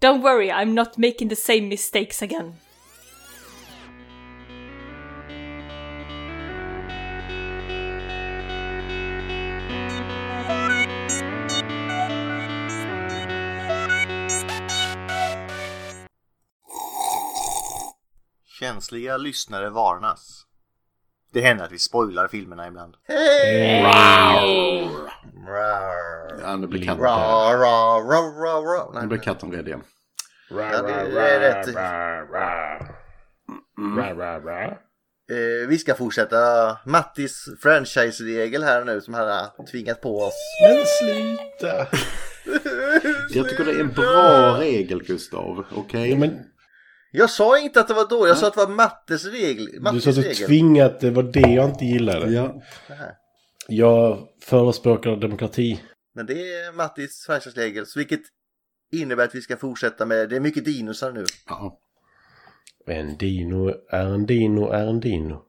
Don't worry, I'm not making the same mistakes again. Känsliga lyssnare varnas. Det händer att vi spoilar filmerna ibland. Ja, nu blir katten, ra. nu blir katten rädd igen. Ja, det är rätt. Eh, vi ska fortsätta Mattis franchise-regel här nu som han har tvingat på oss. Men sluta! Jag tycker det är en bra regel Gustav, okej? Ja, men Jag sa inte att det var dåligt, jag sa att det var Mattes regel. du Mattis sa att du regel. tvingat, det var det jag inte gillade. Ja. Jag förespråkar demokrati. Men det är Mattis så vilket innebär att vi ska fortsätta med, det är mycket dinosar nu. ja. En dino är en dino är en dino.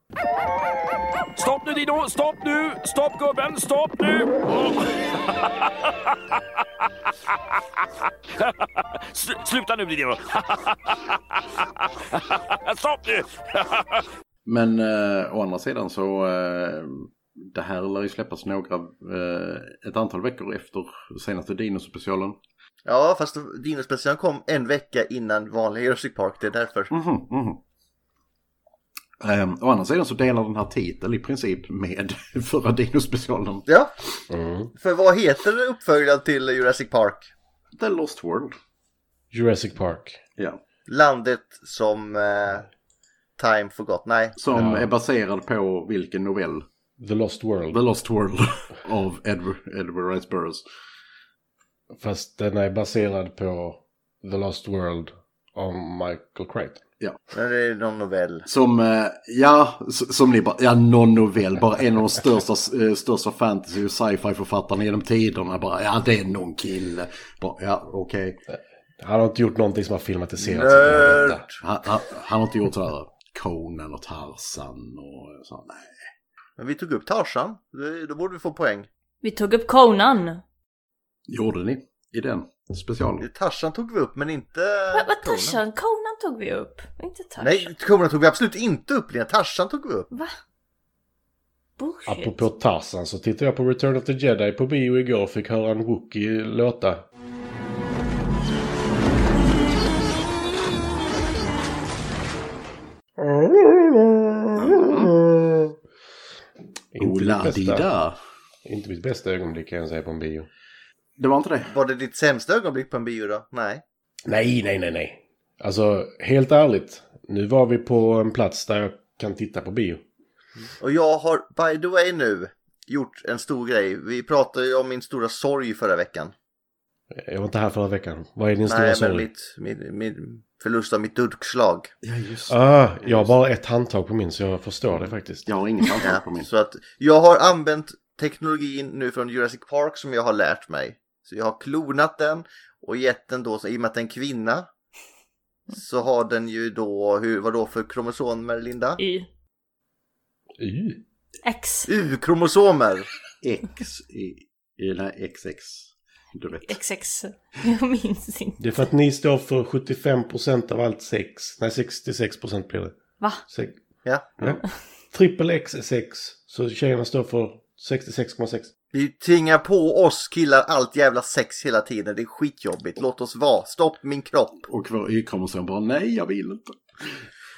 Stopp nu Dino! Stopp nu! Stopp gubben! Stopp nu! sluta nu Dino! Stopp nu! Men eh, å andra sidan så eh, det här lär ju släppas några, eh, ett antal veckor efter senaste Dino-specialen. Ja, fast dinospecialen kom en vecka innan vanliga Jurassic Park, det är därför. Mhm, mhm. Eh, å andra sidan så delar den här titeln i princip med förra Dino-specialen. Ja, Mm. för vad heter uppföljaren till Jurassic Park? The Lost World. Jurassic Park. Ja. Landet som eh, Time Forgot. Nej, Som Ja. är baserad på vilken novell? The Lost World. The Lost World av Edward, Edward Rice Burroughs. Fast den är baserad på The Lost World av Michael Crichton. Men det är någon novell. Som, eh, ja, som ni bara, ja, någon novell, bara en av de största, eh, största fantasy och sci-fi författarna genom tiderna. Bara, ja, det är någon kille. Bara, ja, okej. Han har inte gjort någonting som har filmatiserats. Han, han, han har inte gjort sådär Conan och Tarzan och så. Nej. Men vi tog upp Tarzan, då borde vi få poäng. Vi tog upp Conan. Gjorde ni i den specialen? Tarzan tog vi upp, men inte Vad. Tarzan? Conan tog vi upp. Inte Tarzan. Nej, Conan tog vi absolut inte upp, Lena. Tarzan tog vi upp. Va? Bullshit. Apropå Tarzan så tittade jag på Return of the Jedi på bio igår och fick höra en Wookie låta. Inte mitt, bästa, inte mitt bästa ögonblick kan jag säga på en bio. Det var inte det? Var det ditt sämsta ögonblick på en bio då? Nej. Nej, nej, nej, nej. Alltså, helt ärligt. Nu var vi på en plats där jag kan titta på bio. Och jag har, by the way nu, gjort en stor grej. Vi pratade ju om min stora sorg förra veckan. Jag var inte här förra veckan. Vad är din stora Nej, men sorg? mitt, min, min förlust av mitt durkslag. Ja, just Ah, jag har bara ett handtag på min så jag förstår det faktiskt. Jag har inget antal på min. så att jag har använt teknologin nu från Jurassic Park som jag har lärt mig. Så jag har klonat den och gett den då, så, i och med att det är en kvinna, så har den ju då, hur, vad då för kromosomer Linda? Y. Y. X. U-kromosomer! X i, i nej, XX. Du vet. XX. Jag minns inte. Det är för att ni står för 75% av allt sex. Nej, 66% blir det. Va? Sex. Ja. Ja. Trippel X är 6. Så tjejerna står för 66,6. Vi tvingar på oss killar allt jävla sex hela tiden. Det är skitjobbigt. Låt oss vara. Stopp min kropp. Och vår Y-kromosom bara nej, jag vill inte.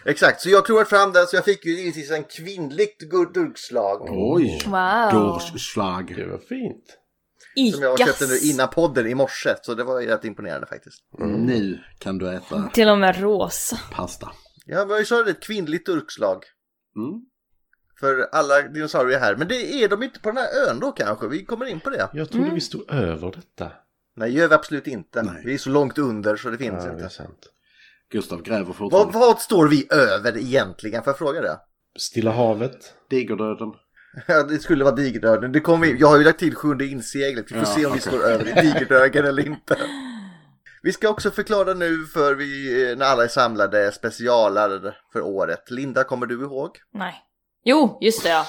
Exakt, så jag klovat fram den så jag fick ju givetvis en kvinnligt durkslag. Oj! Wow. Durslag. Det var fint. Som jag köpte nu innan podden i morse. Så det var ju rätt imponerande faktiskt. Nu kan du äta Till och med rosa. pasta. Ja, men jag sa det, ett kvinnligt durkslag. Mm. För alla dinosaurier här. Men det är de inte på den här ön då kanske. Vi kommer in på det. Jag trodde vi stod över detta. Nej, gör vi absolut inte. Nej. Vi är så långt under så det finns Ja, det är inte. sant. Gustav gräver Vad, fortfarande. vad står vi över egentligen? Får jag fråga det? Stilla havet. Digerdöden. Ja, det skulle vara digerdöden. Det kommer, vi- jag har ju lagt till sjunde inseglet. Vi får Ja, se om vi okej. står över digerdöden eller inte. Vi ska också förklara nu för vi, eh, när alla är samlade specialar för året. Linda, kommer du ihåg? Nej. Jo, just det ja.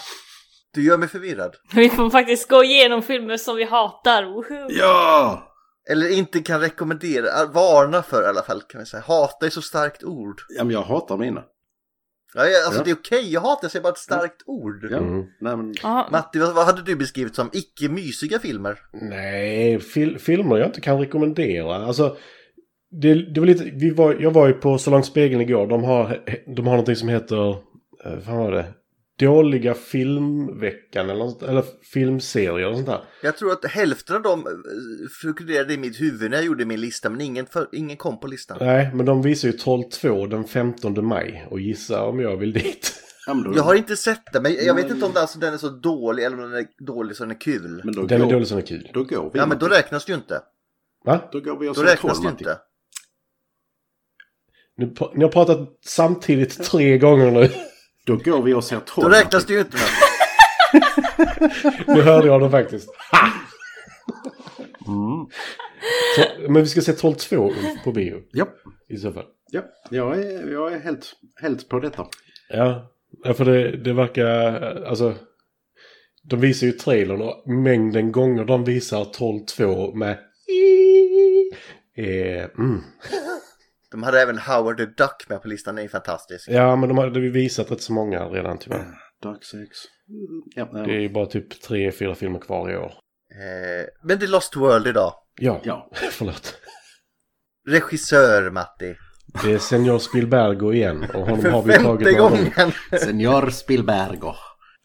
Du gör mig förvirrad. Vi får faktiskt gå igenom filmer som vi hatar. Woho! Ja! Eller inte kan rekommendera, varna för i alla fall kan vi säga. Hata är så starkt ord. Ja, men jag hatar mina. Ja, ja, alltså Ja. det är okej, jag hatar, jag säger bara ett starkt ord. Ja, Mm. nej men... Matti, vad, vad hade du beskrivit som icke-mysiga filmer? Nej, fil filmer jag inte kan rekommendera. Alltså, det, det var lite, vi var, jag var ju på Så långt spegeln igår. De har, de har någonting som heter, eh, vad var det? Dåliga filmveckan eller, något, eller filmserier och sånt där. Jag tror att hälften av dem eh, figurerade i mitt huvud när jag gjorde min lista, men ingen, för, ingen kom på listan. Nej, men de visar ju 12-2 den 15 maj. Och gissa om jag vill dit. Jag har inte sett den, men jag vet inte om den, alltså, den är så dålig eller om den är dålig så den är kul. men då, Den är går, dålig som är kul. då går vi. Ja, men då räknas det ju inte. Va? Då går vi och Då räknas det troll, ju inte. Ni har pratat samtidigt tre gånger nu. Då går vi och ser troll. Då räknas det ju inte. Men... Nu hörde jag det faktiskt. Mm. Så, men vi ska se 12-2 Ulf, på bio Ja, i så fall. ja. Jag är, jag är helt, helt på detta. Ja, ja, för det, det verkar, alltså. De visar ju trailern och mängden gånger de visar 12-2 med eh, mm. De hade även Howard the Duck med på listan, det är fantastiskt. Ja, men de hade visat rätt så många redan tyvärr. Dark sex. Ja. Det är ju bara typ tre, fyra filmer kvar i år. Eh, men det är Lost World idag. Ja, Ja. förlåt. Regissör Matti. Det är Senior Spielbergo igen och honom har vi tagit gången. Senior Spielberger.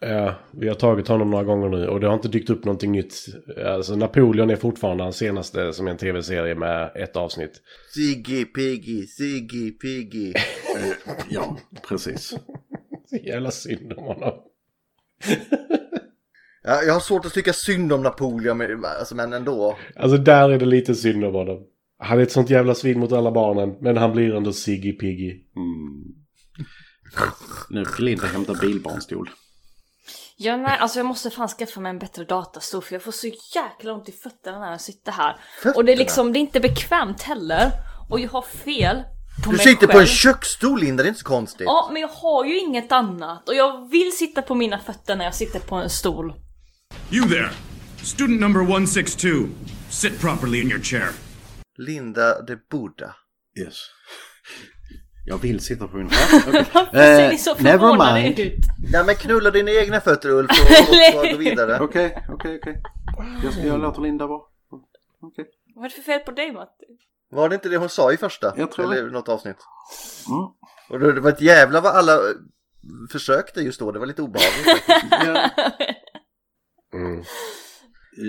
Ja, vi har tagit honom några gånger nu och det har inte dykt upp någonting nytt. Alltså Napoleon är fortfarande hans senaste som är en tv-serie med ett avsnitt. Siggy Piggy, Siggy Piggy. Ja, precis. Så jävla synd om honom. Ja, jag har svårt att tycka synd om Napoleon, men, alltså, men ändå. Alltså där är det lite synd om honom. Han är ett sånt jävla svin mot alla barnen, men han blir ändå Siggy Piggy. Mm. Nu ska Linda hämta bilbarnstol. Ja, nej, alltså jag måste fan skaffa mig en bättre datastol för jag får så jäkla ont i fötterna när jag sitter här. Och det är liksom, det är inte bekvämt heller. Och jag har fel på Du mig sitter själv. på en köksstol Linda, det är inte så konstigt. Ja, men jag har ju inget annat. Och jag vill sitta på mina fötter när jag sitter på en stol. You there! Student number 162. Sit properly in your chair. Linda de Buddha. Yes. Jag vill sitta på min... Varför ser Eh, ni så never mind. ut? Ja men knulla dina egna fötter Ulf och, och, gå vidare. Okej, okej, okej. Jag ska- Jag låter Linda vara. Okej. Vad är det för fel på dig Matti? Var det inte det hon sa i första? Jag tror Eller det. något avsnitt? Mm. Och det, det var ett jävla vad alla eh, försökte just då, det var lite obehagligt. Ja. Mm.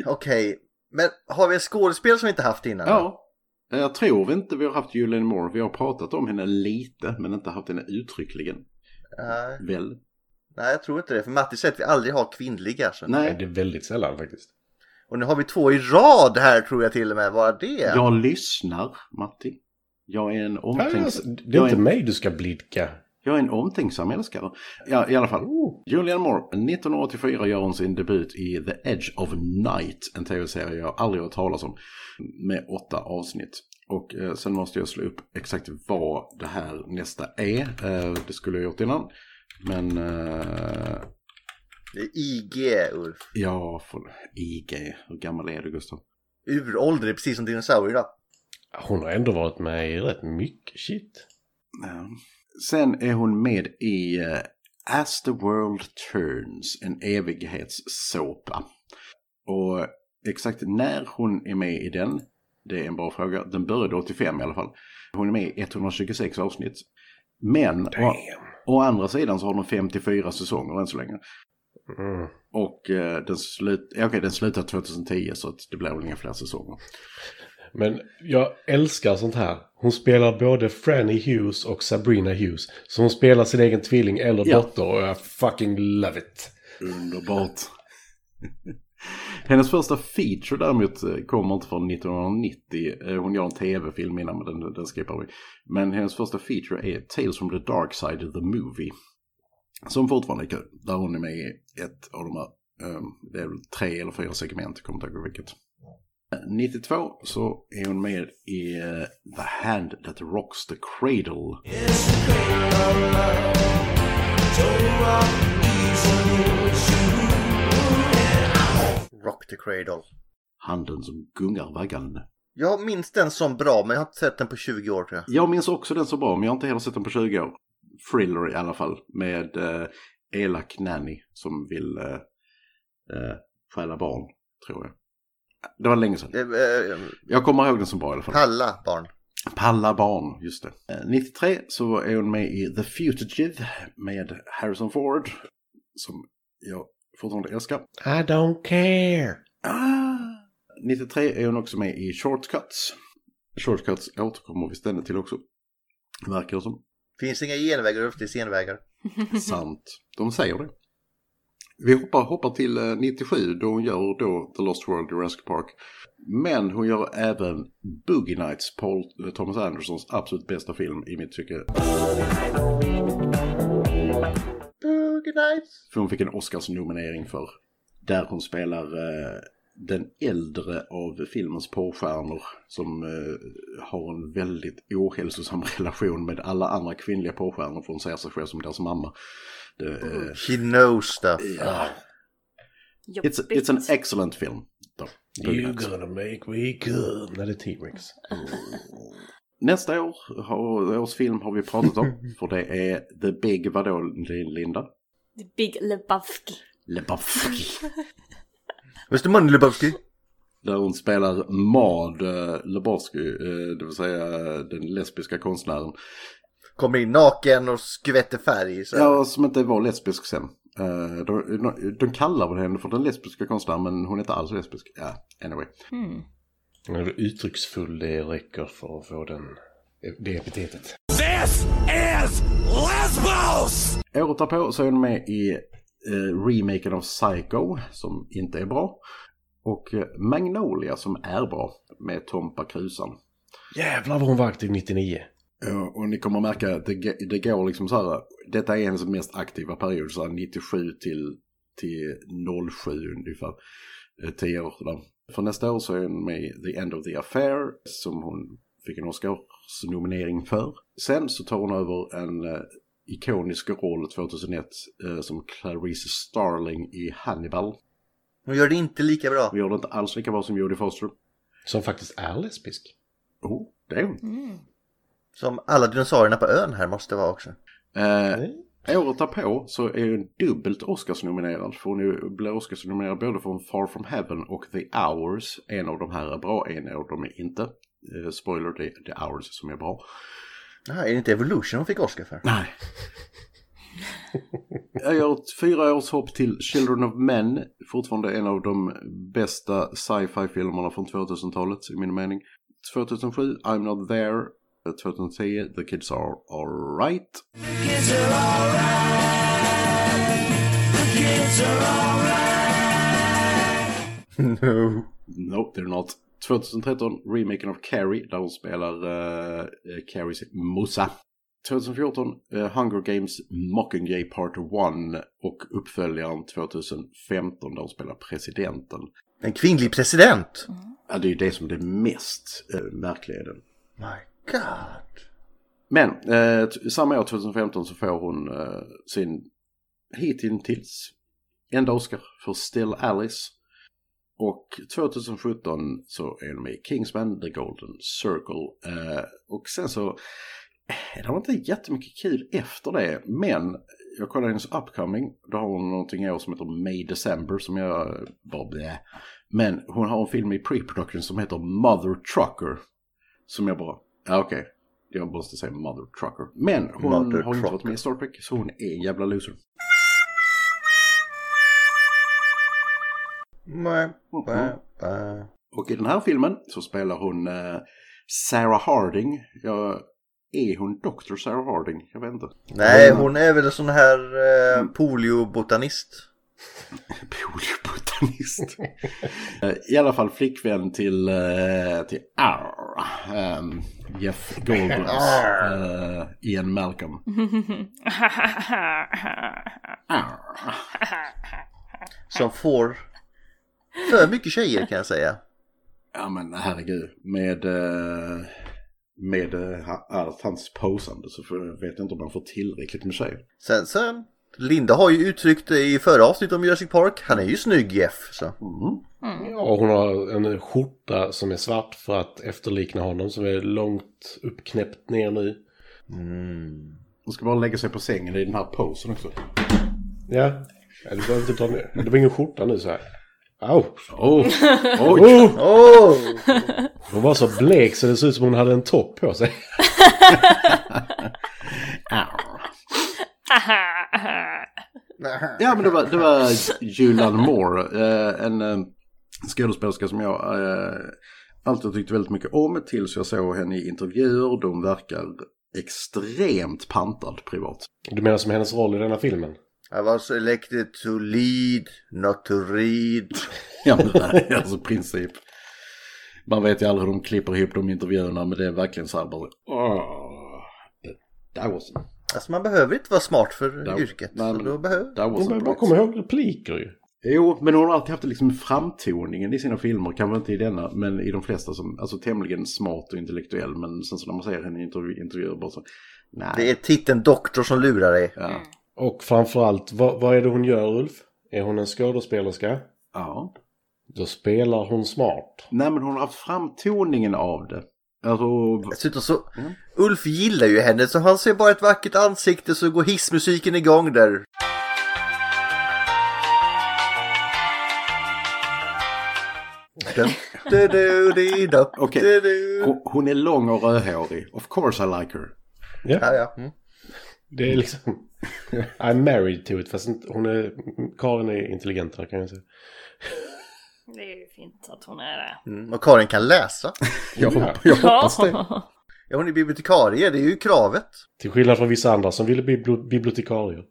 Okej, men har vi en skådespelare som vi inte haft innan? ja. Jag tror inte vi har haft Julianne Moore. Vi har pratat om henne lite, men inte haft henne uttryckligen. Nej, Väl? nej, jag tror inte det. För Matti säger att vi aldrig har kvinnliga. Så. Nej, Nej. det är väldigt sällan faktiskt. Och nu har vi två i rad här tror jag till och med. Vad är det? Jag lyssnar, Matti. Jag är en Alltså, omtänksam... det är inte mig du ska blidka. Jag är en omtänksam älskare. Ja, i alla fall. Oh. Julianne Moore, 1984 gör hon sin debut i The Edge of Night, en tv-serie jag aldrig hört talas om, med åtta avsnitt. Och eh, sen måste jag slå upp exakt vad det här nästa är. Eh, det skulle jag gjort innan. Men eh, Det är IG, Ulf. ja, för IG. Hur gammal är du Gustav? Uråldrig, precis som dinosaurier då. Hon har ändå varit med i rätt mycket shit. Ja. Sen är hon med i eh, As the World Turns, en evighetssåpa. Och exakt när hon är med i den, det är en bra fråga. Den började 85 i alla fall. Hon är med i 126 avsnitt. Men å, å andra sidan så har de 54 säsonger än så länge. Mm. Och eh, den, slut, okej, den slutar 2010 så att det blir väl inga fler säsonger. Men jag älskar sånt här. Hon spelar både Franny Hughes och Sabrina Hughes. Så hon spelar sin egen tvilling eller Ja. dotter och jag fucking love it. Underbart. Hennes första feature däremot eh, kommer inte från 1990. Eh, Hon gör en tv-film innan men den, den skippar vi. Men hennes första feature är Tales from the Dark Side of the Movie. Som fortfarande är kul. Där hon är med i ett av de här, eh, det är tre eller fyra segment, jag kommer inte ihåg vilket. Eh, 92 så är hon med i eh, The Hand That Rocks the Cradle. Rock the Cradle. Handen som gungar vaggan. Jag minns den som bra men jag har inte sett den på 20 år tror jag. Jag minns också den så bra, men jag har inte heller sett den på 20 år. Thriller i alla fall, med eh, elak nanny som vill eh, eh, stjäla barn, tror jag. Det var länge sedan. Eh, eh, Jag kommer ihåg den som bra i alla fall. Palla barn. Palla barn, just det. Eh, 93 så är hon med i The Fugitive med Harrison Ford. Som jag fortfarande älskar. I don't care. Ah. 93 är hon också med i Shortcuts. Shortcuts återkommer vi ständigt till också. Verkar det som. Finns inga genvägar upp till senvägar. Sant. De säger det. Vi hoppar, hoppar till eh, 97 då hon gör då The Lost World Jurassic Park. Men hon gör även Boogie Nights, Paul eh, Thomas Andersons absolut bästa film i mitt tycke. Boogie Nights. För hon fick en Oscars-nominering för. Där hon spelar eh, den äldre av filmens porrstjärnor som eh, har en väldigt ohälsosam relation med alla andra kvinnliga porrstjärnor för hon ser sig själv som deras mamma. Det, eh, She knows stuff. Jobbigt. it's, it's an excellent film. Då. Boogie You Nights. gonna make me good. Det är T-Rex. Nästa år, års film har vi pratat om. för det är The Big vadå Linda? The Big Lebowski. Lebowski. Mr Money Lebowski. Där hon spelar Maud eh, Lebowski, eh, det vill säga den lesbiska konstnären. Kommer in naken och skvätter färg. Så. Ja, som inte var lesbisk sen. Eh, de, de kallar väl henne för den lesbiska konstnären men hon är inte alls lesbisk. Ja, anyway. Mm. Uttrycksfull det räcker för att få den, det epitetet. This is Lesbos! Året därpå så är hon med i eh, remaken av Psycho som inte är bra. Och eh, Magnolia som är bra med Tompa Krusan. Jävlar vad hon var aktiv 99. Ja, och ni kommer att märka att det, det går liksom så här. Detta är hennes mest aktiva period, så här 97 till, till 07 ungefär. Eh, 10 år där. För nästa år så är hon med i The End of the Affair som hon fick en Oscars-nominering för. Sen så tar hon över en eh, ikonisk roll 2001 eh, som Clarice Starling i Hannibal. Hon gör det inte lika bra. Hon gör det inte alls lika bra som Jodie Foster. Som faktiskt är lesbisk. Oh, det är hon. Som alla dinosaurierna på ön här måste vara också. Eh, året därpå så är hon dubbelt Oscars-nominerad. För hon blir Oscars-nominerad både för Far From Heaven och The Hours. En av de här är bra, en av dem är inte. Eh, spoiler, det är The Hours som är bra. Jaha, är det inte Evolution hon fick Oscar för? Nej. Jag gör ett fyra års hopp till Children of Men. Fortfarande en av de bästa sci-fi-filmerna från 2000-talet i min mening. 2007, I'm Not There. 2010, The Kids Are Alright. no. No, they're not. 2013, remaken av Carrie, där hon spelar uh, Carries Musa. 2014, eh, Hunger Games Mockingjay Part 1 och uppföljaren 2015 där hon spelar presidenten. En kvinnlig president! Ja, det är ju det som är det mest uh, märkliga i den. My God. Men eh, samma år 2015 så får hon eh, sin hittills enda Oscar för Still Alice. Och 2017 så är hon med i Kingsman, The Golden Circle. Eh, och sen så, eh, det var inte jättemycket kul efter det. Men jag kollade hennes upcoming. Då har hon någonting i år som heter May December som jag bara blä. Men hon har en film i pre-production som heter Mother Trucker. Som jag bara, ja okej. Jag måste säga Mother Trucker. Men hon Mother har inte varit Trucker. med i Star Trek så hon är en jävla loser. Mä, mä. Och i den här filmen så spelar hon eh, Sarah Harding. Ja, är hon Dr. Sarah Harding? Jag vet inte. Nej, hon är väl en sån här eh, poliobotanist. Poliobotanist. Eh, I alla fall flickvän till, eh, till Arr, ehm, Jeff Goldblums. Uh, Ian Malcolm. Arr. Som får för mycket tjejer kan jag säga. Ja men herregud. Med, eh, med eh, hans posande så vet jag inte om man får tillräckligt med tjejer. Sen så Linda har ju uttryckt i förra avsnittet om Jurassic Park. Han är ju snygg Jeff. Så. Ja, och hon har en skjorta som är svart för att efterlikna honom som är långt uppknäppt ner nu. Hon ska bara lägga sig på sängen i den här posen också. Ja, du behöver inte dra ner. Det var ingen skjorta nu så här. Au! Oh. Oj! Oh! Åh! Hon var så blek så det såg ut som hon hade en topp på sig. Ja men det var, det var Julian Moore, eh, en eh, skådespelerska som jag eh, alltid tyckte väldigt mycket om tills jag såg henne i intervjuer. De verkar extremt pantad privat. Du menar som hennes roll i denna filmen? I was elected to lead, not to read. Ja men det är alltså princip. Man vet ju aldrig hur de klipper ihop de intervjuerna men det är verkligen så här bara. Oh, that was, Alltså man behöver inte vara smart för that, yrket. nej, så då behöver... Hon behöver bara komma ihåg repliker ju. Jo, men hon har alltid haft liksom framtoningen i sina filmer, kanske inte i denna, men i de flesta som, alltså tämligen smart och intellektuell, men sen så när man ser henne i intervju, intervjuer bara så, nej. Det är titeln doktor som lurar dig. Ja. Och framförallt, vad, vad är det hon gör Ulf? Är hon en skådespelerska? ja. Då spelar hon smart. Nej, men hon har haft framtoningen av det. Alltså, Dessutom så, Ulf gillar ju henne så han ser bara ett vackert ansikte så går hissmusiken igång där. Okej. hon, är lång och rödhårig. Of course I like her. Ja, Ja, ja. Mm. det är liksom... I'm married to it, fast hon är... Karin är intelligentare kan jag säga. Det är ju fint att hon är det. Mm. Och Karin kan läsa. Jag, jag hoppas det. Ja, hon är bibliotekarie, det är ju kravet. Till skillnad från vissa andra som ville bli bibli- bibliotekarier.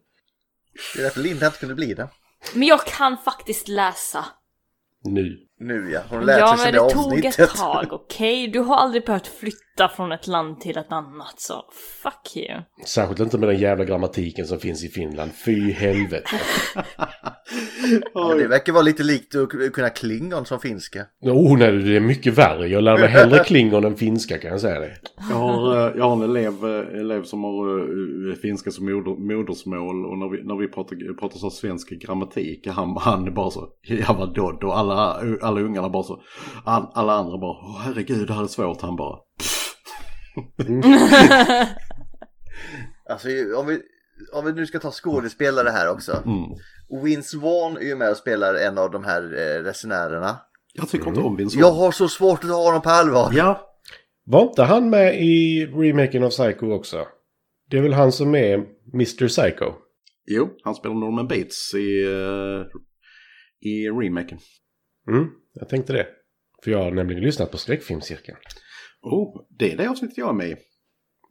Det är därför Linda inte kunde bli det. Men jag kan faktiskt läsa. Nu. Nu ja, hon lät Ja sig men det tog ett tag, okej? Du har aldrig behövt flytta från ett land till ett annat så fuck you. Särskilt inte med den jävla grammatiken som finns i Finland. Fy helvete. Men det verkar vara lite likt att kunna klingon som finska. Oh nej, det är mycket värre. Jag lär mig hellre klingon än finska kan jag säga det. Jag har, eh, jag har en elev, eh, elev som har eh, finska som moder, modersmål och när vi, när vi pratar, pratar så svensk grammatik, han, han är bara så, ja vadå då? Alla, alla ungarna bara så, all, alla andra bara, åh herregud det här är svårt, han bara, Alltså om vi, om vi nu ska ta skådespelare här också. Vince Vaughn är ju med och spelar en av de här eh, resenärerna. jag tycker inte om Vince Jag har så svårt att ta honom på allvar. Ja, Var inte han med i remaken av Psycho också? Det är väl han som är Mr Psycho? jo, han spelar Norman Bates i, eh, i remaken. Mm, jag tänkte det. För jag har nämligen lyssnat på skräckfilmscirkeln. Oh, det är det avsnittet jag är med i.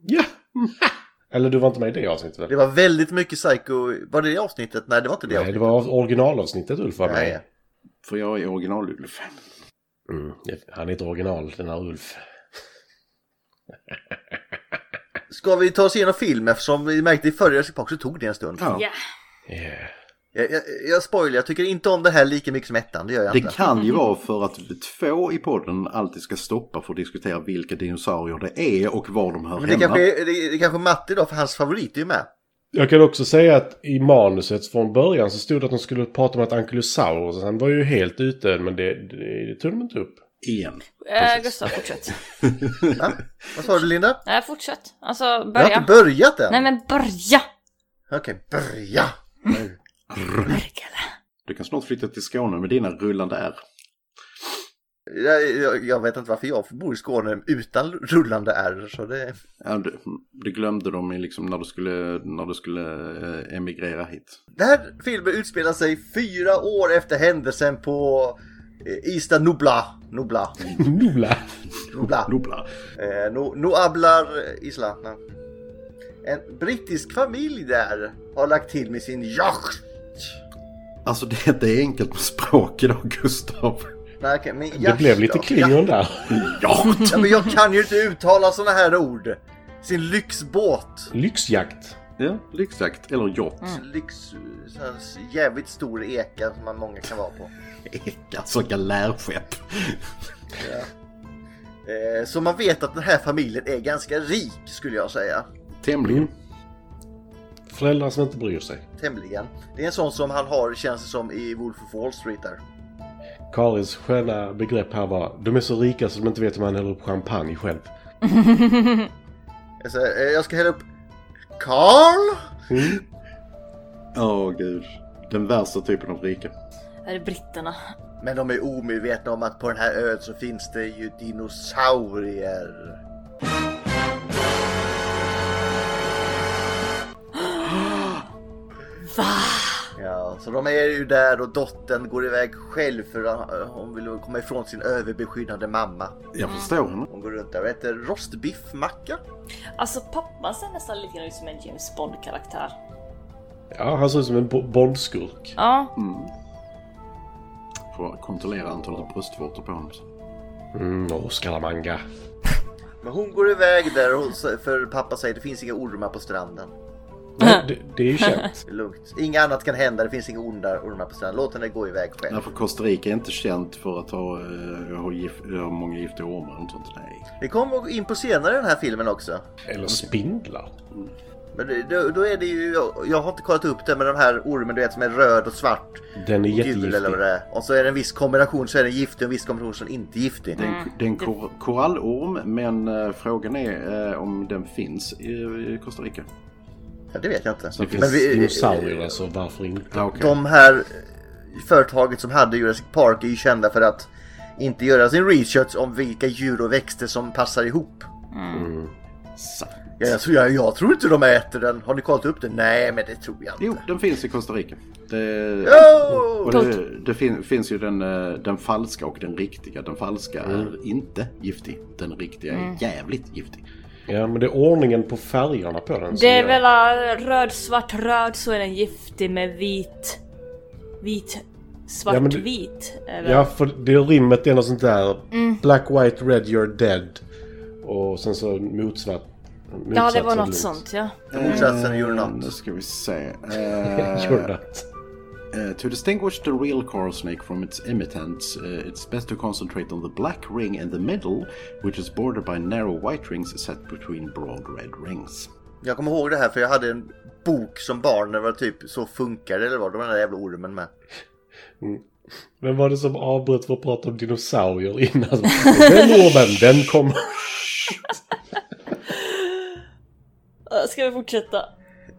Ja! Eller du var inte med i det avsnittet väl? Det var väldigt mycket psycho. Var det det avsnittet? Nej, det var inte det Nej, avsnittet. det var originalavsnittet Ulf var med. Nej. För jag är original-Ulf. Mm, han är inte original, den här Ulf. Ska vi ta oss igenom film eftersom vi märkte i förra Jurassic Park så tog det en stund. Ja. Ja. Yeah. Jag, jag, jag spoilar, jag tycker inte om det här lika mycket som ettan, det gör jag Det inte. kan ju vara för att två i podden alltid ska stoppa för att diskutera vilka dinosaurier det är och var de hör Men det hemma. kanske, är- det, det kanske Matti då, för hans favorit är ju med. Jag kan också säga att i manuset från början så stod det att de skulle prata om ett ankylosaurus. Han var ju helt ute, men det, det, det tog de inte upp. Igen. Äh, Gustav, fortsätt. Ja? Vad sa du Linda? Nej, fortsätt. Alltså, Jag har börja. inte börjat än. Nej men börja! Okej, börja! Verkligen. Du kan snart flytta till Skåne med dina rullande R. Jag, jag, jag vet inte varför jag bor i Skåne utan rullande R. Så det... Ja, du, du glömde dem liksom när du skulle, när du skulle eh, emigrera hit. Den här filmen utspelar sig fyra år efter händelsen på eh, Ista Nubla. Nubla. Nubla. Nubla. Nobla. Eh, no, no hablar Isla. En brittisk familj där har lagt till med sin yacht. Alltså det är inte enkelt med språk idag Gustav. Nej, okej, men Det yacht blev lite klingon där. Ja! Ja, men jag kan ju inte uttala såna här ord. Sin lyxbåt. Lyxjakt. ja, lyxjakt eller yacht. Lyx... sån här Jävligt stor eka som man många kan vara på. Eka, alltså galärskepp. Eh, så man vet att den här familjen är ganska rik skulle jag säga. Tämligen. Föräldrar som inte bryr sig. Tämligen. Det är en sån som han har, känns det som, i Wolf of Wall Street där. Karins sköna begrepp här var de är så rika så de inte vet hur man häller upp champagne själv. Eh, jag ska hälla upp... Karl? Åh gud. Den värsta typen av rika. Är det britterna? Men de är omedvetna om att på den här ön så finns det ju dinosaurier. Så de är ju där och dottern går iväg själv för att hon vill komma ifrån sin överbeskyddande mamma. Jag förstår henne. Hon går runt där och äter rostbiffmacka. Alltså pappan ser nästan lite grann ut som en James Bond-karaktär. Ja, han ser ut som en bo- Bondskurk. Ja, Får kontrollera antalet bröstvårtor på honom. Mm, och Scaramanga. Men hon går iväg där och för pappa säger det finns inga ormar på stranden. Nej, det, det är ju känt. Det är lugnt. Inget annat kan hända, det finns inga onda ormar på stranden. Låt henne gå iväg själv. Därför Costa Rica är inte känt för att ha, eh, ha, gif, ha många giftiga ormar och sånt. Nej. Vi kommer in på senare i den här filmen också. Eller spindlar. Men det- då, då är det ju, jag, har inte kollat upp det med de här ormen du vet som är röd och svart. Den är Gul eller jättegiftig. vad det är. Och så är det en viss kombination så är den giftig och en viss kombination som inte är giftig. Det är en, det är en kor, korallorm men eh, frågan är eh, om den finns i, i Costa Rica. Ja, det vet jag inte. Det Men finns vi, dinosaurier alltså, varför inte? Okej. de här företaget som hade Jurassic Park är ju kända för att inte göra sin research om vilka djur och växter som passar ihop. Sant. Ja, jag, tror, jag, jag tror inte de äter den. Har ni kollat upp det? Nej, men det tror jag inte. Jo, den finns i Costa Rica. Det, Oh! och det, det fin, finns ju den, eh, den falska och den riktiga. Den falska är inte giftig. Den riktiga är jävligt giftig. Ja, men det är ordningen på färgerna på den det är väl röd, svart, röd så är den giftig med vit... Vit, svart, Ja, det- vit. Eller? Ja, för det rimmet är något sånt där. Black, white, red, you're dead. Och sen så motsvart. ja, det var motsatsen något sånt ja. Motsatsen är you're Nu not. ska vi se. You're Eh, not. Uh, to distinguish the real coral snake from its imitant, uh, it's best to concentrate on the black ring in the middle, which is bordered by narrow white rings set between broad red rings. Jag kommer ihåg det här för jag hade en bok som barn när det var typ så funkar det eller vad. Det var den där jävla ormen med. Vem var det som avbröt för att prata om dinosaurier innan? Den ormen, den kommer... Ska vi fortsätta?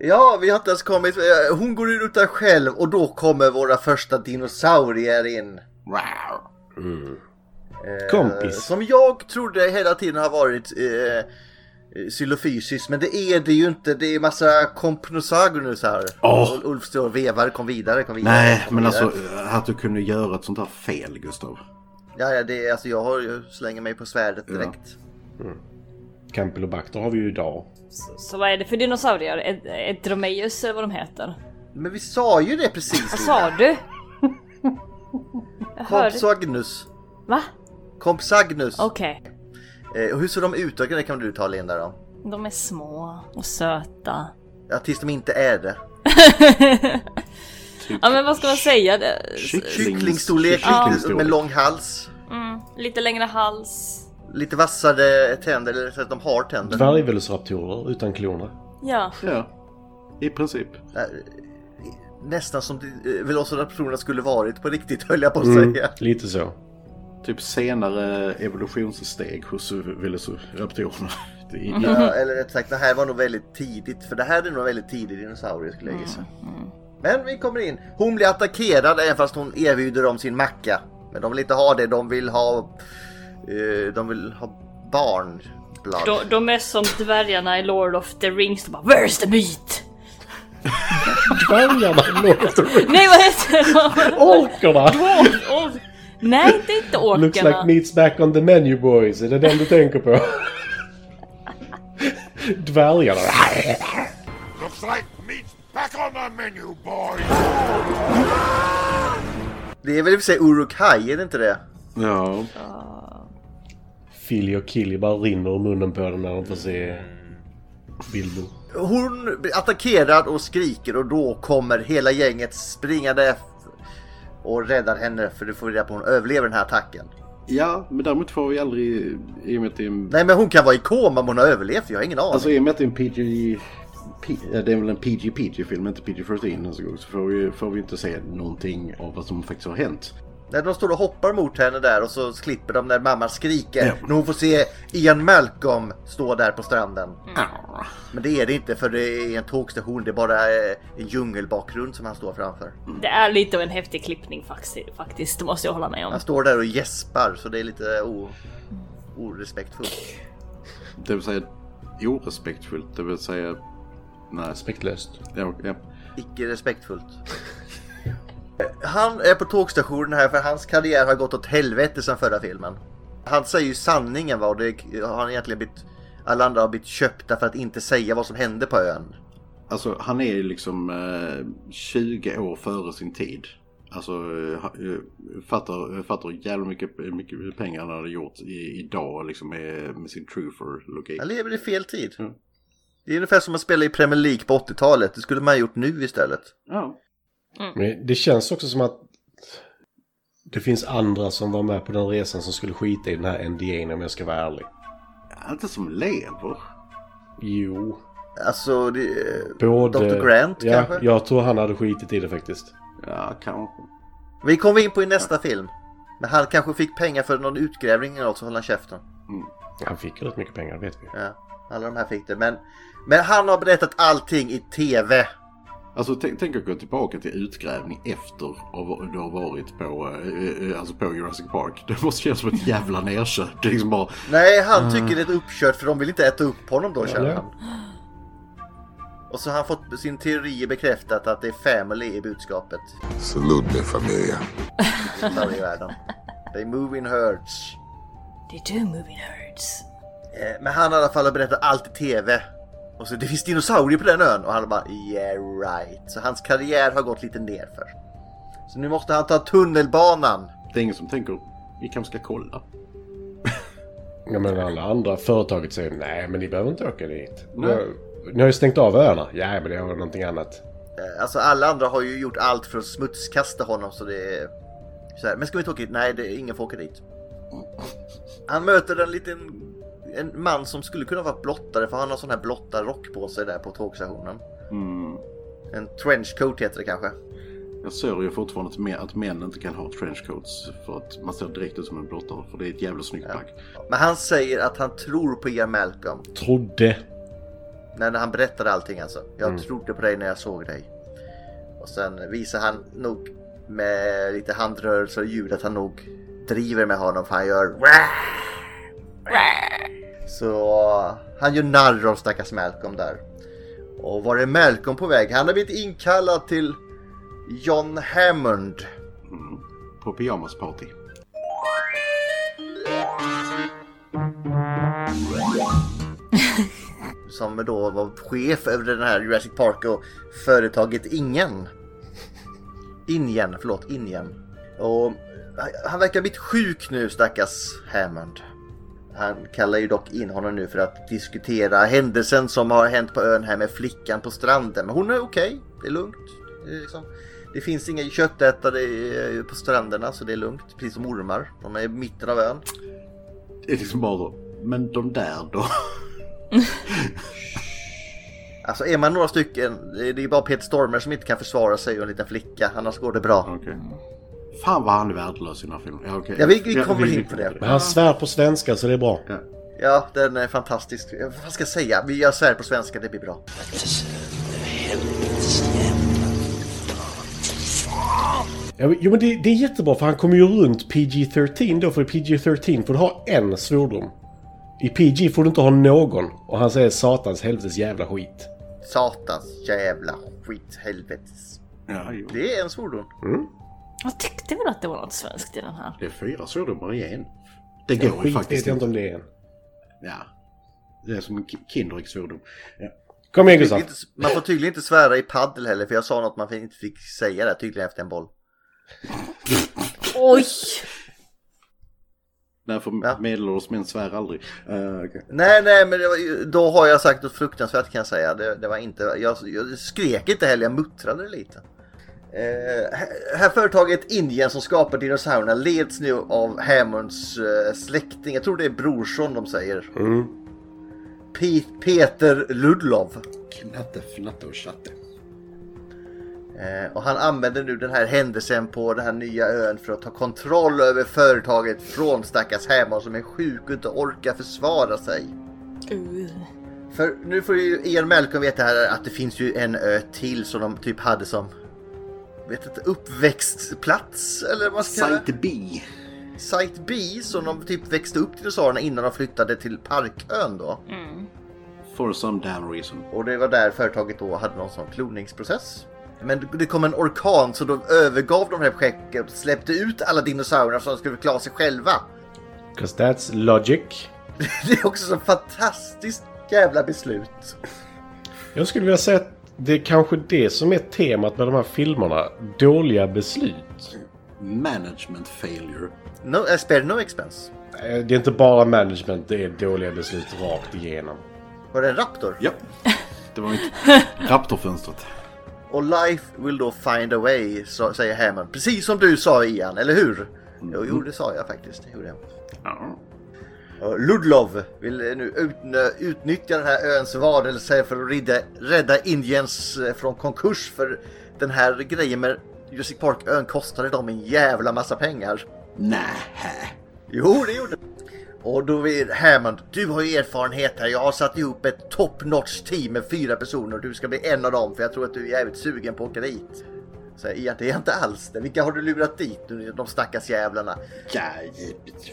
Ja, vi har inte ens kommit. eh, Hon går ut där själv och då kommer våra första dinosaurier in. Eh, Kompis. Som jag trodde hela tiden har varit eh, men det är det ju inte. Det är massa kompnosagonus här. Och Ulf står och vevar, kom vidare, kom vidare. Nej, kom men vidare. alltså att du kunde göra ett sånt här fel, Gustav. Ja, ja, det är, alltså jag har ju slänger mig på svärdet direkt. Campylobacter har vi ju idag. Så, så vad är det för dinosaurier? Ed- Edromeus eller vad de heter? Men vi sa ju det precis. Vad sa du? Compsagnus. Va? Compsagnus. Okej. Eh, och hur ser de ut? Det kan du ta Linda då. De är små och söta. Ja, tills de inte är det. Ja men vad ska man säga? Kycklingstorlek kycklingstorlek. med lång hals. Mm, lite längre hals. Lite vassare tänder, eller så att de har tänder. Dvärgvelociraptorer utan kloner. Ja. Ja, i princip. Eh, Nästan som eh, Velociraptorerna skulle varit på riktigt höll jag på att Mm, säga. lite så. Typ senare evolutionssteg hos velociraptorerna. Är- Ja, eller rätt sagt, det här var nog väldigt tidigt. För det här är nog väldigt tidig dinosaurie skulle jag gissa. Men vi kommer in. Hon blir attackerad även fast hon erbjuder dem sin macka. Men de vill inte ha det, de vill ha... eh, de vill ha barnblad. De, de är som dvärgarna i Lord of the Rings. De bara Where's the meat? Dvärgarna låter... Nej vad heter de? Orkerna! Or- Nej det är inte Looks like orkarna. meat's back on the menu boys. Är det den du tänker på? Dvärgarna. Looks like meat's back on the menu, boys! Det är väl i och för sig Uruk-hai, är det inte det? Ja, Filly och Killy bara rinner ur munnen på den när de får se bilden. Hon blir attackerad och skriker och då kommer hela gänget springande och räddar henne för du får reda på att hon överlever den här attacken. ja, men däremot får vi aldrig, i och med att det är en, Nej men hon kan vara i koma om hon har överlevt, jag har ingen aning. alltså i och med att det är en PG, P- ja, det är väl en PG-PG-film, inte PG-13 nästa gång. Så får vi, får vi inte se någonting av vad som faktiskt har hänt. När de står och hoppar mot henne där och så klipper de när mamma skriker. Ja. När hon får se Ian Malcolm stå där på stranden. Men det är det inte för det är en tågstation. Det är bara eh, en djungelbakgrund som han står framför. Det är lite av en häftig klippning faktiskt, faktiskt. Det måste jag hålla med om. Han står där och gäspar så det är lite o- orespektfullt. Det vill säga orespektfullt, det vill säga... Nej, Respektlöst. ja, ja. Icke respektfullt. Han är på tågstationen här för hans karriär har gått åt helvete sedan förra filmen. Han säger ju sanningen va och det har han egentligen blivit... Alla andra har blivit köpta för att inte säga vad som hände på ön. Alltså han är ju liksom eh, 20 år före sin tid. Alltså eh, eh, fattar, fattar jävla mycket, mycket pengar han hade gjort i, idag liksom med, med sin truther-logik. Han lever i fel tid. Mm. Det är ungefär som att spela i Premier League på 80-talet. Det skulle man ha gjort nu istället. Ja. Men det känns också som att det finns andra som var med på den resan som skulle skita i den här NDA'n om jag ska vara ärlig. Inte som lever. Jo. Alltså, det, Både... Dr. Grant ja, kanske? jag tror han hade skitit i det faktiskt. Ja, kanske. Vi kommer in på i nästa film. Men han kanske fick pengar för någon utgrävning eller något så höll han käften. Han fick ju rätt mycket pengar, det vet vi. Ja, alla de här fick det. Men, men han har berättat allting i TV. Alltså tänk, tänk att gå tillbaka till utgrävning efter av- du har varit på, eh, eh, alltså på Jurassic Park. Det måste kännas som ett jävla nerköp. Det är liksom bara, Nej, han tycker det är ett uppkört för de vill inte äta upp honom då känner han. Och så har han fått sin teori bekräftat att det är family i budskapet. Salute me, familia. I världen. They move in herds. They do moving herds. Eh, Men han i alla fall har berättat allt i TV. Och så det finns dinosaurier på den ön och han bara yeah right. Så hans karriär har gått lite nerför. Så nu måste han ta tunnelbanan. det är ingen som tänker, vi kanske ska kolla. Ja, men alla andra företaget säger nej, men ni behöver inte åka dit. Nej. Ni- har ju stängt av öarna. Ja, men det är någonting annat. Eh, Alltså alla andra har ju gjort allt för att smutskasta honom så det är... Så här, men ska vi inte åka dit? Nej, det, ingen får åka dit. Han möter en liten en man som skulle kunna vara blottare för han har sån här blottarrock på sig där på tågstationen. Mm. En trenchcoat heter det kanske. Jag ser ju fortfarande att män- att män inte kan ha trenchcoats för att man ser direkt ut som en blottare. För det är ett jävla snyggt plagg. Men han säger att han tror på Ian Malcolm. Trodde. När han berättade allting alltså. Jag trodde på dig när jag såg dig. Och sen visar han nog med lite handrörelser och ljud att han nog driver med honom för han gör Så han gör narr av stackars Malcolm där. Och var är Malcolm på väg? Han har blivit inkallad till John Hammond. På pyjamasparty. Som då var chef över den här Jurassic Park och företaget Ingen. Ingen, förlåt, Ingen. Och han verkar ha blivit sjuk nu stackars Hammond. Han kallar ju dock in honom nu för att diskutera händelsen som har hänt på ön här med flickan på stranden. Men hon är okej, det är lugnt. Det, är liksom, det finns inga köttätare i- på stränderna så det är lugnt. Precis som ormar. De är i mitten av ön. Det är liksom bara då, men de där då? Alltså är man några stycken, det är bara Peter Stormer som inte kan försvara sig och en liten flicka. Annars går det bra. Okej. Fan vad han är värdelös i den här filmen. Ja, okej. Ja, vi- vi Ja, kommer in på det. Men han svär på svenska så det är bra. Ja. Ja, den är fantastisk. Vad ska jag säga? Vi gör svär på svenska, det blir bra. Ja, jo men det, det är jättebra för han kommer ju runt PG-13 då för i PG-13 får du ha en svordom. I PG får du inte ha någon. Och han säger satans helvetes jävla skit. Satans jävla skit helvetes. Ja, jo. Det är en svordom. Jag tyckte väl att det var något svenskt i den här. Det är fyra svordomar i en. Det Ja, går ju faktiskt vet jag inte om det är en. Ja. Det är som en ki- Kinderäggsvordom. Ja. Kom igen Gustav. Man får tydligen inte svära i paddel heller för jag sa något man inte fick säga där tydligen efter en boll. Oj! Därför Ja. medelålders män svär aldrig. Uh, okay. Nej, nej, men var, då har jag sagt något fruktansvärt kan jag säga. Det, det var inte, jag, jag skrek inte heller, jag muttrade lite. Eh, här- företaget Indien som skapar dinosaurierna leds nu av Hammonds eh, släkting. Jag tror det är brorson de säger. Pe- Peter Ludlov. Knatte, fnatte och chatte. Eh, och han använder nu den här händelsen på den här nya ön för att ta kontroll över företaget från stackars Hammond som är sjuk och inte orkar försvara sig. Uh. För nu får ju Ian Malcolm veta här att det finns ju en ö till som de typ hade som vet inte, uppväxtplats eller vad man ska. Site B. Site B som de typ växte upp dinosaurierna innan de flyttade till Parkön då. For some damn reason. Och det var där företaget då hade någon sån kloningsprocess. Men det kom en orkan så de övergav de här projektet och släppte ut alla dinosaurierna så de skulle klara sig själva. 'Cause that's logic. Det är också så fantastiskt jävla beslut. Jag skulle vilja säga att det är kanske det som är temat med de här filmerna. Dåliga beslut. Management failure. No, uh, spare no expense. Eh, Det är inte bara management, det är dåliga beslut rakt igenom. Var det en Raptor? Ja. Det var mitt Raptorfönstret. Och life will då find a way, så, säger Hammond. Precis som du sa Ian, eller hur? Jo, jo, det sa jag faktiskt. Det gjorde jag. Ja. Ludlov vill nu ut, utnyttja den här öns varelse för att rädda, rädda Indiens eh, från konkurs. För den här grejen med Jurassic Park-ön kostade dem en jävla massa pengar. Nähä. Jo, det gjorde Och då vill Hammond, du har ju erfarenhet här. Jag har satt ihop ett top notch team med fyra personer och du ska bli en av dem för jag tror att du är jävligt sugen på att åka dit. Så Ian, det är inte alls det. Vilka har du lurat dit nu, de stackars jävlarna? Ja,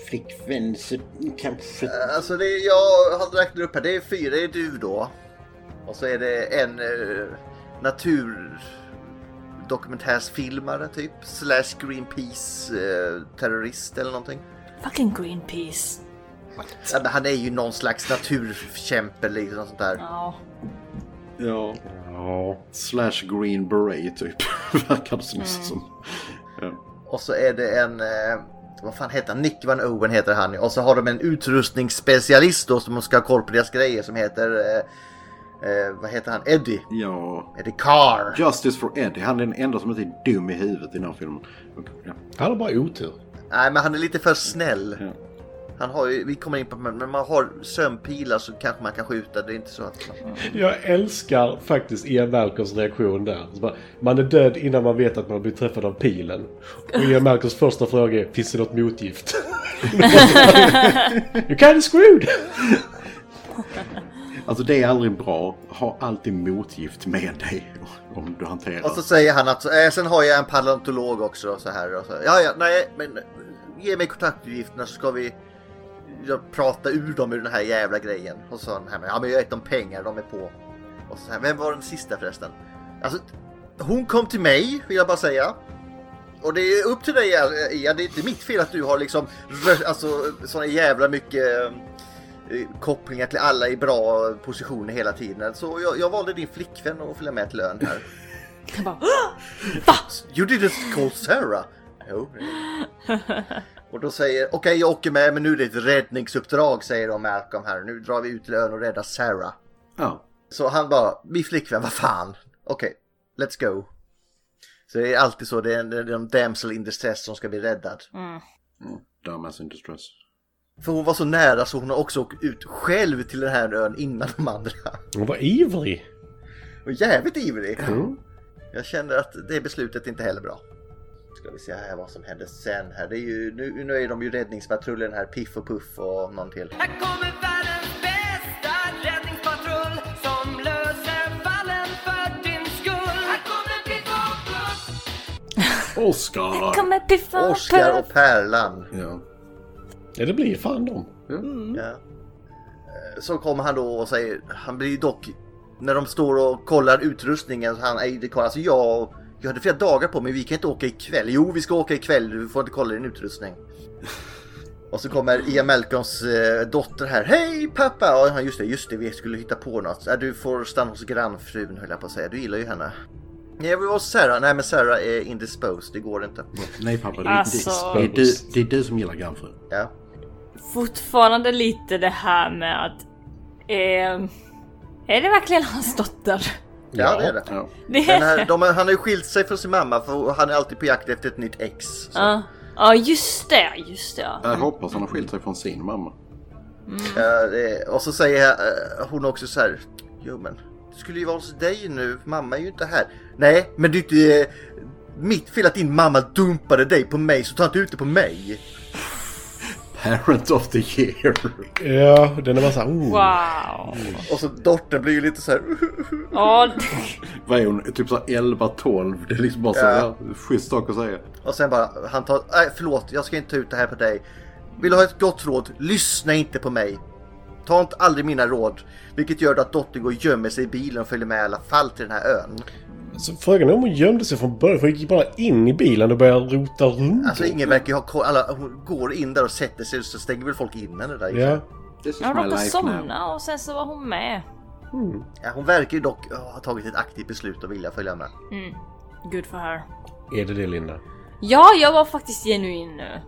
flickvän kanske... Alltså det, jag har räknat upp här, det är fyra, det är du då. Och så är det en uh, natur dokumentärsfilmare typ. Slash Greenpeace uh, terrorist eller någonting. Fucking Greenpeace. Ja, men han är ju någon slags naturkämpe liksom sånt där. Ja. Ja. Ja. Slash green beret typ. Verkar det som. som. Ja. Och så är det en, eh, vad fan heter han? Nick Van Owen heter han. Och så har de en utrustningsspecialist då som ska ha koll på deras grejer som heter, eh, eh, vad heter han? Eddie. ja. Eddie Carr. Justice for Eddie. Han är den enda som inte är dum i huvudet i den här filmen. Ja. Han har bara otur. Nej men han är lite för snäll. Ja. Han har ju, vi kommer in på men när man har sömnpilar så kanske man kan skjuta. Det är inte så att man... Jag älskar faktiskt Ian Malcolms reaktion där. Man är död innan man vet att man blir träffad av pilen. Och Ian Malcolms första fråga är, finns det något motgift? you kind of screwed! Alltså det är aldrig bra. Ha alltid motgift med dig. Om du hanterar. Och så säger han att eh, sen har jag en paleontolog också och så här. Och så, ja, ja, nej, men ge mig kontaktuppgifterna så ska vi ja, prata ur dem ur den här jävla grejen. Och så han här med, ja men jag gett dem pengar, de är på. Och så här, vem var den sista förresten? Alltså, hon kom till mig, vill jag bara säga. Och det är upp till dig Ian, det är inte mitt fel att du har liksom alltså såna jävla mycket eh, kopplingar till alla i bra positioner hela tiden. Så jag, jag valde din flickvän att följa med till ön här. Jag bara, You didn't call Sarah? Jo. Och då säger, okej jag åker med men nu är det ett räddningsuppdrag säger de Malcolm här. Nu drar vi ut till ön och räddar Sarah. Ja. Så han bara, min flickvän, vad fan. Okej, let's go. Så det är alltid så, det är en, det är en damsel in distress som ska bli räddad. Mm. Dumbass in distress. För hon var så nära så hon har också åkt ut själv till den här ön innan de andra. Hon var ivrig. Och jävligt ivrig. Mm. Jag känner att det beslutet inte heller bra. Ska vi se här vad som händer sen här. Det är ju, nu, nu är de ju räddningspatrullen här, Piff och Puff och någon till. Här kommer världens bästa räddningspatrull som löser fallen för din skull. Här kommer Piff och Puff. Oscar! kommer Piffa Oscar Puff. och Pärlan. Ja. Ja, det blir fan dem. Ja. Eh, Så kommer han då och säger, han blir dock, när de står och kollar utrustningen, så han Eide Karl, alltså jag, jag hade flera dagar på mig, vi kan inte åka ikväll. Jo, vi ska åka ikväll, du får inte kolla din utrustning. Och så kommer Ian Malcolms eh, dotter här. Hej pappa! Och han, just det, just det, vi skulle hitta på något. Äh, du får stanna hos grannfrun höll jag på att säga. Du gillar ju henne. Nej, jag vill vara Sarah. Nej, men Sarah är indisposed. Det går inte. Nej pappa, det är, Alltså- det, är du, det är du som gillar grannfru. Ja. Fortfarande lite det här med att... Eh, är det verkligen hans dotter? Ja, det är det. Ja. Det Men är han, de, han har ju skilt sig från sin mamma för han är alltid på jakt efter ett nytt ex. Så. Ja, ja just det, just det. ja. Jag hoppas han har skilt sig från sin mamma. Ja, det, och så säger eh, hon också så här. Jo men det skulle ju vara hos dig nu. Mamma är ju inte här. Nej, men det är inte eh, mitt fel att din mamma dumpade dig på mig så ta inte ut det på mig. Parent of the year. Ja, den är bara såhär... Oh. Wow. Och så dottern blir ju lite så här. Ja, Vad är hon? Typ såhär 11-12. Det är liksom bara så Ja. ja. schysst sak att säga. Och sen bara, han tar, nej förlåt, jag ska inte ta ut det här på dig. Vill du ha ett gott råd? Lyssna inte på mig. Ta inte aldrig mina råd. Vilket gör att dottern går och gömmer sig i bilen och följer med i alla fall till den här ön. Så frågan är om hon gömde sig från början. För hon gick bara in i bilen och började rota runt. Alltså ingen verkar ju ha koll. Alla, hon går in där och sätter sig så stänger väl folk in henne där. Ja. Jag my råkade life now. somna och sen så var hon med. Ja, hon verkar ju dock ha tagit ett aktivt beslut och vilja följa med. Good for her. Är det det Linda? Ja, jag var faktiskt genuin nu.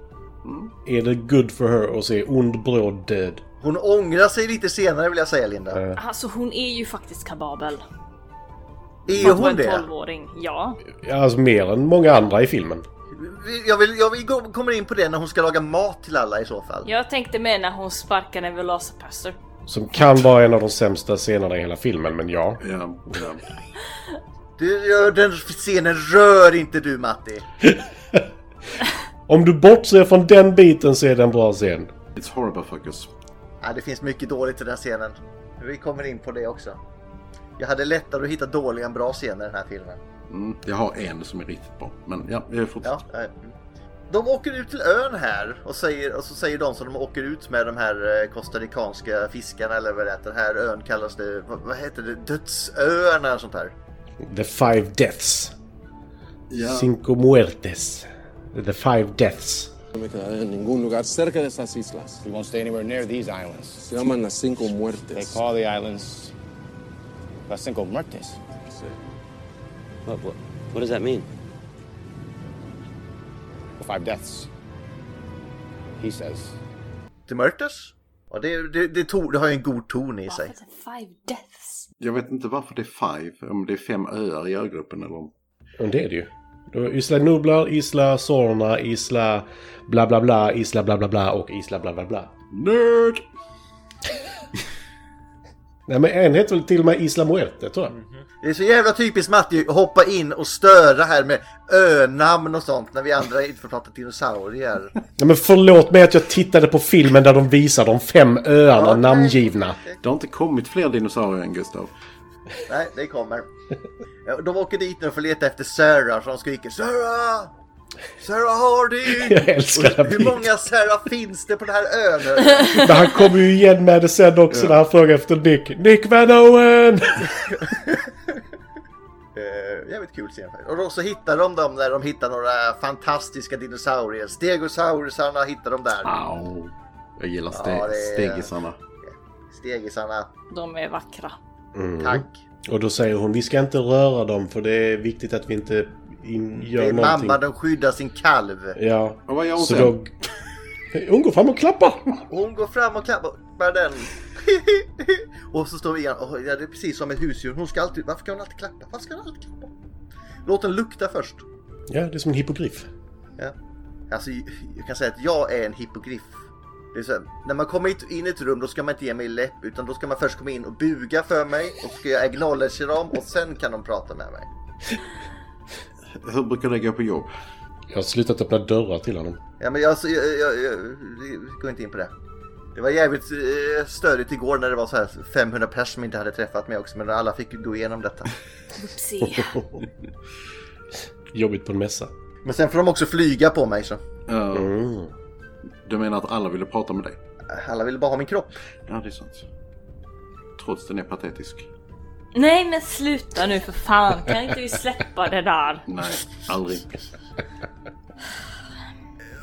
Är det good for her att se ond bråd död? Hon ångrar sig lite senare vill jag säga Linda. Alltså hon är ju faktiskt kababel. Är hon en det? 12-åring. Ja. Alltså mer än många andra i filmen. Jag vill, jag vill gå, kommer in på det när hon ska laga mat till alla i så fall. Jag tänkte med när hon sparkade en Velocipaster. Som kan vara en av de sämsta scenerna i hela filmen, men ja. Ja, ja. Du, den scenen rör inte du Matti. Om du bortser från den biten så är det en bra scen. It's horrible focus. Ja, det finns mycket dåligt i den scenen. Vi kommer in på det också. Jag hade lättare att hitta dåliga än bra scener i den här filmen. Mm, jag har en som är riktigt bra. Men ja, jag fortsätter. Ja, eh, de åker ut till ön här och, säger, och så säger de som de åker ut med de här eh, costaricanska fiskarna eller vad det är. Den här ön kallas det, vad, vad heter det, dödsöarna eller sånt här. The Five Deaths. Ja. Cinco Muertes. The Five Deaths. En ningún lugar cerca de esas islas. We won't stay anywhere near these islands. Se llaman las cinco They muertes. call the islands Las Cinco Muertes. What, what, what does that mean? The five deaths. He says. Till Murters? Ja, det, det, det, to, det har ju en god ton i sig. Varför är det five deaths? Jag vet inte varför det är five. Om det är fem öar i ögruppen eller om... Men det är det ju. Då är Isla Nublar, Isla Sorna, Isla bla bla bla, Isla bla bla bla och Isla bla bla bla. Nerd! Nej men en heter väl till och med Isla Muerte tror jag. Det är så jävla typiskt Matti att hoppa in och störa här med önamn och sånt när vi andra inte får prata dinosaurier. Nej men förlåt mig att jag tittade på filmen där de visar de fem öarna namngivna. Det har inte kommit fler dinosaurier än Gustav. Nej, det kommer. Ja, De åker dit nu för att leta efter Sarah så de skriker Sarah! Sarah Hardy! Jag älskar den Hur många Sarah finns det på den här ön? Men han kommer ju igen med det sen också när han frågar efter Nick. Nick Van Owen! Eh, jävligt kul scen faktiskt. Och då så hittar de dem där de hittar några fantastiska dinosaurier. Stegosaurusarna hittar de där. Au. Jag gillar ste- Ja, det är- stegisarna. Stegisarna. De är vackra. Tack. Och då säger hon vi ska inte röra dem för det är viktigt att vi inte in, gör Det är någonting. mamma, de skyddar sin kalv. Ja. Och vad gör hon Så sen? då... Hon går fram och klappar. Hon går fram och klappar den. och så står vi igen. Oh, ja, det är precis som ett husdjur. Hon ska alltid, varför ska hon alltid klappa? Varför ska hon alltid klappa? Låt den lukta först. Ja, det är som en hippogriff. Ja. Alltså, jag kan säga att jag är en hippogriff. Det är så här, när man kommer in i ett rum då ska man inte ge mig läpp utan då ska man först komma in och buga för mig och ska jag acknowledge dem och sen kan de prata med mig. Hur brukar det gå på jobb? Jag har slutat öppna dörrar till honom. Ja men jag, jag, jag, vi går inte in på det. Det var jävligt eh, störigt igår när det var så här 500 personer som inte hade träffat mig också men alla fick gå igenom detta. Oopsie. Jobbigt på en mässa. Men sen får de också flyga på mig så. Ja, Mm. Du menar att alla ville prata med dig? Alla ville bara ha min kropp. Ja, det är sant. Trots den är patetisk. Nej men sluta nu för fan. Kan inte vi släppa det där? Nej, aldrig.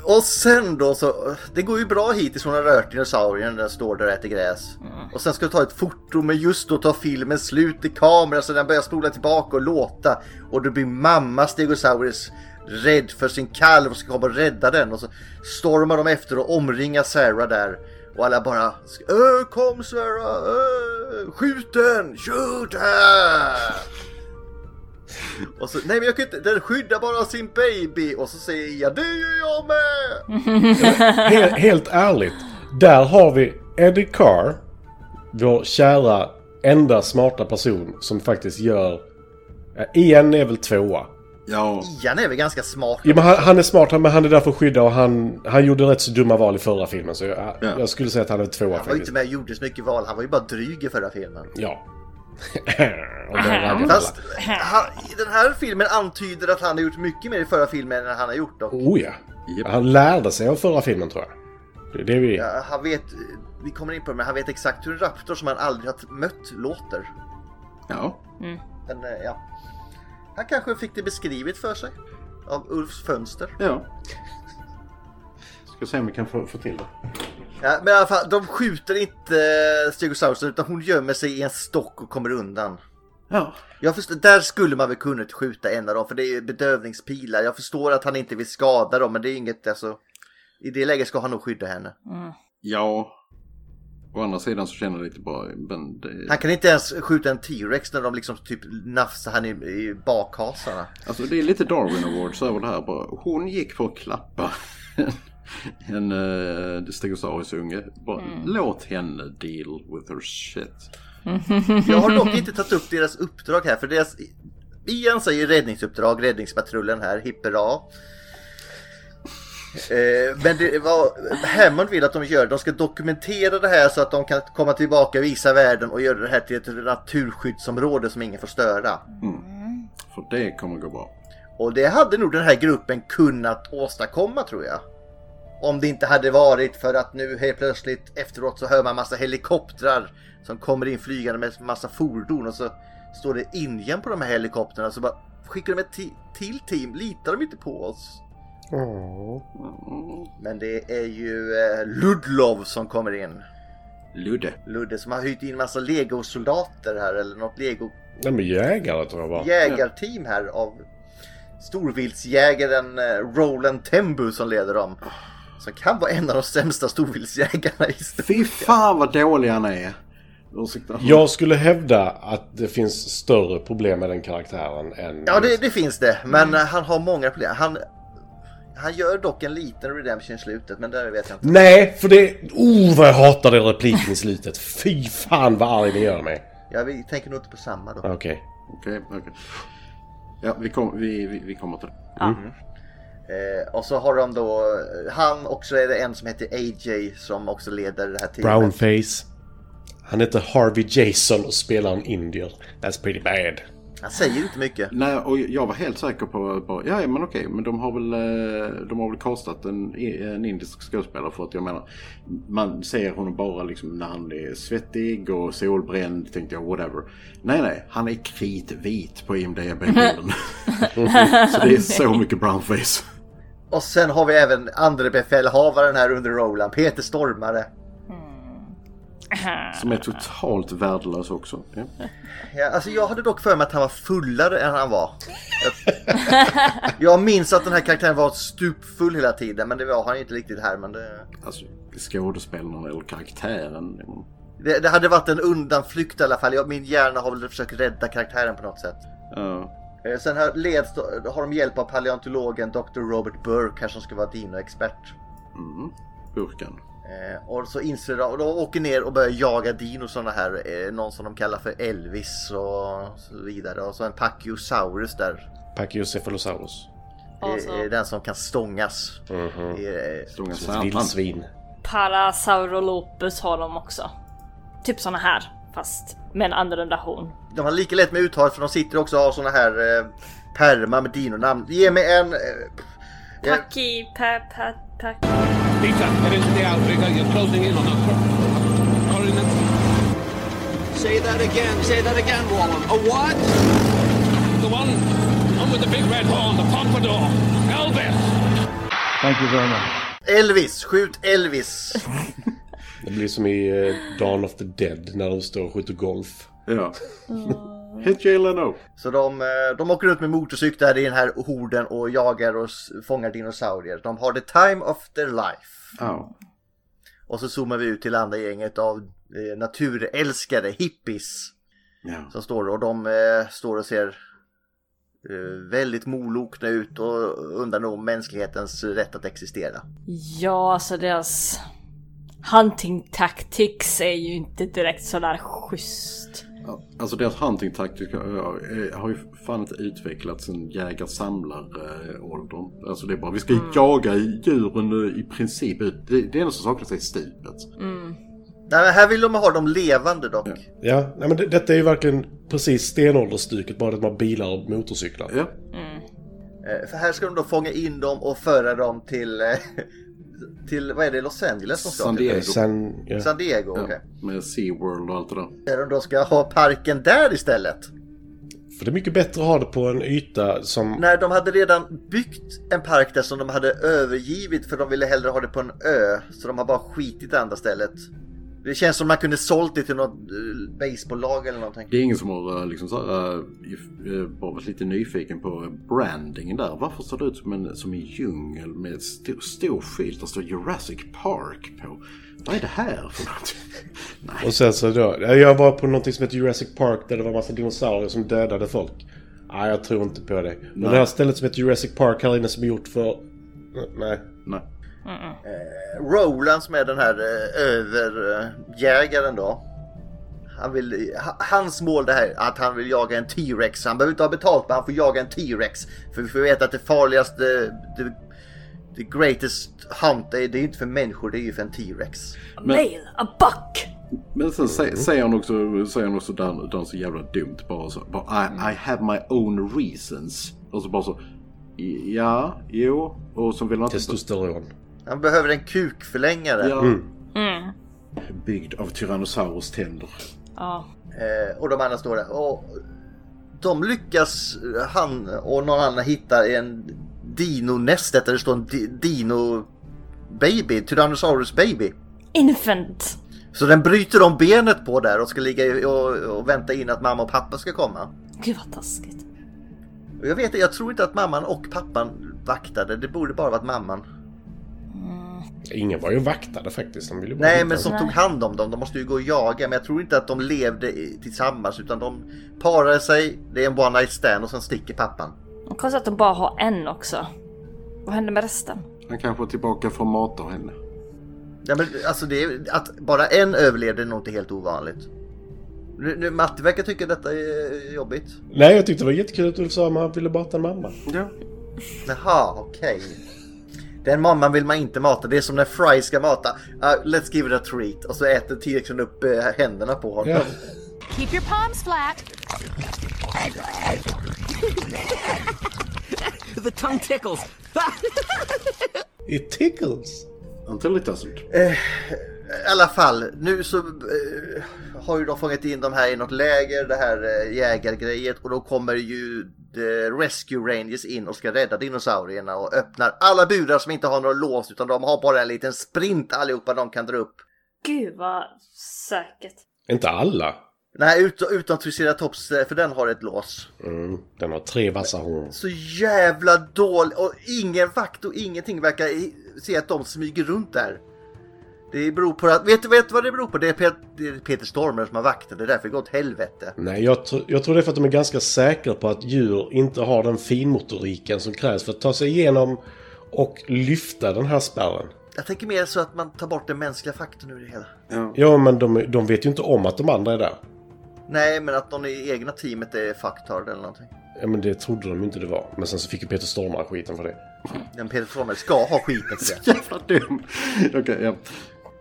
Och sen då så, det går ju bra hittills hon har rört dinosaurien när den står där och äter gräs. Och sen ska du ta ett foto men just då tar filmen slut i kameran så den börjar spola tillbaka och låta. Och då blir mamma Stegosaurus rädd för sin kalv och ska komma och rädda den. Och så stormar de efter och omringar Sarah där. Och alla bara Öh, kom Sverra, Öh, skjut den! Shoot her! Och så, nej men jag kan inte, den skyddar bara sin baby och så säger jag det gör jag med! Helt, helt ärligt. Där har vi Eddie Carr. Vår kära enda smarta person som faktiskt gör... Ian är väl tvåa. Ja, Ian är väl ganska smart. Ja, men han, han är smart, men han är där för att skydda och han, han gjorde rätt så dumma val i förra filmen. Så jag, Ja. jag skulle säga att han är tvåa Han var ju inte med och gjorde så mycket val. Han var ju bara dryg i förra filmen. Ja. Fast han, den här filmen antyder att han har gjort mycket mer i förra filmen än han har gjort. Och, Oh ja. Japp. Han lärde sig av förra filmen tror jag. Det är det vi... ja, han vet, vi kommer in på det, men han vet exakt hur en raptor som han aldrig har mött låter. ja. Men eh, ja, han kanske fick det beskrivet för sig. Av Ulfs fönster. ja. Ska se om vi kan få, få till det. Ja, men i alla fall, de skjuter inte Stegosaurusen utan hon gömmer sig i en stock och kommer undan. Ja. Jag förstår, där skulle man väl kunnat skjuta en av dem för det är ju bedövningspilar. Jag förstår att han inte vill skada dem men det är inget alltså. I det läget ska han nog skydda henne. Ja. Å andra sidan så känner jag lite bara, men det... Han kan inte ens skjuta en T-Rex när de liksom typ nafsar han i, i bakhasarna. Alltså det är lite Darwin Awards över det här bara. Hon gick för att klappa en uh, Stegosaurus-unge. Bara låt henne deal with her shit. Jag har dock inte tagit upp deras uppdrag här för deras Igen säger räddningsuppdrag, räddningspatrullen här, hippera. Eh, men det var Hammond vill att de gör, de ska dokumentera det här så att de kan komma tillbaka och visa världen och göra det här till ett naturskyddsområde som ingen får störa. För det kommer gå bra. Och det hade nog den här gruppen kunnat åstadkomma tror jag. Om det inte hade varit för att nu helt plötsligt efteråt så hör man massa helikoptrar som kommer in flygande med massa fordon och så står det Indien på de här helikoptrarna så bara skickar de ett ti- till team. Litar de inte på oss? Men det är ju eh, Ludlov som kommer in. Ludde. Ludde som har hyrt in massa legosoldater här eller något lego Nej men jägare tror jag bara. jägarteam här av storviltsjägaren eh, Roland Tembu som leder dem. Som kan vara en av de sämsta storviltsjägarna i Fy fan vad dålig han är. Ursäkta. Jag skulle hävda att det finns större problem med den karaktären än... Ja, det, det finns det. Men eh, han har många problem. Han, han gör dock en liten redemption i slutet, men det vet jag inte. Nej, för det... Oh, vad jag hatar den repliken i slutet. Fy fan vad arg det gör mig. Ja, vi tänker nog inte på samma då. Okej. Okej, okej. Ja, vi, kom, vi, vi, vi kommer till det. Eh, och så har de då, han och så är det en som heter AJ som också leder det här teamet. Brownface. Han heter Harvey Jason och spelar en indier. That's pretty bad. Han säger inte mycket. Nej, och jag var helt säker på bara, ja men okej, men de har väl, eh, de har väl kastat en, en indisk skådespelare för att jag menar, man ser honom bara liksom när han är svettig och solbränd, tänkte jag, whatever. Nej, nej, han är kritvit på IMDB-bilden. så det är så mycket brownface. Och sen har vi även andre befälhavaren här under Roland, Peter Stormare. Som är totalt värdelös också. Ja. Ja, alltså jag hade dock för mig att han var fullare än han var. Jag, minns att den här karaktären var stupfull hela tiden, men det var han inte riktigt här. Men det, Alltså skådespelaren eller karaktären. det, det hade varit en undanflykt i alla fall. Jag, min hjärna har väl försökt rädda karaktären på något sätt. Ja. Eh, Sen har, leds, har de hjälp av paleontologen Dr. Robert Burke här som ska vara dinoexpert. Mm. Burken. Eh, och så inser de, och de åker ner och börjar jaga dinos sådana här, eh, någon som de kallar för Elvis och så vidare. Och så en Pachyosaurus där. Pachycephalosaurus. Alltså. Det är den som kan stångas. Mhm. Det är, Stånga Som ett satan. vildsvin. Parasaurolopus har de också. Typ såna här, fast med en annorlunda horn. de har lika lätt med uttalet för de sitter också och har sådana här eh, pärmar med dinonamn. Ge mig en... Eh, eh, Paki, pa, pa, pa. Peter, head into the outrigger. You're closing in on our co- coordinates. Say that again. Say that again, Wallen. A what? The one, one with the big red horn, the pompadour. Elvis. Thank you very much. Elvis, skjut Elvis! Det blir som i eh, Dawn of the Dead när de står och skjuter golf. Ja. Hit Jay Leno. Så de, eh, de åker runt med motorcyklar i den här horden och jagar och fångar dinosaurier. De har the time of their life. Ja. Och så zoomar vi ut till andra gänget av eh, naturälskare, hippies. Ja. Som står och de eh, står och ser väldigt molokna ut och undrar nog om mänsklighetens rätt att existera. Ja, alltså deras hunting tactics är ju inte direkt sådär schysst. Alltså deras hunting taktik eh, har ju fan inte utvecklats sen jägar-samlar-åldern. Alltså det är bara, vi ska jaga djuren i princip ut. Det, det enda som saknas är stupet. Nej, men här vill de ha dem levande dock. Ja, nej, men det, detta är ju verkligen precis stenåldersstycket, bara att man har bilar och motorcyklar. Ja. Eh, För här ska de då fånga in dem och föra dem till, eh, till vad är det, Los Angeles de ska San till? Diego. Sen, ja. San Diego, Ja, okej. med SeaWorld och allt det där. De då ska ha parken där istället. För det är mycket bättre att ha det på en yta som... När de hade redan byggt en park där som de hade övergivit för de ville hellre ha det på en ö. Så de har bara skitit det andra stället. Det känns som man kunde sålt det till något eh, baseballlag eller någonting. Det är ingen som har eh, liksom så bara varit lite nyfiken på brandingen där. Varför ser det ut som en, som en djungel med en stor, stor skylt där står Jurassic Park på? Vad är det här för något? Och sen så då, jag var på någonting som heter Jurassic Park där det var massa dinosaurier som dödade folk. Nej, jag tror inte på det. Men Nej. det här stället som heter Jurassic Park här inne som är gjort för... Nej. Nej. Roland som är den här eh, överjägaren då. Han vill, ha- hans mål det här att han vill jaga en T-Rex. Han behöver inte ha betalt men han får jaga en T-Rex. För vi får veta att det farligaste, the, the greatest hunt, det är det är inte för människor, det är ju för en T-Rex. Male, a buck! Men sen sä- säger han också, säger han också där, där så jävla dumt bara så. Bara, I, I have my own reasons. Och så bara så. Ja, jo. Och så vill han inte... Testosteron. Han behöver en kukförlängare. Ja. Mm. Byggd av Tyrannosaurus tänder. Ja. Eh, och de andra står där. Och de lyckas, han och någon annan hittar en Dino-nästet där det står en di- Dino Baby, Tyrannosaurus Baby. Infant! Så den bryter om benet på där och ska ligga och, och vänta in att mamma och pappa ska komma. Gud vad taskigt. Jag vet jag tror inte att mamman och pappan vaktade. Det borde bara varit mamman. Ingen var ju vaktade faktiskt. De ville bara Nej men som tog hand om dem. De måste ju gå och jaga. Men jag tror inte att de levde tillsammans. Utan de parade sig. Det är en one night stand och sen sticker pappan. Och Konstigt att de bara har en också. Vad händer med resten? Han kanske är tillbaka för att mata henne. Ja, men, alltså det är, att bara en överlevde är nog inte helt ovanligt. Nu, nu, Matti verkar tycka detta är jobbigt. Nej, jag tyckte det var jättekul att Ulf sa att han ville mata en mamma. Ja. Jaha, okej. Den mamman vill man inte mata. Det är som när Fry ska mata. Uh, let's give it a treat. Och så äter T-rexen upp eh, händerna på honom. Ja. Keep your palms flat. The tongue tickles. It tickles. Until it doesn't. Eh, I alla fall, nu så eh, har ju de fångat in de här i något läger, det här eh, jägargrejet och då kommer ju the Rescue Rangers in och ska rädda dinosaurierna och öppnar alla burar som inte har några lås utan de har bara en liten sprint allihopa de kan dra upp. Gud vad säkert. Inte alla. Nej, ut, utan Triceratops eh, för den har ett lås. Mm, den har tre vassa horn. Så jävla dålig och ingen vakt och ingenting verkar se att de smyger runt där. Det beror på att, vet du vet du vad det beror på? Det är, Pet, det är Peter Stormer som har vakten, det är därför det går åt helvete. Nej, jag, tr- jag tror det är för att de är ganska säkra på att djur inte har den finmotoriken som krävs för att ta sig igenom och lyfta den här spärren. Jag tänker mer så att man tar bort den mänskliga faktorn ur det hela. Ja. Ja, men de, de vet ju inte om att de andra är där. Nej, men att någon i egna teamet är fucktard eller någonting. Ja, men det trodde de inte det var. Men sen så fick ju Peter Stormare skiten för det. Den Peter Stormer ska ha skiten för det. Jävla dum. Okej, ja.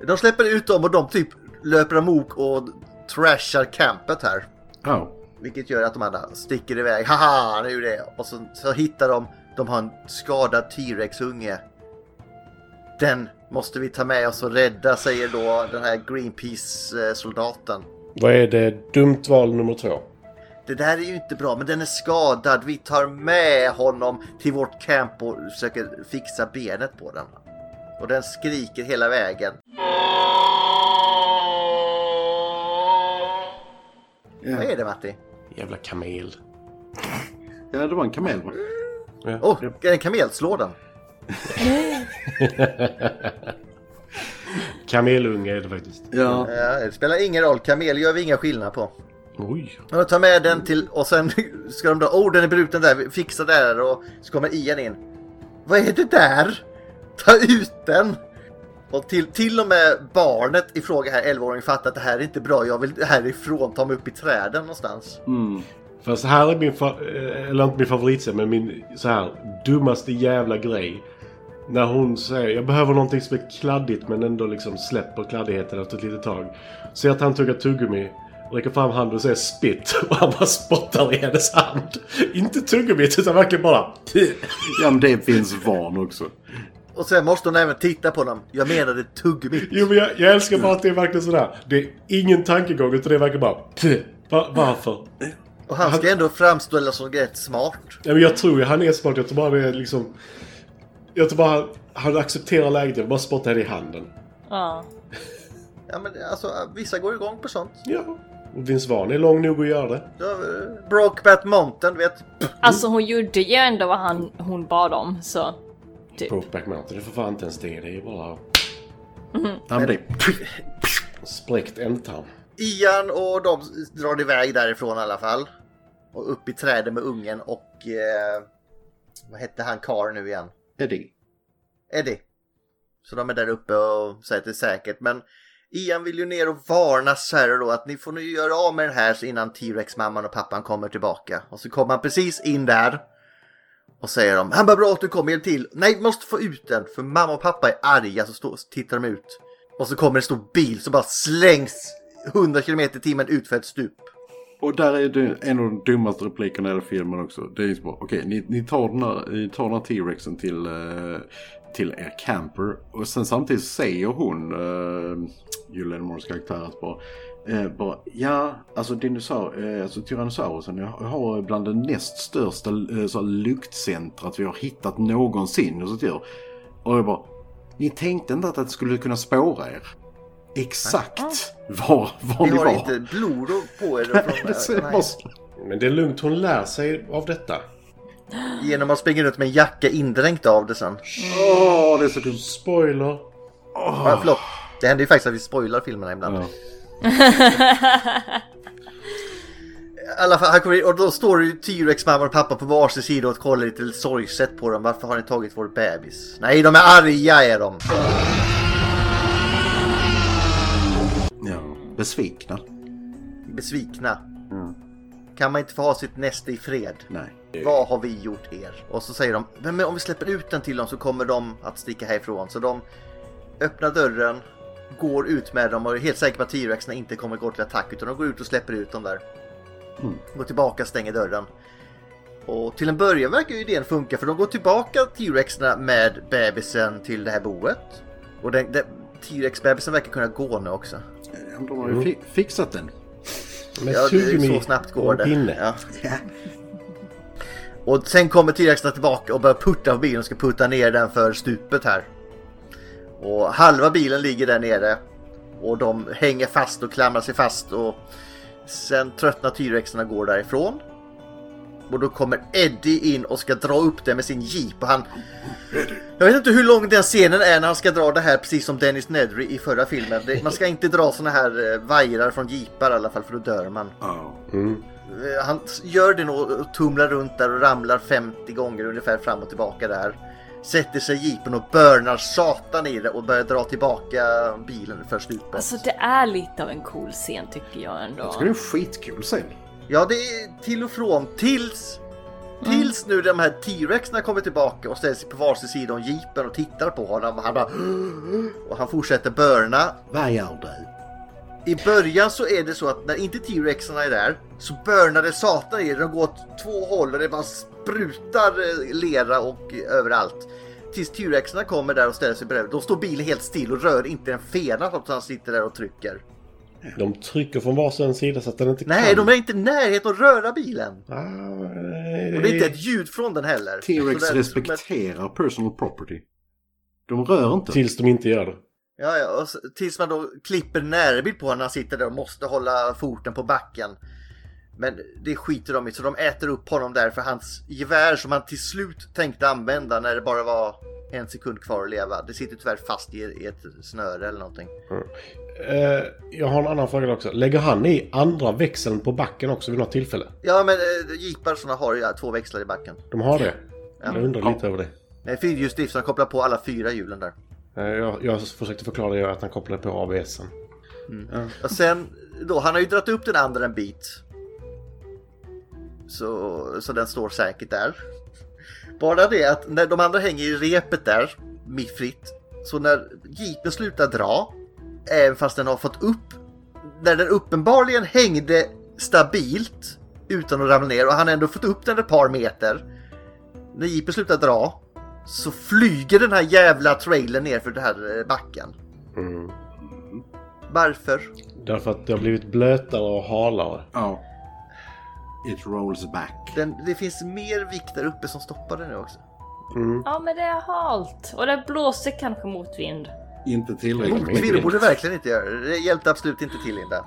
De släpper ut dem och de typ löper amok och trashar campet här. Ja. Vilket gör att de andra sticker iväg. Haha, nu är det. Och så, så hittar de, de har en skadad T-Rex-unge. Den måste vi ta med oss och rädda, säger då den här Greenpeace-soldaten. Vad är det? Dumt val nummer två. Det där är ju inte bra, men den är skadad. Vi tar med honom till vårt camp och försöker fixa benet på den. Och den skriker hela vägen. Vad är det Matti? Jävla kamel. Ja, det var en kamel va? Åh, oh, är det en kamel? Slå den. Kamelunge är det faktiskt. Ja. Ja, det spelar ingen roll. Kamel gör vi inga skillnad på. Oj. De tar med den till och sen ska de då, oh den är bruten där, fixa där och så kommer Ian in. Vad är det där? Ta ut den! Och till, till och med barnet i fråga här, 11-åringen, fattar att det här är inte bra. Jag vill härifrån, ta mig upp i träden någonstans. Mm. Fast här är min, fa- eh, eller inte min favoritscen, men min så här dummaste jävla grej. När hon säger jag behöver någonting som är kladdigt men ändå liksom släpper kladdigheten efter ett litet tag. Ser att han tuggar tuggummi, räcker fram handen och säger spit och han bara spottar i hennes hand. Inte tuggummit utan verkligen bara... Ja men det finns van också. Och sen måste hon även titta på dem. Jag menade tuggummi. Jo men jag, jag älskar bara att det är verkligen sådär. Det är ingen tankegång utan det är verkligen bara... Va, varför? Och han ska ändå framstå som rätt smart. Ja, men jag tror ju han är smart. Jag tror bara det är liksom... Jag tror bara han accepterar läget. Jag vill bara spotta henne i handen. Ja. Ja men alltså vissa går igång på sånt. Ja. Och Vince Vaughn är lång nog att göra det. Ja, eh, Brokeback Mountain, du vet. Alltså hon gjorde ju ändå vad han, hon bad om så. Typ. Brokeback Mountain, det är för fan inte ens det. Det är bara... Mhm. Ja, men det... Spräckt ändtarm. Ian och de drar iväg därifrån i alla fall. Och upp i trädet med ungen och... Eh, vad hette han Carr nu igen? Eddie. Eddie. Så de är där uppe och säger att det är säkert. Men Ian vill ju ner och varna Sarah då att ni får nu göra av med den här innan T-Rex mamman och pappan kommer tillbaka. Och så kommer han precis in där. Och säger de, han bara bra att du kom, hjälp till. Nej, vi måste få ut den för mamma och pappa är arga så står, tittar de ut. Och så kommer en stor bil som bara slängs 100 km i timmen ut för ett stup. Och där är det en av de dummaste replikerna i hela filmen också. Det är ju så bara, okej, ni, ni tar den här, ni tar den här T-Rexen till, eh, till er camper. Och sen samtidigt säger hon, eh, uh, Julian Moores karaktär, att bara, eh, bara, ja, alltså dinosaur, eh, alltså Tyrannosaurusen jag har bland det näst största eh, så luktcentrat vi har hittat någonsin. Och, så där. och jag bara, ni tänkte inte att det skulle kunna spåra er? Exakt var, var Ni ni har var. inte blod på er. Från- det Men det är lugnt, hon lär sig av detta. Genom att springa runt med en jacka indränkt av det sen. Åh, det är så dumt. Spoiler. Ja, förlåt. Det händer ju faktiskt att vi spoilar filmerna ibland. I alla fall, han kommer in, och då står ju T-Rex mamma och pappa på varsin sida och kollar lite sorgset på dem. Varför har ni tagit vår bebis? Nej, de är arga är de. Ja, besvikna. Besvikna. Kan man inte få ha sitt näste i fred? Nej. Vad har vi gjort er? Och så säger de, men om vi släpper ut den till dem så kommer de att sticka härifrån. Så de öppnar dörren, går ut med dem och är helt säkra på att T-Rexarna inte kommer gå till attack utan de går ut och släpper ut dem där. Mm. Går tillbaka, stänger dörren. Och till en början verkar ju idén funka för de går tillbaka T-Rexarna med bebisen till det här boet. Och den, den, T-Rex-bebisen verkar kunna gå nu också. De har ju fi- fixat den. Med Ja, det är tuggummi så snabbt och går det. pinne. Ja. Och sen kommer T-Rexarna tillbaka och börjar putta på bilen och ska putta ner den för stupet här. Och halva bilen ligger där nere. Och de hänger fast och klamrar sig fast och sen tröttnar T-Rexarna och går därifrån. Och då kommer Eddie in och ska dra upp det med sin jeep och han... Jag vet inte hur lång den scenen är när han ska dra det här precis som Dennis Nedry i förra filmen. Man ska inte dra såna här eh, vajrar från jeepar i alla fall för då dör man. Mm. Eh, Han gör det nog och tumlar runt där och ramlar 50 gånger ungefär fram och tillbaka där. Sätter sig i jeepen och börnar satan i det och börjar dra tillbaka bilen för stupet. Alltså det är lite av en cool scen tycker jag ändå. Jag tycker det är skitkul sen. Ja, det är till och från tills Tills nu de här T-Rexarna kommer tillbaka och ställer sig på varsin sida om jeepen och tittar på honom. Han bara... Och han fortsätter börna. Vad gör du? I början så är det så att när inte T-Rexarna är där så börnar det satan i det. De går åt två håll och det bara sprutar eh, lera och överallt. Tills T-Rexarna kommer där och ställer sig bredvid. Då står bilen helt still och rör inte en fena trots att han sitter där och trycker. De trycker från varsin sida så att den inte Nej, kan. de är inte i närheten att röra bilen. Ah, Och det är inte ett ljud från den heller. T-Rex respekterar personal property. De rör inte. Tills de inte gör det. Ja, ja, och tills man då klipper närbild på honom när han sitter där och måste hålla foten på backen. Men det skiter de i, så de äter upp honom där för hans gevär som han till slut tänkte använda när det bara var en sekund kvar att leva. Det sitter tyvärr fast i, ett snöre eller någonting. Eh, jag har en annan fråga också. Lägger han i andra växeln på backen också vid något tillfälle? Ja, men äh, jeepar såna har ju två växlar i backen. De har det? Ja. Jag undrar lite över det. Med fyrhjulsdrift så han kopplar på alla fyra hjulen där. Eh, Jag, jag försökte förklara det att han kopplade på ABSen. Och sen då, han har ju dragit upp den andra en bit. Så, så den står säkert där. Bara det att när de andra hänger i repet där, fritt. Så när jeepen slutar dra, även fast den har fått upp, när den uppenbarligen hängde stabilt utan att ramla ner och han har ändå fått upp den ett par meter. När jeepen slutar dra så flyger den här jävla trailern ner för den här eh, backen. Mm. Varför? Därför att det har blivit blötare och halare. Ja. It rolls back. Den, det finns mer vikt där uppe som stoppar den nu också. Mm. Ja men det är halt och det blåser kanske motvind. Inte tillräckligt Motvind borde verkligen inte göra det. Det hjälpte absolut inte till Linda.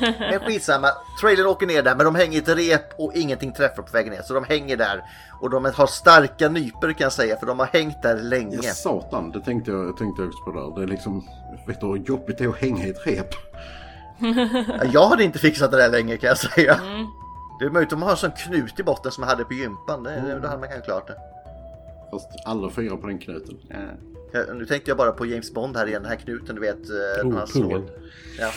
Men skitsamma. Trailern åker ner där men de hänger i ett rep och ingenting träffar på vägen ner. Så de hänger där. Och de har starka nyper kan jag säga för de har hängt där länge. Ja, satan, det tänkte jag, tänkte jag också på där. Det är liksom, vet du hur jobbigt det är att hänga i ett rep? Ja, Jag hade inte fixat det där länge kan jag säga. Det är möjligt att man har en sån knut i botten som man hade på gympan. Det, det, då hade man kanske klart det. Fast alla fyra på den knuten. Ja. Ja, nu tänkte jag bara på James Bond här igen. Den här knuten du vet. eh, Oh, när han slår. Ja.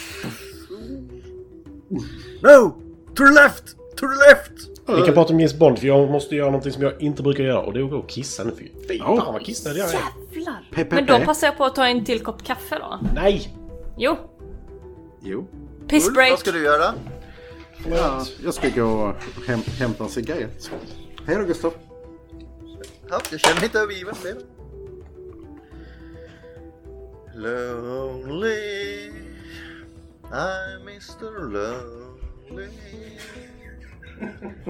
No! To the left! To the left! Vi kan prata om James Bond för jag måste göra någonting som jag inte brukar göra och det är att gå och kissa nu. Fy fy fan vad kissnödig jag är. Jävlar! Pepe. Men då passar jag på att ta en till kopp kaffe då. Nej! Jo, Jo. Ulf, vad ska du göra? Ja, jag ska gå och häm, hämta en cigarett. Hej då Gustav. Ja, jag känner mig inte övergiven. Det. Lonely I'm Mr Lonely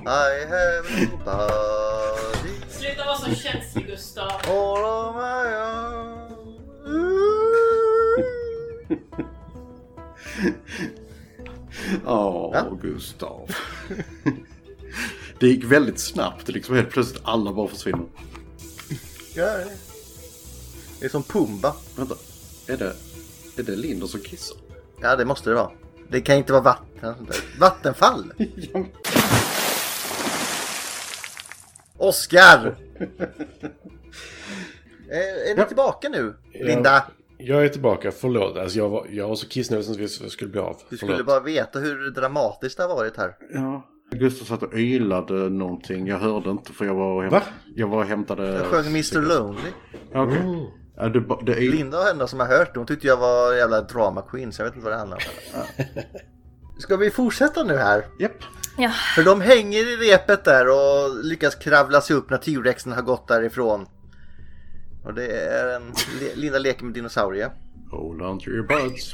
I have nobody Sluta vara så känslig Gustav. all on my own Ja. Gustav. det gick väldigt snabbt. Liksom helt plötsligt alla bara försvinner. Ja, det är- som Pumba. Vänta, är det, är det Linder som kissar? Ja, det måste det vara. Det kan inte vara vatten. Vattenfall! Oskar! är, är ni tillbaka nu? Linda? Jag är tillbaka, förlåt. Alltså jag var, jag var så kissnödig som vi skulle bli av. Du skulle Förlåt. bara veta hur dramatiskt det har varit här. Ja. Gustav satt och ylade någonting. Jag hörde inte för jag var och, häm- Va? jag var och hämtade... Jag sjöng Mr Lonely. Okej. Mm. Ja, det, ba- det är... Linda och henne som har hört det, hon tyckte jag var jävla drama queen så jag vet inte vad det handlar om. Ska vi fortsätta nu här? Japp. Ja. För de hänger i repet där och lyckas kravla sig upp när T-rexen har gått därifrån. Och det är en... Le- Linda leker med dinosaurier. Hold on to your butts.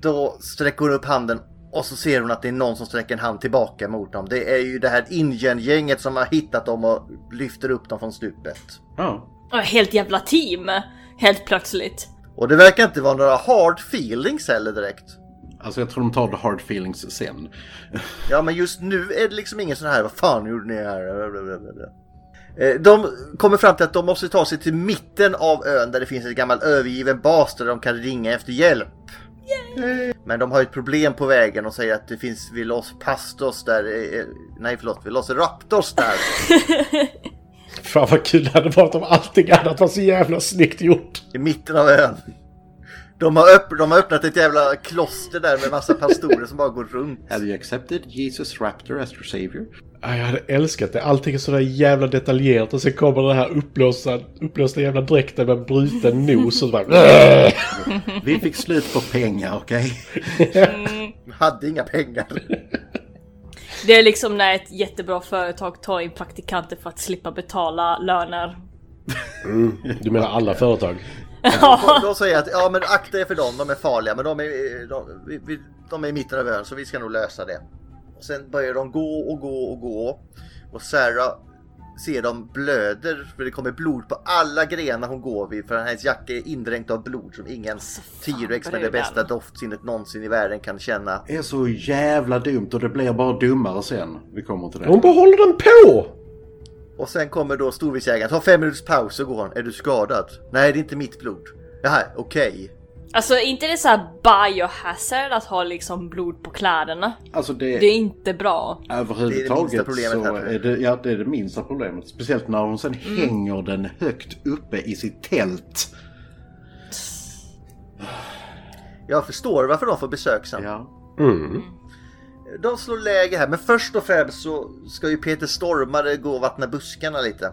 Då sträcker hon upp handen och så ser hon att det är någon som sträcker en hand tillbaka mot dem. Det är ju det här Indien-gänget som har hittat dem och lyfter upp dem från stupet. Ja. Ja, Helt jävla team. Helt plötsligt. Och det verkar inte vara några hard feelings heller direkt. Alltså jag tror de tar the hard feelings sen. Ja men just nu är det liksom ingen sån här, vad fan gjorde ni här? Eh, De kommer fram till att de måste ta sig till mitten av ön där det finns en gammal övergiven bas där de kan ringa efter hjälp. Men de har ett problem på vägen och säger att det finns Velos Pastos där, eh, nej förlåt, Velociraptors där. Fan vad kul det hade varit om allting annat var så jävla snyggt gjort. I mitten av ön. De har, öpp- de har öppnat ett jävla kloster där med massa pastorer som bara går runt. Have you accepted Jesus Raptor as your savior? Ja, Jag hade älskat det. Allting är sådär jävla detaljerat och sen kommer den här upplösta, upplösta jävla dräkten med bruten nos och så bara... Vi fick slut på pengar, okej? Hade inga pengar. Det är liksom när ett jättebra företag tar in praktikanter för att slippa betala löner. Mm. Du menar alla företag? Och då säger jag att ja men akta er för dem, de är farliga men de är, de, de är i mitten av ön så vi ska nog lösa det. Och sen börjar de gå och gå och gå och Sarah ser de blöder för det kommer blod på alla grenar hon går vid för hennes jacka är indränkt av blod som ingen T-rex med det bästa doftsinnet någonsin i världen kan känna. Det är så jävla dumt och det blir bara dummare sen. Vi kommer till det. Hon bara håller den på! Och sen kommer då storviltsjägaren, ta fem minuters paus så går hon. Är du skadad? Nej det är inte mitt blod. Jaha, okej. Alltså inte det så här biohazard att ha liksom blod på kläderna? Alltså det... Det är inte bra. Det är det minsta Överhuvudtaget problemet så här, är det, ja, det är det minsta problemet. Speciellt när hon sen hänger den högt uppe i sitt tält. Jag förstår varför de får besök sen. Ja. Mm. De slår läge här, men först och främst så ska ju Peter Stormare gå och vattna buskarna lite.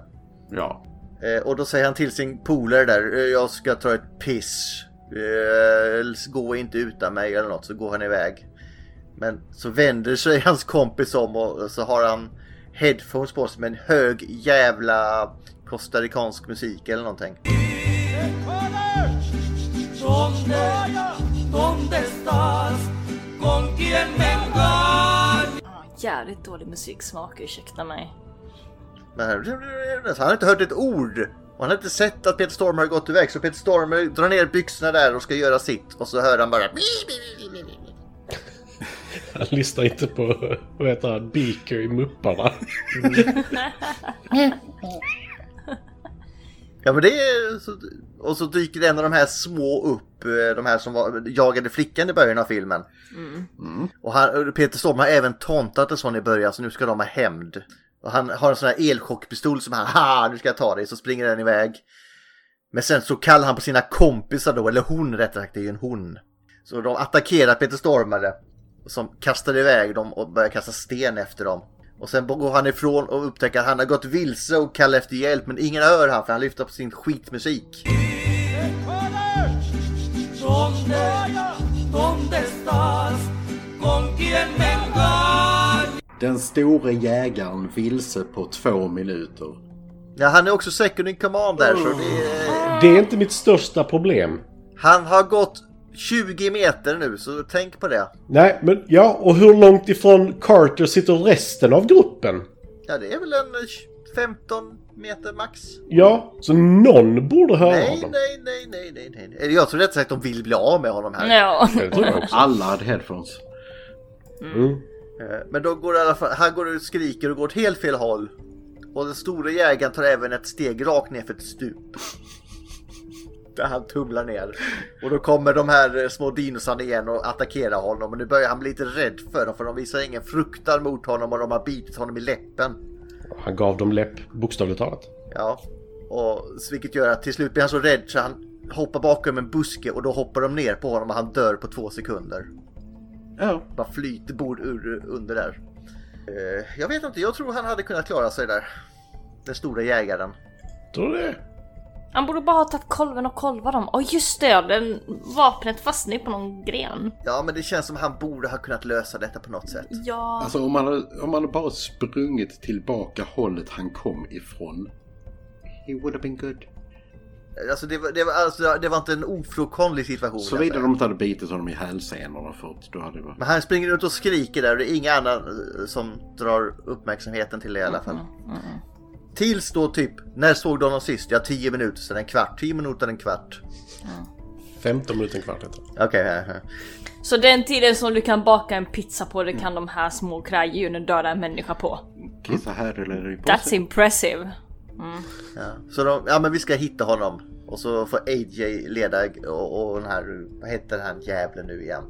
Ja. Eh, och då säger han till sin polare där, "Eh, jag ska ta ett piss. Eh, gå inte utan mig eller något, så går han iväg. Men så vänder sig hans kompis om och så har han headphones på sig med en hög jävla costaricansk musik eller någonting. Jävligt dålig musiksmak, ursäkta mig. Men han har inte hört ett ord. Och han har inte sett att Peter Stormare har gått iväg. Så Peter Stormare drar ner byxorna där och ska göra sitt. Och så hör han bara... Han lyssnar inte på, vad heter han, Beaker i Mupparna. Ja men det är... Och så dyker en av de här små upp. eh, De här som var, jagade flickan i början av filmen. Och han, Peter Stormare har även tontat en sån i början. Så nu ska de ha hämnd. Och han har en sån här elchockpistol som han... Ha! Nu ska jag ta dig. Så springer den iväg. Men sen så kallar han på sina kompisar då. Eller hon rättare sagt. Det är ju en hon. Så de attackerar Peter Stormare. Som kastar iväg dem och börjar kasta sten efter dem. Och sen går han ifrån och upptäcker att han har gått vilse och kallar efter hjälp. Men ingen hör han för han lyfter på sin skitmusik. Den store jägaren vilse på två minuter. Ja, han är också second in command där så det är... Det är inte mitt största problem. Han har gått 20 meter nu så tänk på det. Nej, men ja, och hur långt ifrån Carter sitter resten av gruppen? Ja, det är väl en eh, 15 meter max. Ja, så någon borde höra Nej, honom. nej, nej, nej, nej, nej. Eller jag tror rätt sagt de vill bli av med honom här. Ja. Det tror jag också. Alla hade headphones. Mm. Eh, Men då går i alla fall, han går ut och skriker och går åt helt fel håll. Och den stora jägaren tar även ett steg rakt ner för ett stup. Där han tumlar ner. Och då kommer de här eh, små dinosarna igen och attackerar honom. Och nu börjar han bli lite rädd för dem för de visar ingen fruktan mot honom och de har bitit honom i läppen. Han gav dem läpp, bokstavligt talat. Ja, och vilket gör att till slut blir han så rädd så han hoppar bakom en buske och då hoppar de ner på honom och han dör på två sekunder. Ja. Bara flyter bord ur, under där. Eh, jag vet inte, jag tror han hade kunnat klara sig där. Den stora jägaren. Tror du det? Han borde bara ha tagit kolven och kolvat dem. Åh just det, den vapnet fastnade på någon gren. Ja, men det känns som han borde ha kunnat lösa detta på något sätt. Ja. Alltså om man, hade, om hade bara sprungit tillbaka hållet han kom ifrån. He would have been good. Alltså det var, det var, alltså, det var inte en ofrånkomlig situation. Såvida de inte hade bitit honom i hälsenorna för att då hade det varit... Men han springer runt och skriker där och det är inga andra eh, som drar uppmärksamheten till det i alla fall. Tills då typ, när såg du honom sist? Ja, 10 minuter sedan, en kvart. 10 minuter, en kvart. 15 minuter, en kvart heter det. Okej, ja, ja. Så den tiden som du kan baka en pizza på, det kan de här små kräldjuren döda en människa på. Kissa här eller i That's impressive. ja. Så de, ja men vi ska hitta honom. Och så får AJ leda och, och den här, vad heter han jävlen nu igen?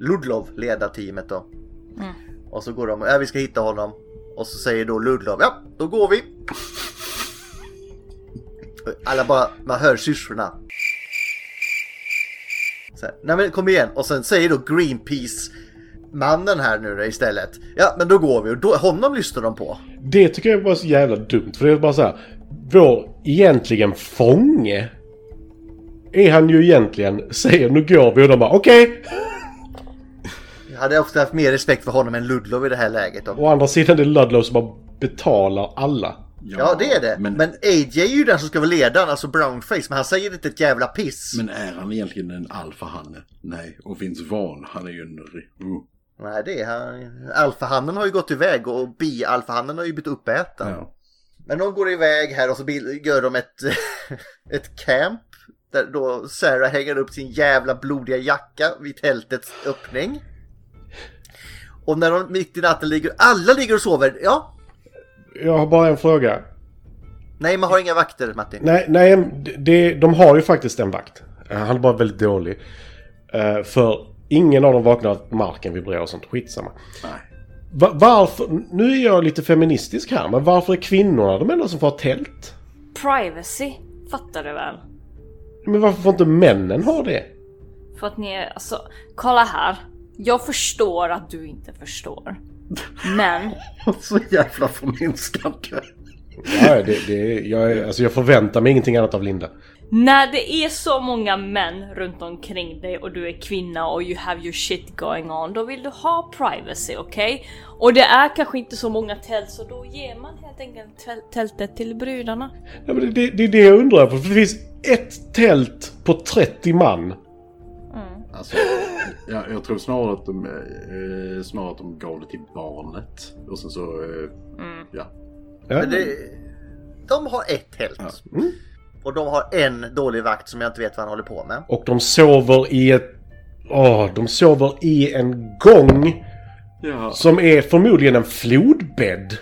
Ludlov leda teamet då. Mm. Och så går de, ja vi ska hitta honom. Och så säger då Ludlov, ja då går vi. Alla bara, man hör syrsorna. Så här, Nej men kom igen. Och sen säger då Greenpeace mannen här nu då istället. Ja men då går vi och då, honom lyssnar de på. Det tycker jag var så jävla dumt. För det är bara så här. Vår egentligen fånge. Är han ju egentligen. Säger nu går vi och de bara okej. Jag hade ofta haft mer respekt för honom än Ludlov i det här läget. Då. Å andra sidan det är Ludlow som bara betalar alla. Ja, det är det. Men... Men, AJ är ju den som ska vara ledaren, alltså brownface. Men han säger inte ett jävla piss. men är han egentligen en alfahanne? Nej. Och Vince Vaughn, han är ju en... Uh. Nej, det är han. Alfahannen har ju gått iväg och bi-alfahannen har ju blivit uppäten. Ja. Men de går iväg här och så gör de ett, ett camp. Där då Sarah hänger upp sin jävla blodiga jacka vid tältets öppning. Och när de mitt i natten ligger, alla ligger och sover. Ja, Jag har bara en fråga. nej man har inga vakter Matti. Nej, nej det, de har ju faktiskt en vakt. Eh, Han är bara väldigt dålig. Eh, för ingen av dem vaknar att marken vibrerar och sånt. Skitsamma. Nej. Va- varför, nu är jag lite feministisk här, men varför är kvinnorna de enda som får ha tält? Privacy, fattar du väl? Men varför får inte männen ha det? För att ni är, alltså, kolla här. Jag förstår att du inte förstår. Men, Så jävla förminskande. Ja, det, det, jag, alltså jag förväntar mig ingenting annat av Linda. När det är så många män runt omkring dig och du är kvinna och you have your shit going on, då vill du ha privacy, okej? Och det är kanske inte så många tält, så då ger man helt enkelt täl- tältet till brudarna. Ja, men det, det, det är det jag undrar på. För det finns ett tält på 30 man. Alltså, ja, jag tror snarare att, de, eh, snarare att de gav det till barnet. Och sen så, eh, ja. Ja. Men det, de har ett tält. Och de har en dålig vakt som jag inte vet vad han håller på med. Och de sover i ett... Åh, de sover i en gång Ja. som är förmodligen en flodbädd.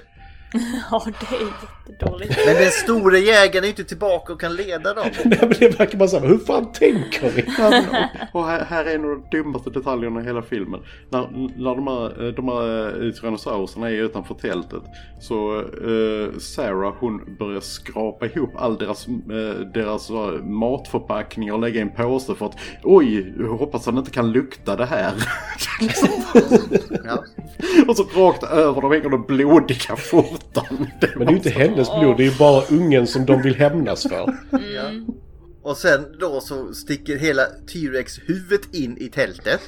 Ja, det är jättedåligt. Men den store jägaren är inte tillbaka och kan leda dem. Nej, men det verkar bara så här, hur fan tänker men, och, och här, här är en av de dummaste detaljerna i hela filmen. När, när de här, de här eh, tyrannosaurusarna är utanför tältet så eh, Sarah hon börjar skrapa ihop all deras, eh, deras eh, matförpackningar och lägga i en påse för att oj, jag hoppas han inte kan lukta det här. Ja. och så rakt över dem hänger den blodiga skjortan. Men det är ju inte hennes blod, det är ju bara ungen som de vill hämnas för. Ja. Och sen då så sticker hela T-Rex huvudet in i tältet.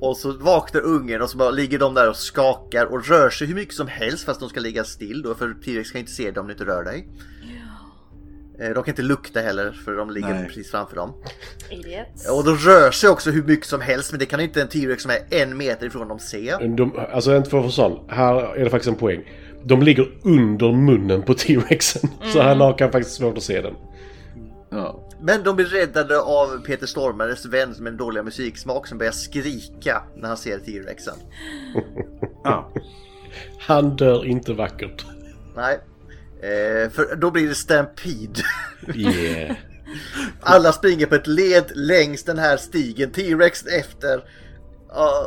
Och så vaknar ungen och så bara ligger de där och skakar och rör sig hur mycket som helst fast de ska ligga still då för T-Rex kan inte se dig om du inte rör dig. Eh, De kan inte lukta heller för de ligger Nej. precis framför dem. Idiots. Och de rör sig också hur mycket som helst men det kan inte en T-Rex som är en meter ifrån dem se. De, alltså inte för att vara sån, här är det faktiskt en poäng. De ligger under munnen på T-Rexen. Så han har kan faktiskt svårt att se den. Ja. Men de blir räddade av Peter Stormares vän med en dåliga musiksmak som börjar skrika när han ser T-Rexen. Ja. Han dör inte vackert. Nej. Eh, för då blir det Stampede. Yeah. Alla springer på ett led längs den här stigen. T-Rex efter.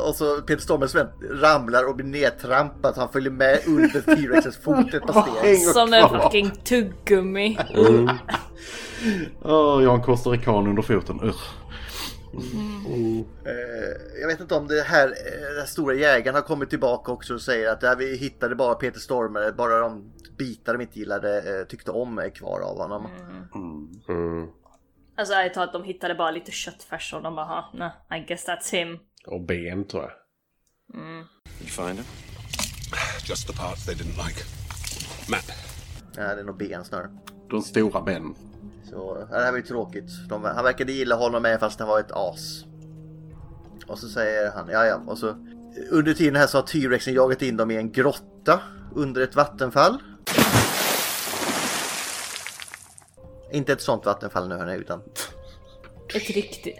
Och så Peter Stormares vän ramlar och blir nedtrampad. Han följer med under T-Rexens fot ett par steg. Som en fucking tuggummi. Åh, jag har en costarican under foten. Ugh. Eh, jag vet inte om det här eh, den stora jägaren har kommit tillbaka också och säger att det här, vi hittade bara Peter Stormare. Bara de bitar de inte gillade, eh, tyckte om är kvar av honom. Alltså ärligt talat, de hittade bara lite köttfärs och de bara "Ha, nej, I guess that's him. Och ben tror jag. Did you find him? Just the parts they didn't like. Matt. Ja, det är nog ben snarare. De stora benen. Så det här var ju tråkigt. De, han verkade gilla honom med fast han var ett as. Och så säger han, ja ja. Och så under tiden här så har T-Rexen jagat in dem i en grotta under ett vattenfall. Inte ett sånt vattenfall nu hörni, utan Ett riktigt...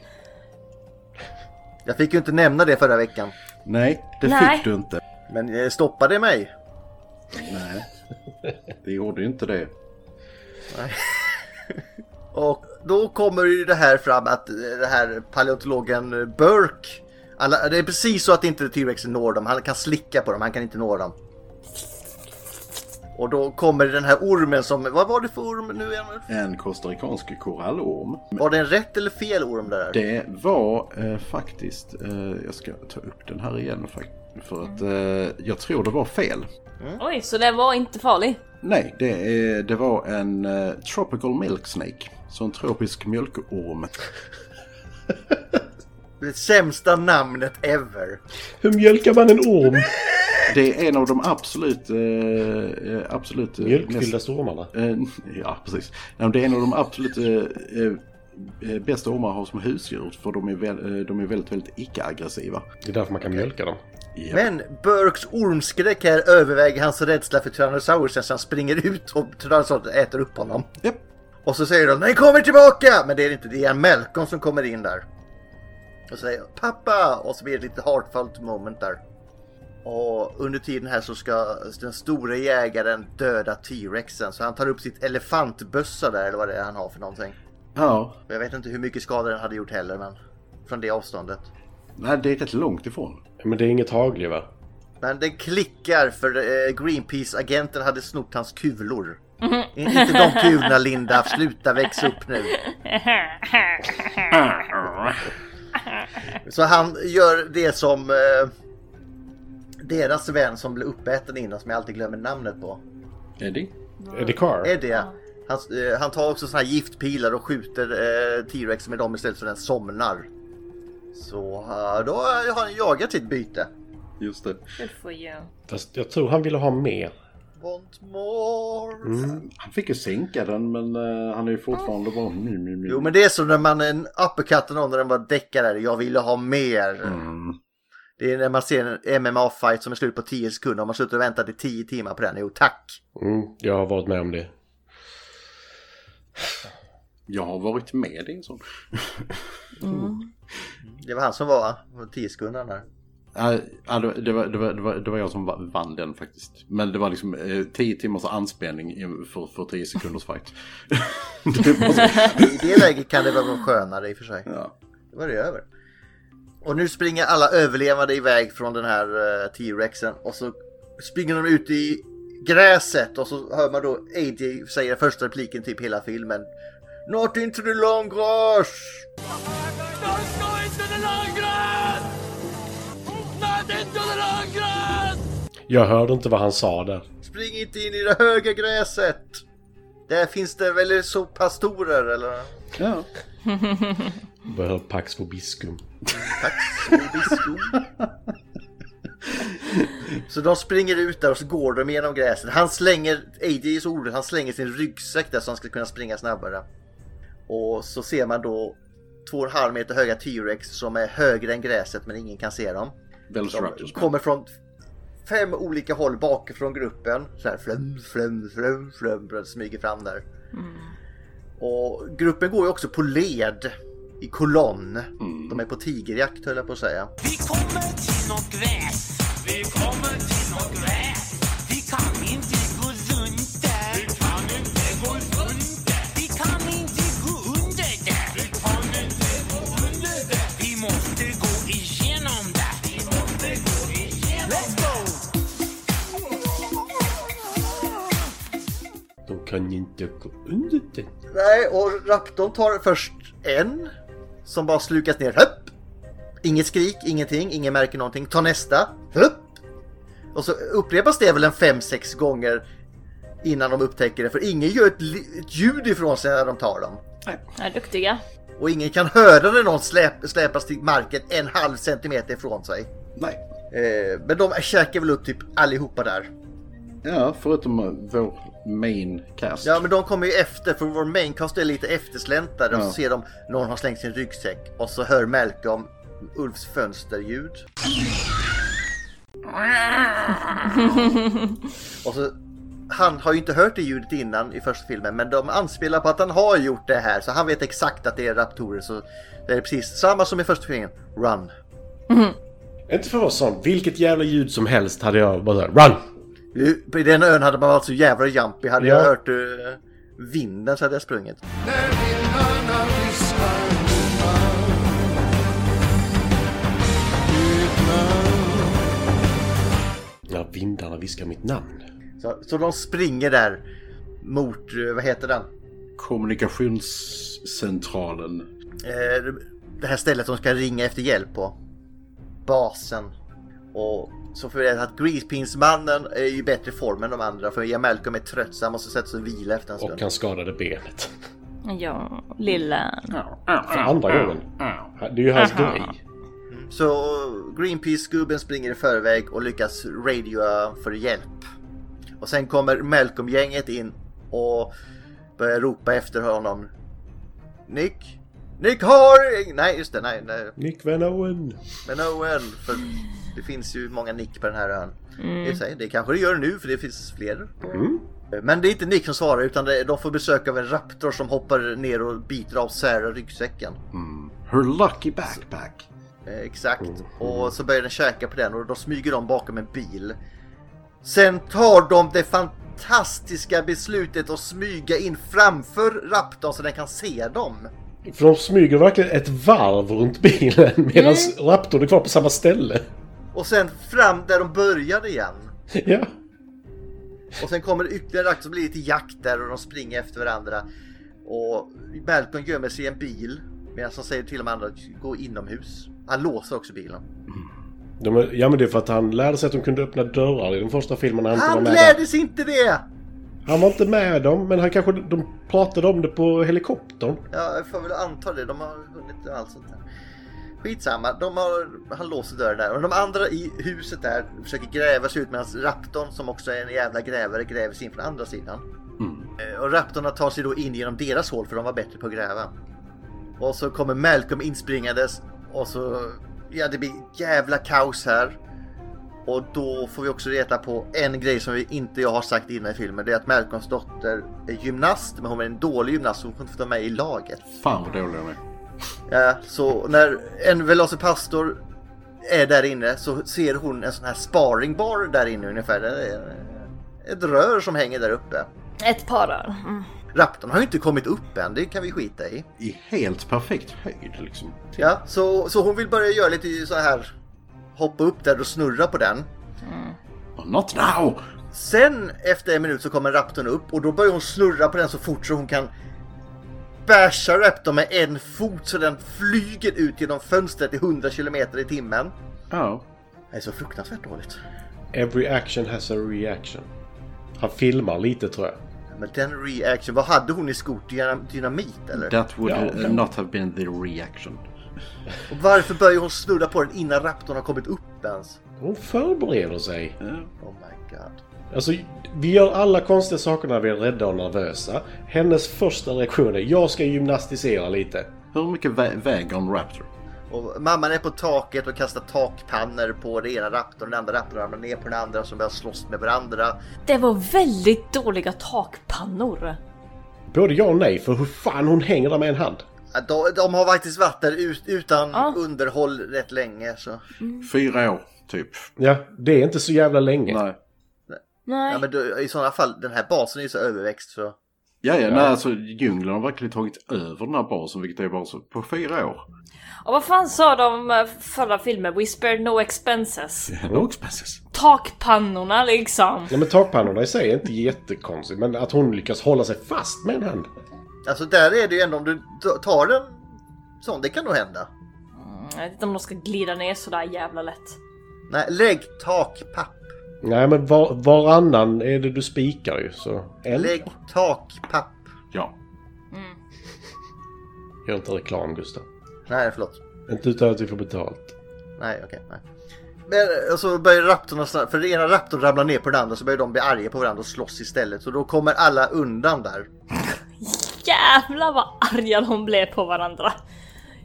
jag fick ju inte nämna det förra veckan. Nej, det Nej. fick du inte. Men eh, stoppade mig. Nej, det gjorde ju inte det. Och då kommer ju det här fram att eh, det här paleontologen Burke alla, det är precis så att inte T-Rexen når dem. Han kan slicka på dem, han kan inte nå dem. Och då kommer den här ormen som, vad var det för orm nu igen? En costaricansk korallorm. Var det en rätt eller fel orm det där? Det var eh, faktiskt, eh, jag ska ta upp den här igen för att eh, jag tror det var fel. Oj, så det var inte farlig? Nej, det, är, det var en eh, tropical milk snake. Så en tropisk mjölkorm. Det sämsta namnet ever. Hur mjölkar man en orm? Det är en av de absolut, eh, eh, absolut eh, Mjölkfyllda ormarna. Eh, ja, precis. Nej, Det är en av de absolut eh, eh, bästa ormar att ha som husdjur. För de är, väl, de är väldigt, väldigt icke-aggressiva. Det är därför man kan mjölka dem. Ja. Men Burks ormskräck här överväger hans rädsla för Tyrannosaurusen så han springer ut och Tyrannosaurusen äter upp honom. Japp. Och så säger de, den kommer tillbaka! Men det är inte, det är en Malcolm som kommer in där. Och säger pappa! Och så blir det ett lite heartfelt moment där. Och under tiden här så ska den stora jägaren döda T-Rexen. Så han tar upp sitt elefantbössa där eller vad det är han har för någonting. Ja, Jag vet inte hur mycket skada den hade gjort heller men från det avståndet. nej, det är rätt långt ifrån. Men det är inget hagelgevär. Men den klickar för eh, Greenpeace-agenten hade snott hans kulor. Inte de kulorna Linda, sluta växa upp nu. Så han gör det som eh, deras vän som blev uppäten innan som jag alltid glömmer namnet på. Eddie? Eddie Carr? Eddie ja. Han, eh, han tar också såna här giftpilar och skjuter eh, T-Rex med dem istället så den somnar. Så eh, då har han jagat sitt byte. Just det. Good for you. Fast jag tror han ville ha mer. Want more. Mm. Han fick ju sänka den men eh, han är ju fortfarande bara... My, my. Jo men det är som när man en uppercutten någon när den bara däckar där. Jag ville ha mer. Mm. Det är när man ser en MMA-fight som är slut på 10 sekunder och man slutar vänta i 10 timmar på den. Jo tack. Mm, jag har varit med om det. Jag har varit med i en sån. Det var han som var 10 sekunder där. Ja, det, det, var, det, var, det, var, det var jag som va- vann den faktiskt. Men det var liksom eh, 10 timmars anspelning för, för 10 sekunders fight. det I det läget kan det vara skönare i och för sig. ja. Då var det över. Och nu springer alla överlevande iväg från den här eh, T-Rexen och så springer de ut i gräset och så hör man då AJ säga första repliken typ hela filmen. Not into the long grass! Jag hörde inte vad han sa där. Spring inte in i det höga gräset! Där finns det väl så pastorer eller? ja. Behöver Pax Vobiscum. Disco. Så de springer ut där och så går de genom gräset. Han slänger, AJ är så orolig, han slänger sin ryggsäck där så han ska kunna springa snabbare. Och så ser man då två och en halv meter höga T-Rex som är högre än gräset men ingen kan se dem. De kommer från fem olika håll bakifrån gruppen. Så här flum, flum, flum, flum, smyger fram där. Och gruppen går ju också på led i kolonn. De är på tigerjakt höll jag på att säga. Vi kommer till något gräs. Vi kommer till något gräs. Kan inte gå under den. Nej, och Raptorn tar först en som bara slukas ner. Höpp! Inget skrik, ingenting, ingen märker någonting. Ta nästa. Höpp! Och så upprepas det väl en fem sex gånger innan de upptäcker det. För ingen gör ett, ett ljud ifrån sig när de tar dem. Ja, duktiga. Och ingen kan höra när någon släp, släpas till marken en halv centimeter ifrån sig. Nej. Eh, men de käkar väl upp typ allihopa där. Ja, förutom vår main cast. Ja men de kommer ju efter för vår maincast är lite eftersläntade och Ja. så ser de någon har slängt sin ryggsäck och så hör Malcolm Ulfs fönsterljud. och så han har ju inte hört det ljudet innan i första filmen men de anspelar på att han har gjort det här så han vet exakt att det är raptorer så det är precis samma som i första filmen. Run! Inte för att vara sån. Vilket jävla ljud som helst hade jag bara såhär, run! På den ön hade man varit så jävla jumpy. Hade Ja. jag hört uh, vinden så hade jag sprungit. Ja, vindarna viskar mitt namn. Så, så de springer där mot, eh, vad heter den? Kommunikationscentralen. Eh, det här stället de ska ringa efter hjälp på. Basen. Och så på att Greasepeace-mannen är ju bättre form än de andra. För Ian Malcolm är trött så han måste sätta sig och vila efter en stund. Och han skadade benet. Ja, lilla... För andra gången. Det är ju hans grej. Så Greenpeace-gubben springer i förväg och lyckas radioa för hjälp. Och sen kommer Malcolm-gänget in och börjar ropa efter honom. Nick? Nick Haring! Nej just det, nej. nej. Nick Van Owen. Men Owen, för det finns ju många Nick på den här ön. Mm. Sig, Det kanske det gör nu för det finns fler. Mm. Men det är inte Nick som svarar utan det, de får besök av en raptor som hoppar ner och biter av Sarah ryggsäcken. Her lucky backpack. Eh, Exakt. Och så börjar den käka på den och då smyger de bakom en bil. Sen tar de det fantastiska beslutet att smyga in framför raptorn så den kan se dem. För de smyger verkligen ett varv runt bilen medan Raptorn är kvar på samma ställe. Och sen fram där de började igen. Ja. Och sen kommer det ytterligare akt som blir lite jakt där och de springer efter varandra. Och Malcolm gömmer sig i en bil medan han säger till de andra att gå inomhus. Han låser också bilen. Är, ja men det är för att han lärde sig att de kunde öppna dörrar i den första filmen han, inte Han med lärde där. sig inte det! Han var inte med dem men han kanske, de pratade om det på helikoptern. Ja, jag får väl anta det. De har hunnit allt sånt där. Skitsamma, de har, han låser dörren där. Och de andra i huset där försöker gräva sig ut medan Raptorn, som också är en jävla grävare, gräver sig in från andra sidan. Eh, Och Raptorna tar sig då in genom deras hål för de var bättre på att gräva. Och så kommer Malcolm inspringandes och så, ja det blir jävla kaos här. Och då får vi också reta på en grej som vi inte jag har sagt innan i filmen. Det är att Malcolms dotter är gymnast, men hon är en dålig gymnast så hon kunde inte få vara med i laget. Fan vad dålig de är. Ja, så när en Velocipastor är där inne så ser hon en sån här sparringbar där inne ungefär. Det är ett rör som hänger där uppe. Ett par rör. Mm. Raptorn har ju inte kommit upp än, det kan vi skita i. I helt perfekt höjd liksom. Ja, så, så hon vill börja göra lite så här hoppa upp där och snurra på den. Not now! Sen efter en minut så kommer Raptorn upp och då börjar hon snurra på den så fort så hon kan basha Raptorn med en fot så den flyger ut genom fönstret i 100 km i timmen. Ja. Det är så fruktansvärt dåligt. Every action has a reaction. Han filmar lite tror jag. Men den reaction, vad hade hon i skot? Dynam- Dynamit eller? That would Ja, not have been the reaction. Och varför börjar hon snurra på den innan Raptorn har kommit upp ens? Hon förbereder sig. Oh my god. Alltså, vi gör alla konstiga saker när vi är rädda och nervösa. Hennes första reaktion är jag ska gymnastisera lite. Hur mycket vä- väger en Raptor? Och mamman är på taket och kastar takpannor på det ena Raptorn, den andra Raptorn ramlar ner på den andra som börjar slåss med varandra. Det var väldigt dåliga takpannor. Både ja och nej, för hur fan hon hänger där med en hand. De, de har faktiskt varit där ut, utan Ja. underhåll rätt länge så. Fyra år, typ. Ja, det är inte så jävla länge. Nej. Nej. Ja men då, i sådana fall, den här basen är ju så överväxt så. Ja, ja, nej, alltså djungeln har verkligen tagit över den här basen, vilket är bara så på fyra år. Och vad fan sa de eh, förra filmen? We spared no expenses. No expenses. Takpannorna liksom. Ja, men takpannorna i sig är inte jättekonstigt, men att hon lyckas hålla sig fast med en hand. Alltså där är det ju ändå om du tar den sån, det kan nog hända. Jag vet inte om de ska glida ner sådär jävla lätt. Nej, lägg takpapp. Nej, men var, varannan är det du spikar ju, så... Lägg takpapp. Ja. Gör inte reklam, Gustav. Nej, förlåt. Inte utan att vi får betalt. Nej, okej. nej. Men och så börjar raptorn, för den ena raptorn ramlar ner på den andra så börjar de bli arga på varandra och slåss istället. Så då kommer alla undan där. Jävlar vad arga de blev på varandra.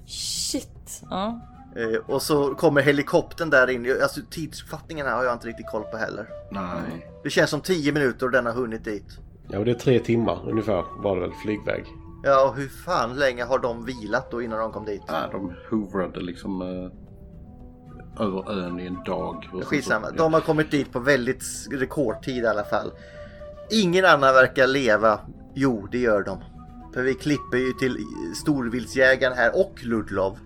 Shit. Ja. Eh, och så kommer helikoptern där in. Alltså tidsuppfattningen här har jag inte riktigt koll på heller. Nej. Det känns som 10 minuter och den har hunnit dit. Ja, och det är tre timmar ungefär var det väl flygväg. Ja, och hur fan länge har de vilat då innan de kom dit? Nej, de hovrade liksom eh, över ön i en dag. Skitsamma, så- de har kommit dit på väldigt rekordtid i alla fall. Ingen annan verkar leva. Jo, det gör de. För vi klipper ju till storviltsjägaren här och Ludlov.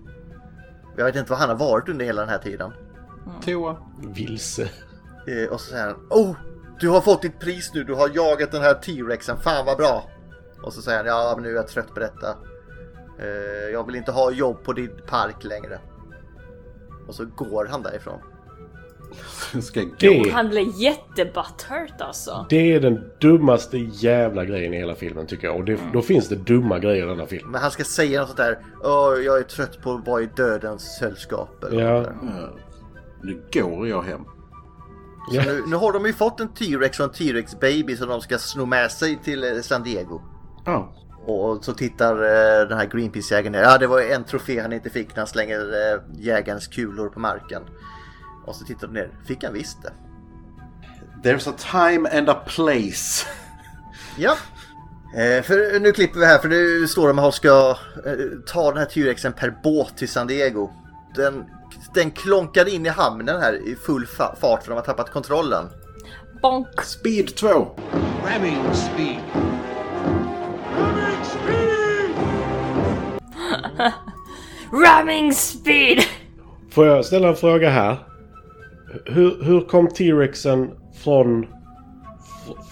Jag vet inte vad han har varit under hela den här tiden. Toa. Vilse. Eh, och så säger han Oh! Du har fått ditt pris nu, du har jagat den här T-rexen, fan vad bra! Och så säger han ja men nu är jag trött på detta. Eh, jag vill inte ha jobb på din park längre. Och så går han därifrån. Ska gå. Det, Han blev jättebutthurt alltså. det är den dummaste jävla grejen i hela filmen tycker jag. Och det, då finns det dumma grejer i denna film. Men han ska säga något sånt där. Åh, jag är trött på att vara i dödens sällskap. eller Ja. Ja. Nu går jag hem. Så nu, nu har de ju fått en T-rex och en T-rex baby som de ska sno med sig till eh, San Diego. Ja. Och så tittar eh, den här Greenpeace-jägaren ner. Ja, det var en trofé han inte fick när han slänger eh, jägarens kulor på marken. Och så tittar de ner. Fick han visst det? There's a time and a place. Ja. Eh, för nu klipper vi här för nu står de och ska eh, ta den här T-rexen per båt till San Diego. Den, den klonkar in i hamnen här i full fa- fart för de har tappat kontrollen. Bonk. Speed 2. Ramming speed. Ramming speed! Får jag ställa en fråga här? Hur, hur kom T-rexen från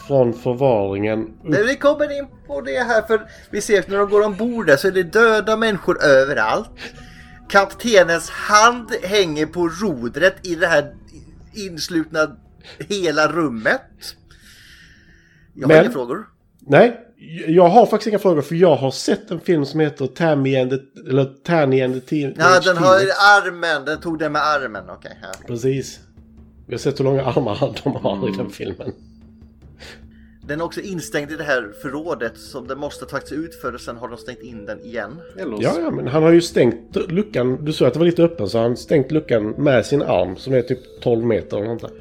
från förvaringen. Men vi kommer in på det här för vi ser att när de går ombord där så är det döda människor överallt. Kaptenens hand hänger på rodret i det här inslutna hela rummet. Jag har Men- inga frågor. Nej, jag har faktiskt inga frågor för jag har sett en film som heter Tammy and the, eller Tanny and the Teen Ja, den har armen. Den tog den med armen. Okej. ja. Precis. Vi har sett hur långa armar de har i den filmen. Den är också instängd i det här förrådet som den måste ha tagits ut för och sen har de stängt in den igen. Ja, ja, men han har ju stängt luckan. Du såg att det var lite öppen så han stängt luckan med sin arm som är typ 12 meter eller något.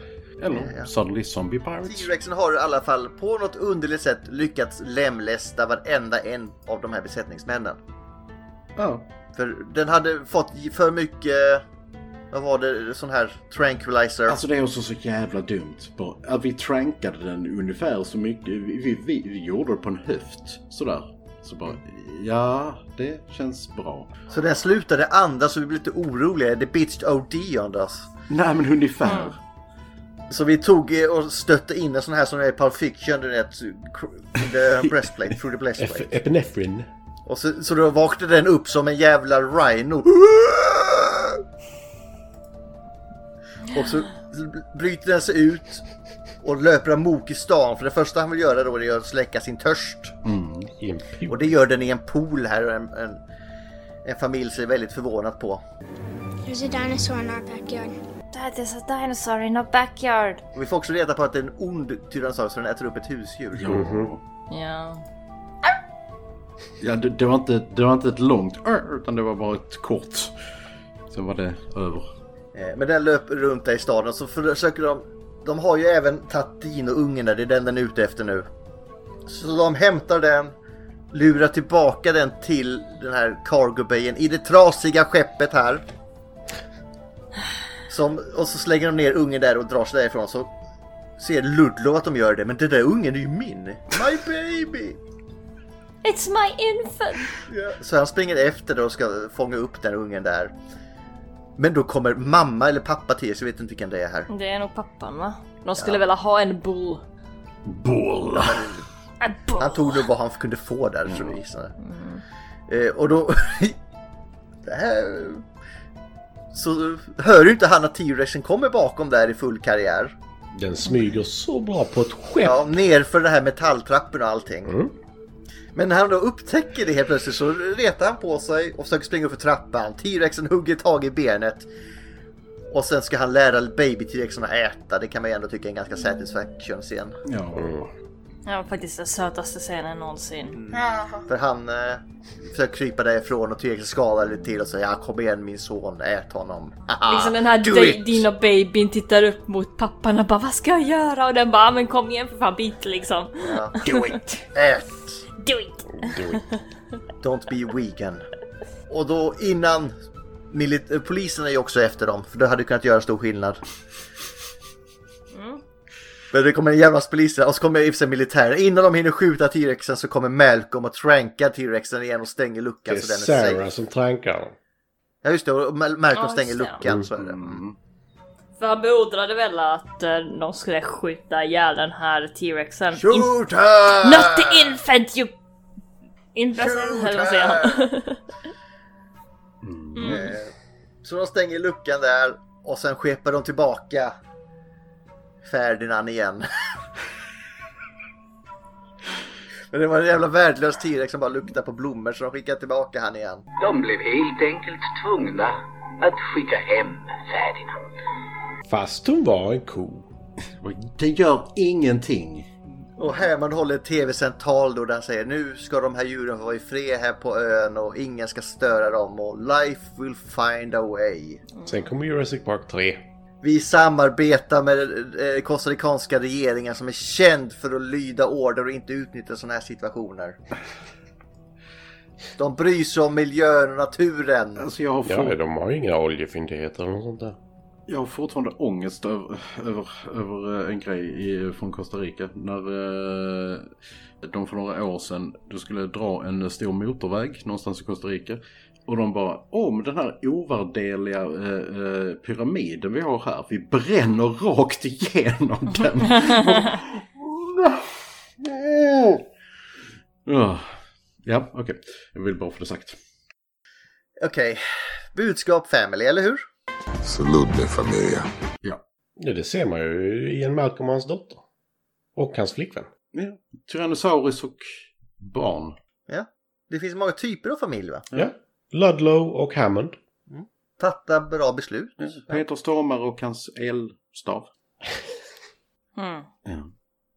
Eller Suddenly Zombie Pirates. T-Rexen har i alla fall på något underligt sätt lyckats lemlästa varenda en av de här besättningsmännen. Ja. För den hade fått för mycket, vad var det, sån här tranquilizer. Alltså det är också så jävla dumt. Att vi trankade den ungefär så mycket. Vi, vi, vi, gjorde det på en höft. Sådär. Så bara, ja, det känns bra. Så den slutade andas så vi blev lite oroliga. The bitch OD on us. Nej men ungefär. Så vi tog eh, och stötte in en sån här som är i Pulp Fiction, du vet, the breastplate, through the breastplate. Ep- Epinephrine. Och så, så då vaknade den upp som en jävla rhino. Och så bryter den sig ut och löper amok i stan. För det första han vill göra då är att släcka sin törst. Pool. Och det gör den i en pool här. och En, en, en familj ser väldigt förvånat på. There's a dinosaur in our backyard. There's a dinosaur in our backyard. Och vi får också reda på att det är en ond tyrannosaurus så den äter upp ett husdjur. Ja. Ja. Ja, det, det, var inte, det var inte ett långt utan det var bara ett kort. Sen var det över. Eh, Men den löper runt där i staden så försöker de De har ju även tagit där, det är den den är ute efter nu. Så de hämtar den Lurar tillbaka den till den här cargo bayen i det trasiga skeppet här. Som, och så slänger de ner ungen där och drar sig därifrån så ser Ludlow att de gör det men den där ungen är ju min. My baby! It's my infant! Så han springer efter och ska fånga upp den ungen där. Men då kommer mamma eller pappa till så jag vet inte vilken det är här. Det är nog pappan va? De skulle vilja ha en bull. Bull! En bull. Han tog nog vad han kunde få där tror jag gissar. Eh, och då... det här... Så hör ju inte han att T-Rexen kommer bakom där i full karriär. Den smyger så bra på ett skepp. Ja, ner för det här metalltrappen och allting. Mm. Men när han då upptäcker det helt plötsligt så retar han på sig och försöker springa upp för trappan. T-Rexen hugger tag i benet. Och sen ska han lära baby T-Rexen att äta. Det kan man ju ändå tycka är en ganska satisfaction scen. Ja. Var faktiskt den sötaste scenen någonsin. För han eh, försöker krypa därifrån och T-Rexen skalar lite till och säger ja kom igen min son, ät honom. Haha, Liksom den här it." dina babyn tittar upp mot pappan och bara vad ska jag göra? Och den bara "Ah, men kom igen för fan bit liksom. Ja, do it! Ät! Do it! Don't be vegan. Och då innan milit- eh, polisen är ju också efter dem för det hade kunnat göra stor skillnad. Men det kommer en jävla polis och så kommer i och militären. Innan de hinner skjuta T-Rexen så kommer Malcolm och trankar T-Rexen igen och stänger Det luckan är så den är Sarah safe. som trankar. Ja just det, och Mal- Malcolm Ja, stänger det. luckan så är det. Mm. För han beordrade väl att eh, de skulle skjuta ihjäl den här T-Rexen. Shoot her! Not the infant you... Imbecile, eller vad säger han? Eh, Så de stänger luckan där och sen skepar de tillbaka Ferdinand igen. Men det var en jävla värdelös T-Rex som bara luktade på blommor så de skickade tillbaka han igen. De blev helt enkelt tvungna att skicka hem Ferdinand. Fast hon var en ko. Det gör ingenting. Och Herman håller ett tv-sänt tal då där han säger nu ska de här djuren vara i fred här på ön och ingen ska störa dem och life will find a way. Sen kommer Jurassic Park 3. Vi samarbetar med eh, kostarikanska regeringen som är känd för att lyda order och inte utnyttja sådana här situationer. De bryr sig om miljön och naturen. Alltså jag har, Ja, de har ju inga oljefyndigheter eller något sånt där. Jag har fortfarande ångest över, över, över eh, en grej i, från Costa Rica. När eh, de för några år sedan då skulle dra en stor motorväg någonstans i Costa Rica. Och de bara, om den här ovärdeliga eh, eh, pyramiden vi har här, vi bränner rakt igenom den. ja, okej. Okay. Jag vill bara få det sagt. Okej, okay. budskap family, eller hur? Salute familia. Ja. Ja, det ser man ju i en Malcolm och hans dotter. Och hans flickvän. ja. Tyrannosaurus och barn. Ja. Det finns många typer av familj va? Ja. Ludlow och Hammond. Fatta bra beslut. Peter Stormare och hans elstav. Mm. Ja.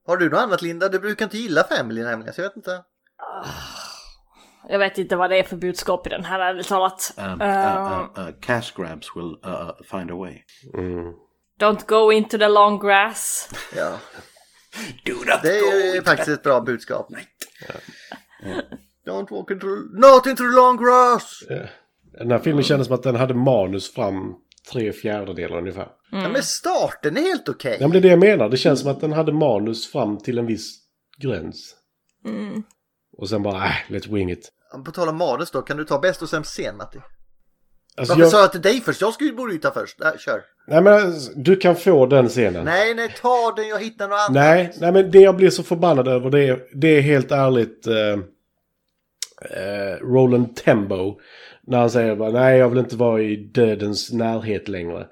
Har du något annat Linda? Du brukar inte gilla family nämligen, så jag vet inte. Jag vet inte vad det är för budskap i den här ärligt talat. Um, Eh, uh, uh, uh, cash grabs will uh, find a way. Don't go into the long grass. Ja. Do not Det go är faktiskt that- ett bra budskap. Don't walk into, not into the long grass! Ja. Den här filmen kändes som att den hade manus fram tre fjärdedelar ungefär. Ja, men starten är helt okej. Ja, men det är det jag menar. Det känns som att den hade manus fram till en viss gräns. Mm. Och sen bara, äh, let's wing it. På tal om manus då, kan du ta bäst och sämst scen Matti? Alltså, Varför jag- sa jag till dig först? Jag skulle ju borde ju ta först. Äh, kör. Nej, men alltså, du kan få den scenen. Nej, nej, ta den. Jag hittar något annat. Nej, nej, men det jag blir så förbannad över det är, det är helt ärligt eh, eh, Roland Tembo. När han säger bara nej jag vill inte vara i dödens närhet längre.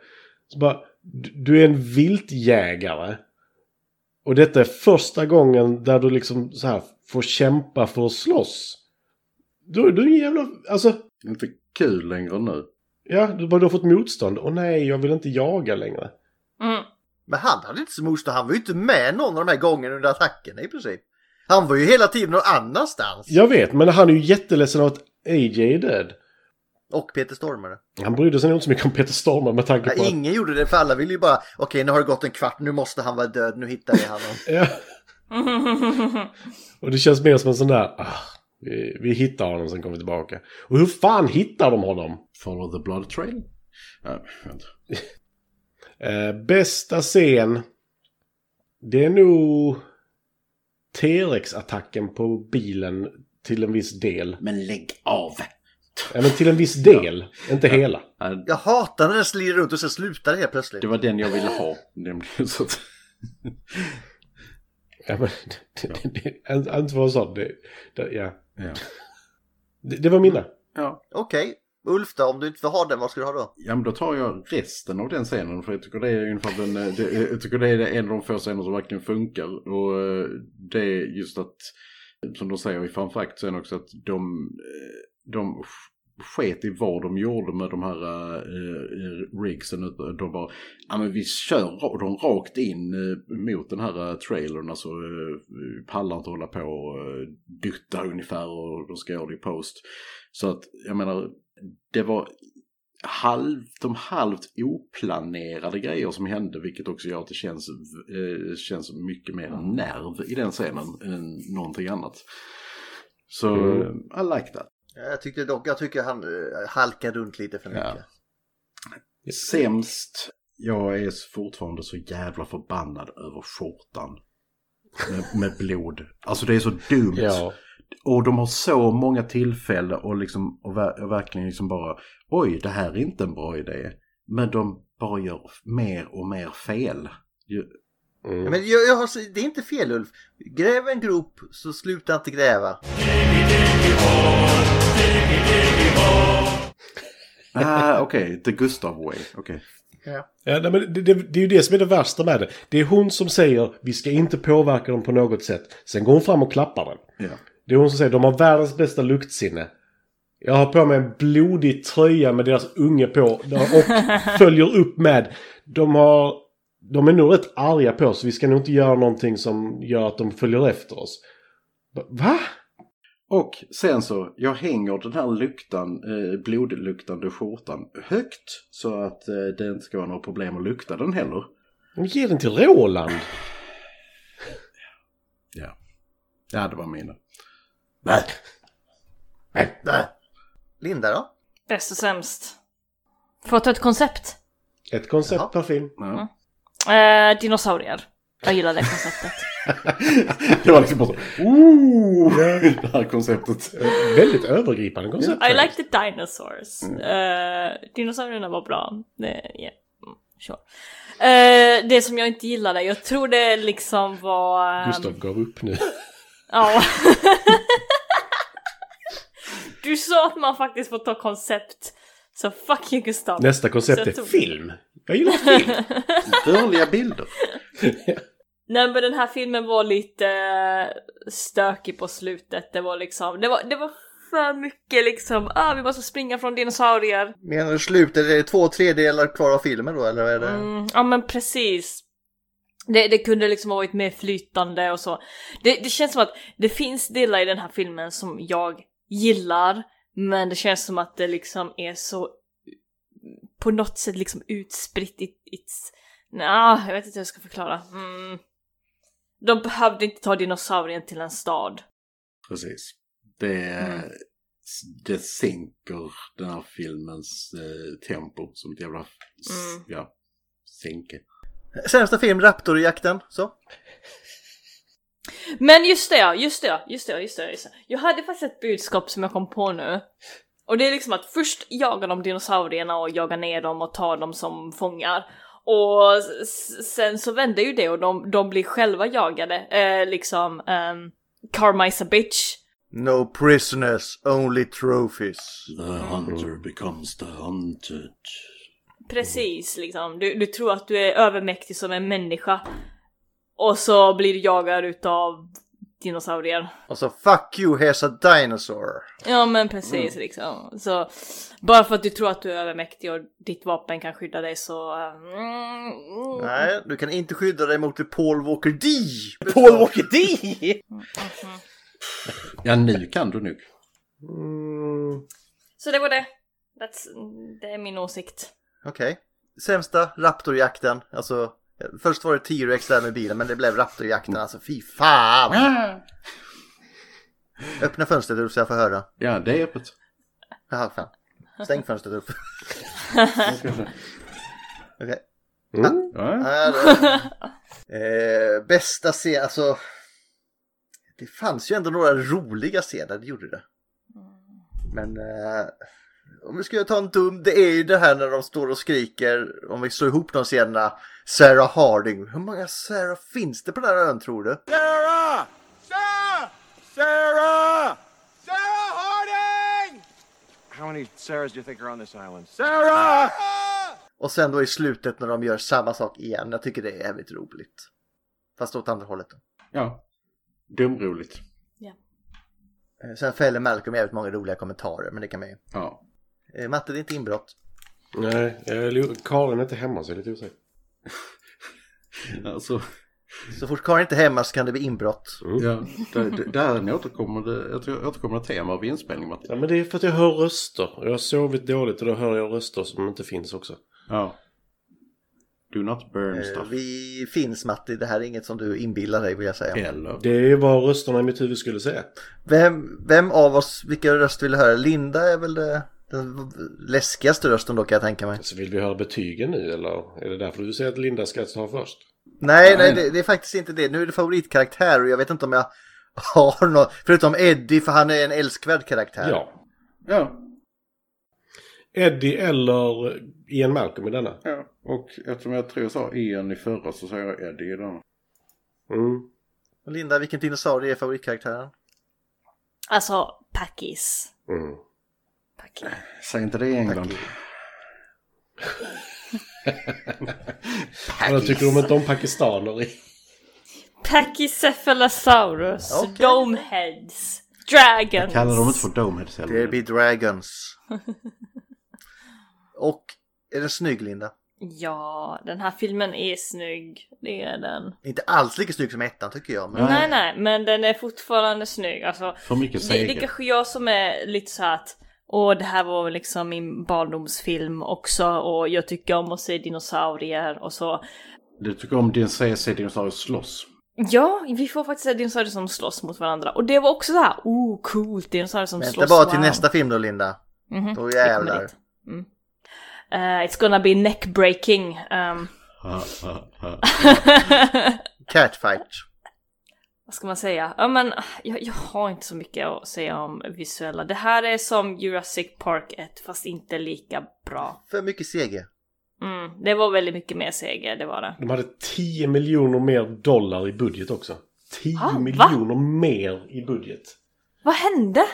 Så bara, du- du är en viltjägare. Och detta är första gången där du liksom så här får kämpa för att slåss. Du, du är en jävla, alltså. Inte kul längre nu. Ja, du, bara, du har fått motstånd. Och nej, jag vill inte jaga längre. Mm. Men han hade inte så motstånd. Han var ju inte med någon av de här gångerna under attackerna i princip. Han var ju hela tiden någon annanstans. Jag vet, men han är ju jätteledsen av att AJ är död. Och Peter Stormare. Han brydde sig nog inte så mycket om Peter Stormare med tanke på att... ingen gjorde det för alla ville ju bara okej nu har det gått en kvart, nu måste han vara död, nu hittar vi honom. Ja. Och det känns mer som en sån där... Ah, vi, vi hittar honom, sen kommer vi tillbaka. Och hur fan hittar de honom? Follow the blood trail? Ja, vänta. Eh, bästa scen... Det är nog... T-Rex-attacken på bilen till en viss del. Men lägg av! Ja, men till en viss del. Inte hela. Jag hatar när den slirar runt och sen slutar det helt plötsligt. Det var den jag ville ha. Ja, men... Det, det, det, inte vad sån. Det, det, ja. Ja. Det, det var mina. Ja. Okej, Ulf då, om du inte får ha den, vad ska du ha då? Ja men då tar jag resten av den scenen för jag tycker det är ungefär den, eh, det, jag tycker det är en av de få scener som verkligen funkar och eh, det är just att som de säger i fun fact sen också att de, eh, de sket i vad de gjorde med de här uh, rigsen. De bara, ja men vi kör dem rakt in eh, mot den här uh, trailern. Alltså uh, pallar inte hålla på och uh, dutta ungefär och de ska göra det i post. Så att jag menar, det var halv, de halvt oplanerade grejer som hände vilket också gör att det känns, eh, känns mycket mer nerv i den scenen än någonting annat. Så Mm. I like that. Jag tyckte dock, jag tycker han uh, halkar runt lite för mycket. Sämst, jag är fortfarande så jävla förbannad över skjortan. Med, med blod. Alltså det är så dumt. Ja. Och de har så många tillfällen och, liksom, och, ver- och verkligen liksom bara oj det här är inte en bra idé. Men de bara gör mer och mer fel. Ju- Ja, Men jag, jag har, det är inte fel Ulf. Gräv en grop så sluta inte gräva. Ah, okej, the Gustav way. Okej. Ja. Ja, nej, men det, det, det är ju det som är det värsta med det. Det är hon som säger vi ska inte påverka dem på något sätt. Sen går hon fram och klappar den. Ja. Det är hon som säger de har världens bästa luktsinne. Jag har på mig en blodig tröja med deras unge på och följer upp med. De har... De är nog rätt arga på oss. Vi ska nog inte göra någonting som gör att de följer efter oss. Va? Och sen så, jag hänger den här luktan, eh, blodluktande skjortan högt så att eh, det inte ska vara några problem att lukta den heller. Men Ge den till Roland. Ja. Ja, det var mina. Nej. Nej. Linda då? Bäst och sämst. Får jag ta ett koncept? Ett koncept per film. Ja. Eh, dinosaurier. Jag gillar det konceptet. det var liksom bara så, ooh, det här konceptet. Väldigt övergripande koncept. I like the dinosaurs. Eh, dinosaurierna var bra. Det, yeah. mm, sure. Eh, det som jag inte gillade, jag tror det liksom var... ehm, Gustav gav upp nu. Ja. Du sa att man faktiskt får ta koncept. Så fuck you Gustav. Nästa koncept är film. Jag gillar film. Rörliga bilder. Nej men den här filmen var lite eh, stökig på slutet. Det var liksom, det var, det var för mycket liksom, ah vi måste springa från dinosaurier. Menar du slutet? Är det två tredjedelar kvar av filmen då eller? Är det... Mm, ja men precis. Det, det kunde liksom ha varit mer flytande och så. Det, det känns som att det finns delar i den här filmen som jag gillar, men det känns som att det liksom är så på något sätt liksom utspritt. It, it's... Nah, jag vet inte hur jag ska förklara. Mm. De behövde inte ta dinosaurien till en stad. Precis. Det, Mm. det sänker den här filmens eh, tempo som ett jävla Mm. ja, sänke. Sämsta film, Raptorjakten. Så. Men just det ja, just det ja, just det ja, just det, ja, just det. Jag hade faktiskt ett budskap som jag kom på nu. Och det är liksom att först jagar de dinosaurierna och jagar ner dem och tar dem som fångar. Och sen så vänder ju det och de, de blir själva jagade. Eh, liksom, um, Carmice a bitch. No prisoners, only trophies. The hunter becomes the hunted. Precis liksom. Du, du tror att du är övermäktig som en människa. Och så blir du jagad utav dinosaurier. Och så fuck you, here's a dinosaur. Ja men precis liksom. Så bara för att du tror att du är övermäktig och ditt vapen kan skydda dig så... mm, mm. Nej, du kan inte skydda dig mot Paul Walker D. Paul Walker D! Ja, nu kan du nog. Mm. Så det var det. That's, det är min åsikt. Okej. Sämsta Raptorjakten. Alltså, först var det T-Rex där med bilen men det blev Raptorjakten. Alltså fy fan. Öppna fönstret upp så jag får höra. Ja, det är öppet. Jaha, fan. Stäng fönstret upp. Okej. Mm. Ja, då. eh, bästa scen, alltså. Det fanns ju ändå några roliga scener, det gjorde det. Men eh, om vi ska ta en dum, det är ju det här när de står och skriker, om vi slår ihop de scenerna, Sarah Harding. Hur många Sarah finns det på den här ön tror du? Sarah! Sarah! Sarah! Sarah Harding! How many Sarahs do you think are on this island? Sarah! Och sen då i slutet när de gör samma sak igen, jag tycker det är jävligt roligt. Fast åt andra hållet. Då. Ja. Dumroligt. Eh, Sen fäller Malcolm jävligt många roliga kommentarer, men det kan man ju. Ja. Eh, Matte, det är inte inbrott. Nej, li- Karin är inte hemma så jag är lite osäker. Alltså, Så fort Karin inte är hemma så kan det bli inbrott. ja, det, det, det här är en återkommande, ett återkommande tema av inspelning, Martin. Ja men det är för att jag hör röster. Jag har sovit dåligt och då hör jag röster som inte finns också. Ja. Do not burn Eh, stuff. Vi finns Matti, det här är inget som du inbillar dig vill jag säga. Eller? Det är vad rösterna i mitt huvud skulle säga. Vem, vem av oss, vilka röst vill du höra? Linda är väl det, den läskigaste rösten då kan jag tänka mig. Så vill vi höra betygen nu eller är det därför du säger att Linda ska ta först? Nej, nej, Nej. det, det är faktiskt inte det. Nu är det favoritkaraktär och jag vet inte om jag har något, förutom Eddie för han är en älskvärd karaktär. Ja. Ja. Eddie eller Ian Malcolm i denna. ja. Och eftersom jag tror jag sa Ian i förra så säger jag Eddie i den. Mm. Linda, vilken dinosaurie är favoritkaraktären? Alltså, Packis. Mm. Säg inte det i England. Vad tycker du om inte om pakistaner i? Pachycephalosaurus, Okej. Domeheads, Dragons. Jag kallar dem inte för Domeheads heller. Det blir Dragons. och är den snygg Linda? Ja, den här filmen är snygg. Det är den. Inte alls lika snygg som ettan tycker jag. Men... Nej, nej, men den är fortfarande snygg. Alltså, För mycket det, det är seger. kanske jag som är lite så här att och det här var liksom min barndomsfilm också och jag tycker om att se dinosaurier och så. Du tycker om din se dinosaurier slåss. Ja, vi får faktiskt se dinosaurier som slåss mot varandra och det var också så här, oh coolt, dinosaurier som Vänta slåss. bara till wow. nästa film då Linda. Mhm, Då vi kommer jävlar. Mm. Uh, it's gonna be neck breaking. Um, Catfight. Vad ska man säga? Ja men jag, jag har inte så mycket att säga om visuella. Det här är som Jurassic Park 1 fast inte lika bra. För mycket CG. Mm, det var väldigt mycket mer seger, det var det. De hade 10 miljoner mer dollar i budget också. 10 Ah, va? miljoner mer i budget. Vad hände?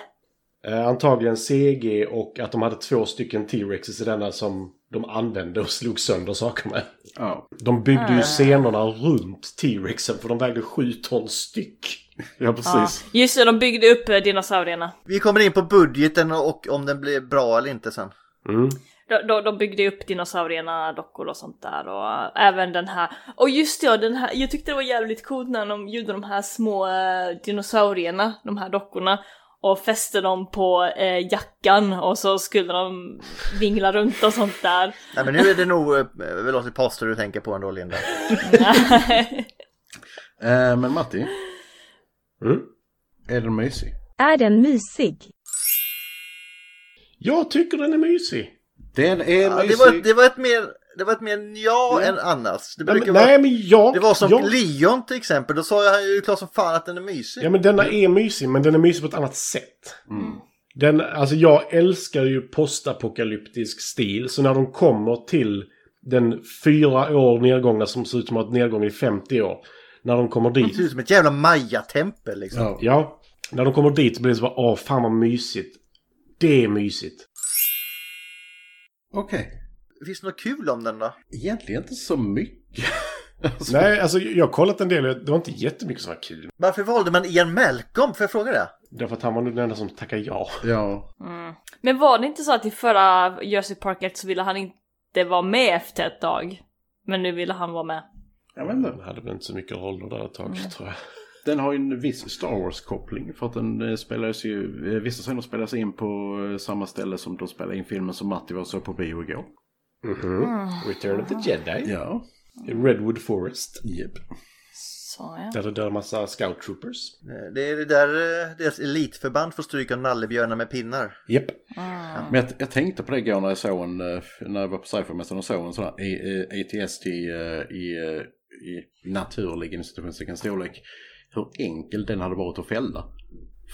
Eh, antagligen CG och att de hade två stycken T-Rexes i denna som de använde och slog sönder saker med. Ja. De byggde ju Ah. scenerna runt T-Rexen för de vägde sju ton styck. Ja, Ja. Just det, de byggde upp eh, dinosaurierna. Vi kommer in på budgeten och om den blir bra eller inte sen. Mm. De, de, de byggde upp dinosaurierna, dockor och sånt där och äh, även den här. Och just det, ja, den här. Jag tyckte det var jävligt coolt när de gjorde de här små äh, dinosaurierna, de här dockorna. Och fäste dem på äh, jackan och så skulle de vingla runt och sånt där. Nej men nu är det nog eh, Velocipaster du tänker på ändå Linda. Eh, men Matti, Mm. är den mysig? Är den mysig? Jag tycker den är mysig. Den är Ja, mysig. det, var, det var ett mer det var ett mer ja än annars. Det Nej, brukar men- vara, nej, men jag- Det var som jag- Leon till exempel. Då sa jag ju klart som fan att den är mysig. Ja men denna är mysig men den är mysig på ett annat sätt. Mm. Den, alltså jag älskar ju postapokalyptisk stil. Så när de kommer till den fyra år nedgångna som ser ut som att nedgång i 50 år. När de kommer Det dit. ser ut som ett jävla Maya-tempel liksom. Ja. När de kommer dit så blir det så bara åh fan vad mysigt. Det är mysigt. Okej. Finns det något kul om den då? Egentligen inte så mycket. Nej, alltså jag har kollat en del. Det var inte jättemycket som var kul. Varför valde man Ian Malcolm? Får jag fråga det? Därför att han var nog den enda som tackade ja. Ja. Mm. Men var det inte så att i förra Jersey Park 1 så ville han inte vara med efter ett tag? Men nu ville han vara med. Jag vet inte. Den hade väl inte så mycket roller där ett tag Mm. tror jag. Den har ju en viss Star Wars-koppling för att den eh, spelas ju, eh, vissa scener spelas in på eh, samma ställe som de spelade in filmen som Matti var såg på bio igår. Mhm. Return of the Jedi. Ja. I Redwood Forest. Yep. Så ja. Där det dör en massa scout troopers. Eh, Det är det där eh, deras elitförband får stryka nallebjörnar med pinnar. Japp. Men jag, jag tänkte på det igår när jag såg en, eh, när jag var på sci-fi-mässan och såg en sån här ATST i, eh, i naturlig institutionstecken storlek. Hur enkel den hade varit att fälla.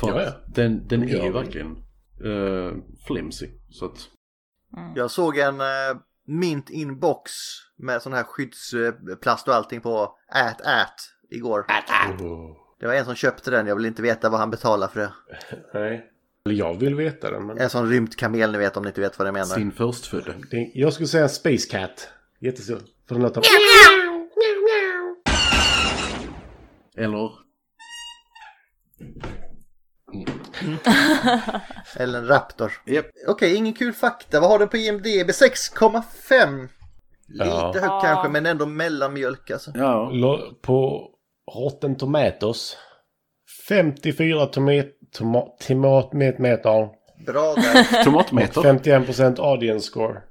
För Ja, den, den är ju verkligen uh, flimsy. Så att, Jag såg en mint inbox med sån här skyddsplast och allting på ät ät igår. Oh. Det var en som köpte den, jag vill inte veta vad han betalar för det. Nej. Eller jag vill veta det men... En sån rymt kamel ni vet om ni inte vet vad jag menar. sin förstfödde. Jag skulle säga Space Cat. Jättestor. För den låter... Eller? Eller en raptor. Yep. Okej, ingen kul fakta. Vad har du på IMDB? 6,5. Lite Ja. högt Ja. kanske, men ändå mellanmjölk alltså. Ja. På Rotten Tomatoes. 54 tomat... Tomat... Tomatmeter. Bra där. Tomatmeter? 51% audience score.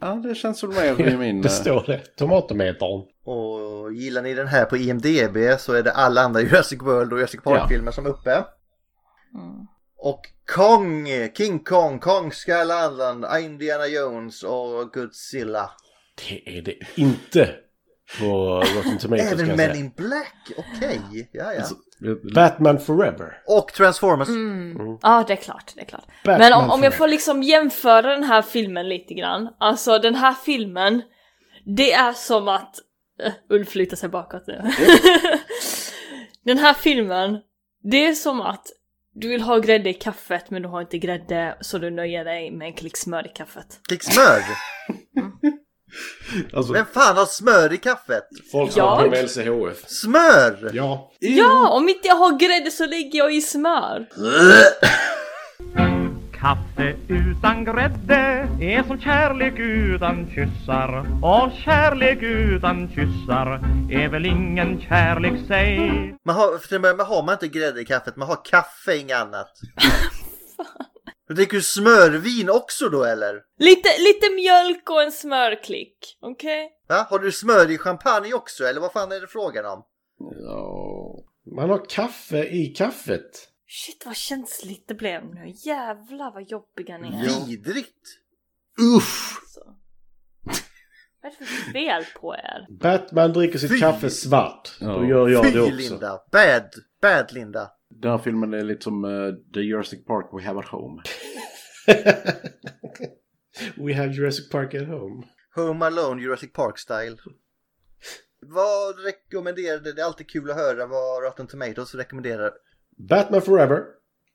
Ja, det känns som mer i min... Det eh, står det. Tomatometern. Och gillar ni den här på IMDB så är det alla andra Jurassic World och Jurassic Park-filmer som är uppe. Mm. Och Kong, King Kong, Kong Skull Island, Indiana Jones och Godzilla. Det är det inte på Rotten Tomatoes kan Även Men säga. in Black, okej. Ja, ja. Batman Forever. Och Transformers. Mm. Ja, det är klart, det är klart. Batman Men om, om jag får liksom jämföra den här filmen lite grann. Alltså den här filmen, det är som att... Uh, Ulf lutar sig bakåt nu. den här filmen, det är som att du vill ha grädde i kaffet men du har inte grädde så du nöjer dig med en klick smör i kaffet. Klick smör? Alltså, Vem fan har smör i kaffet? Folk Jag? har på LCHF. Smör! Ja. Ja, om inte jag har grädde så lägger jag i smör. Kaffe utan grädde är som kärlek utan kyssar Och kärlek utan kyssar är väl ingen kärlek säg Man har, för att börja med har man inte grädde i kaffet, man har kaffe, inget annat. Du dricker du smörvin också då eller? Lite, lite mjölk och en smörklick, okej? Va? Har du smör i champagne också eller vad fan är det frågan om? ja. Man har kaffe i kaffet. Shit vad känsligt det blev nu. Jävlar vad jobbiga ni är. Vidrigt! Uff! Alltså. Vad är det för fel på er? Batman dricker sitt Fy. kaffe svart. Ja. Då gör jag Fy det också. Linda! Bad! Bad Linda! Den här filmen är lite som eh, The Jurassic Park We Have At Home. We have Jurassic Park at home. Home Alone Jurassic Park style. Vad rekommenderar du? Det är alltid kul att höra vad Rotten Tomatoes rekommenderar. Batman Forever.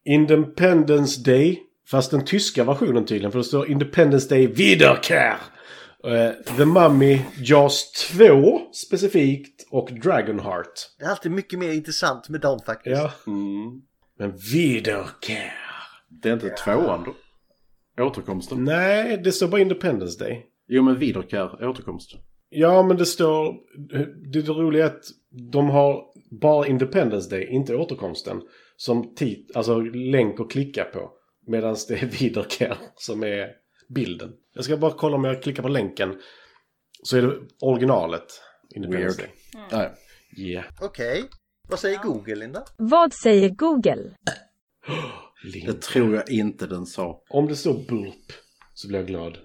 Independence Day. Fast den tyska versionen tydligen. För det står Independence Day Wiederkehr. Eh, The Mummy, Jaws 2 specifikt och Dragonheart. Det är alltid mycket mer intressant med dem faktiskt. Ja. Men Wiederkehr. Det är inte tvåan då? Återkomsten? Nej, det står bara Independence Day. Jo men Wiederkehr, återkomsten. Ja, men det står... Det, det roliga är att de har bara Independence Day, inte återkomsten. Som tit, alltså länk att klicka på. Medan det är Wiederkehr som är bilden. Jag ska bara kolla om jag klickar på länken. Så är det originalet. Independence Weird. Day. Ja. Yeah. Okej. Vad säger Google, Linda? Vad säger Google? Det tror jag inte den sa. Om det står burp så blir jag glad.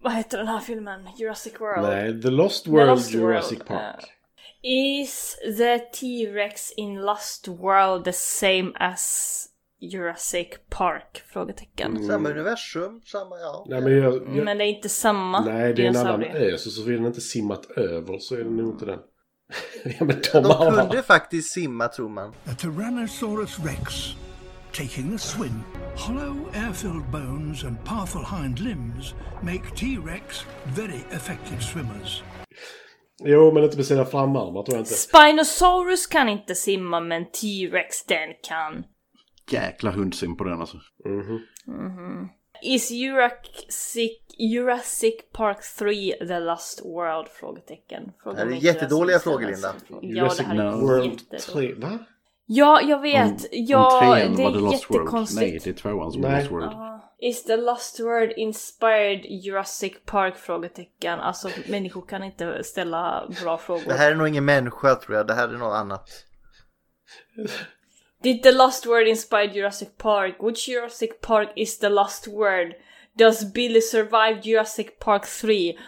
Vad heter den här filmen? Jurassic World? Nej, The Lost World Lost Jurassic World, Park. Is the T-Rex in Lost World the same as Jurassic Park? Frågetecken. Samma universum, samma ja. Nej, men, jag, jag, Men det är inte samma nej, det är en annan ö. Så såvida den inte simmat över så är det nog inte den. ja, men de, De har... kunde faktiskt simma tror man. A Tyrannosaurus rex taking a swim. Hollow air-filled bones and powerful hind limbs make T-Rex very effective swimmers. Jo, men inte med sina framarmar tror jag inte. Spinosaurus kan inte simma men T-Rex den kan. Jäkla hundsim på den alltså. Mhm. Is Jurassic, Jurassic Park 3 the last world? Frågetecken. Fråga Det här är jättedåliga frågor, Linda. sig. Ja, det här är World jättedåligt. 3. Va? Ja, jag vet. Om, ja, om trean det var The är Lost World. jättekonstigt. Nej, det är tvåan som är. Lost World. Ja. Is the Lost World inspired Jurassic Park? Frågetecken. Alltså människor kan inte ställa bra frågor. Det här är nog ingen människa tror jag. Det här är något annat. Did the Lost World inspire Jurassic Park? Which Jurassic Park is the Lost World? Does Billy survive Jurassic Park 3?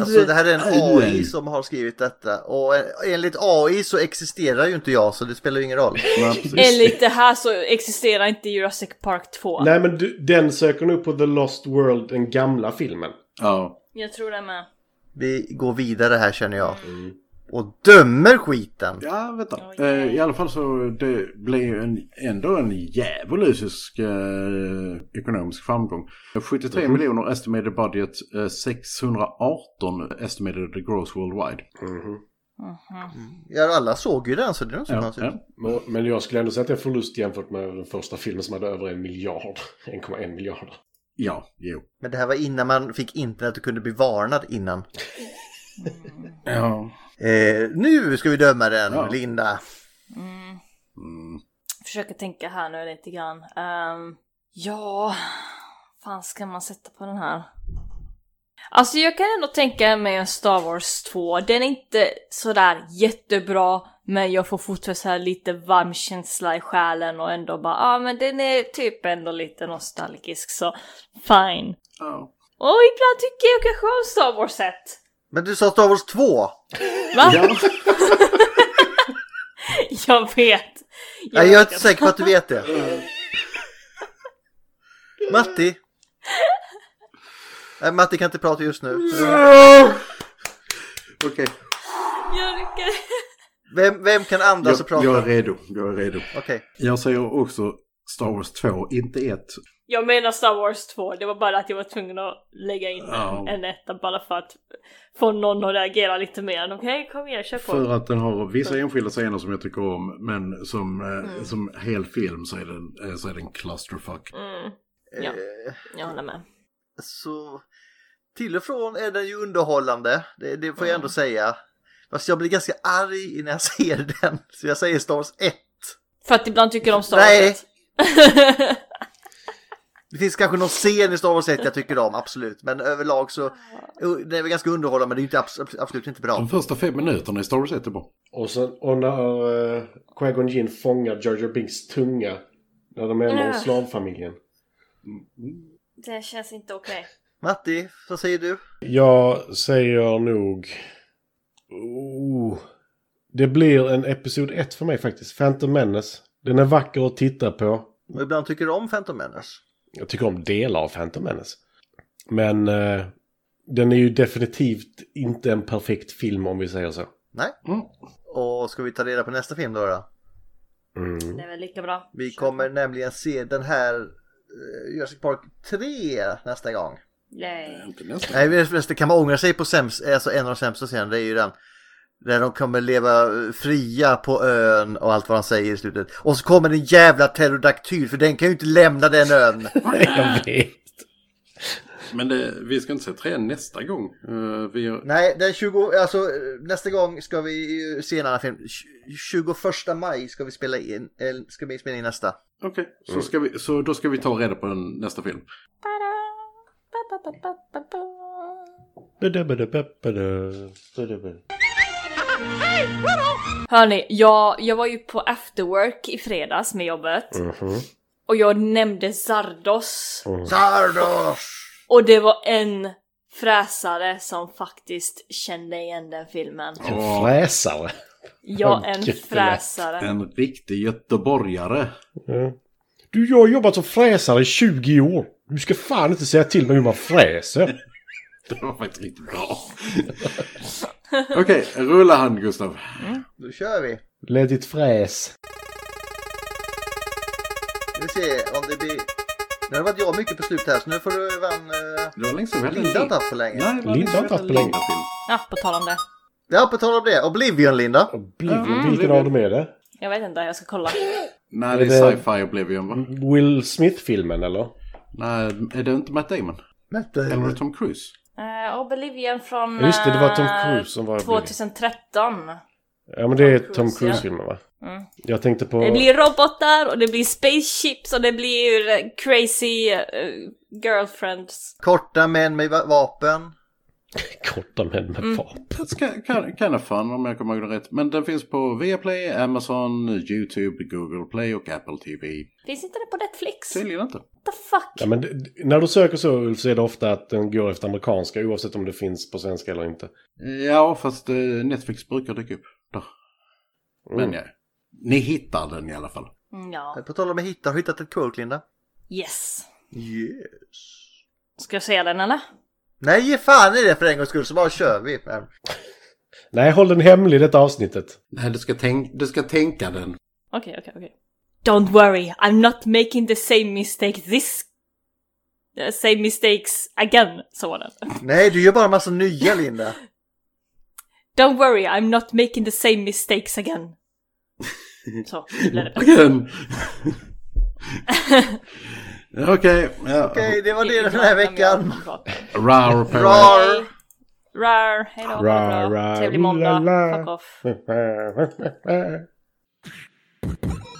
Alltså det här är en AI som har skrivit detta. Och enligt AI så existerar ju inte jag så det spelar ju ingen roll. Enligt det här så existerar inte Jurassic Park 2. Nej, men du, den söker nog på The Lost World, den gamla filmen. Ja. Jag tror det med. Vi går vidare här känner jag. Och dömer skiten. Ja, vänta. Eh, I alla fall så det blev en, ändå en djävulusisk eh, ekonomisk framgång. 73 Mhm. miljoner estimated budget, eh, 618 estimated gross worldwide. Ja, alla såg ju den så det är så Ja, konstigt. ja. Men- Men jag skulle ändå säga att det är förlust jämfört med den första filmen som hade över en miljard. 1,1 miljarder. Ja, jo. Men det här var innan man fick internet och kunde bli varnad innan. Ja. Eh, nu ska vi döma den, Ja. Linda. Försöker tänka här nu lite grann. Um, ja, fan ska man sätta på den här? Alltså jag kan ändå tänka mig en Star Wars 2. Den är inte sådär jättebra, men jag får fortfarande så här lite varm känsla i själen och ändå bara, ja ah, men den är typ ändå lite nostalgisk så fine. Ja. Och ibland tycker jag kanske om Star Wars 1. Men du sa Star Wars 2! Va? jag vet. Nej, jag är inte säker på att du vet det. Matti? Nej, Matti kan inte prata just nu. Okej. Jag lyckades. Vem, vem kan andas och Jag, prata? jag är redo. Jag är redo. Okej. Jag säger också Star Wars 2, inte 1. Jag menar Star Wars 2, det var bara att jag var tvungen att lägga in Ja. en etta bara för att få någon att reagera lite mer. Okej, kom igen, kör på. För att den har vissa enskilda scener som jag tycker om, men som, eh, som hel film så är den, eh, så är den clusterfuck. Mm. Ja, Eh, jag håller med. Så till och från är den ju underhållande. Det, det får jag ändå säga. Fast jag blir ganska arg när jag ser den. Så jag säger Star Wars 1. För att ibland tycker de om Star Wars Nej. 1. Det finns kanske någon scen i Star Wars 1 jag tycker om, absolut. Men överlag så, det är väl ganska underhållande men det är inte abs- absolut inte bra. De första fem minuterna i Star Wars 1 är bra. Och, sen, och när uh, Qui-Gon Jinn fångar Jar Jar Binks tunga. När de är med om slavfamiljen. Det känns inte okej. Matti, vad säger du? Jag säger nog... Oh, det blir en Episod 1 för mig faktiskt. Phantom Menace. Den är vacker att titta på. Och ibland tycker du om Phantom Menace. Jag tycker om delar av Phantom Menace. Men eh, den är ju definitivt inte en perfekt film om vi säger så. Nej. Och ska vi ta reda på nästa film då? då? Mm. Det är väl lika bra. Vi kommer nämligen se den här uh, Jurassic Park 3 nästa gång. Nej. Inte nästa. Nej, det det kan man ångra sig på sämst, alltså en av de sämsta scenerna, det är ju den där de kommer leva fria på ön och allt vad de säger i slutet. Och så kommer en jävla pterodaktyl för den kan ju inte lämna den ön. Jag vet. Men det, vi ska inte se tre nästa gång. Eh, vi gör... Nej, den 20, alltså nästa gång ska vi se en annan film. 21 maj ska vi spela in, eller ska vi spela in nästa. Okej, så, ska vi, så då ska vi ta reda på en, nästa film. Hörni, jag, jag var ju på afterwork i fredags med jobbet. Mhm. Och jag nämnde Zardos. Zardos! Och det var en fräsare som faktiskt kände igen den filmen. En fräsare. Ja, en fräsare. En riktig göteborgare. Ja. Du, jag har jobbat som fräsare i 20 år. Du ska fan inte säga till mig hur man fräser. Det var faktiskt riktigt bra. Okej, rulla han Gustav. Då kör vi. Let it fräs. Vi se om det blir... Nu har det varit jag mycket på slut här så nu får du vann... Uh... Det var länge sedan Linda har inte haft på länge. Nej, Linda har inte haft på länge. Ja, på tal om det. Ja, på tal om det. Oblivion, Linda. Oblivion, vilken av dem är det? Jag vet inte, jag ska kolla. Nej, det Är är sci-fi Oblivion va? Will Smith-filmen eller? Nej, är det inte Matt Damon? Matt Eller är det Tom Cruise? Oblivion från Ja, just det, det var Tom eh, Cruise som var Oblivion. 2013. Ja men det är Tom. Cruise-filmen va? Mm. Jag tänkte på... Det blir robotar och det blir spaceships och det blir crazy eh, girlfriends. Korta män med va- vapen. Korta män med Mm. vapen. Kind, kind, of fun om jag kommer ihåg det rätt. Men den finns på Viaplay, Amazon, YouTube, Google Play och Apple TV. Finns inte det på Netflix? Tydligen inte. What the fuck? Ja, men när du söker så Ulf, så är det ofta att den går efter amerikanska oavsett om det finns på svenska eller inte. Ja, fast eh, Netflix brukar dyka upp där. Men Mm. ja, ni hittar den i alla fall. Mm, Ja. På tal om att hitta, har du hittat ett kurk, Linda? Yes. Yes. Ska jag säga den eller? Nej, ge fan i det för en gångs skull så bara kör vi. Nej, håll den hemlig detta avsnittet. Nej, du ska, tänk, du ska tänka den. Okej, okej, okej. Don't worry, I'm not making the same mistake this... uh, same mistakes again, den. Nej, du gör bara massa nya, Linda. Don't worry, I'm not making the same mistakes again. Så, blev det. Again. Okej, okay, ja. okay, det var det den här veckan. Rar, rar. Rar, hejdå. Rar, rar. Trevlig måndag. Fuck off.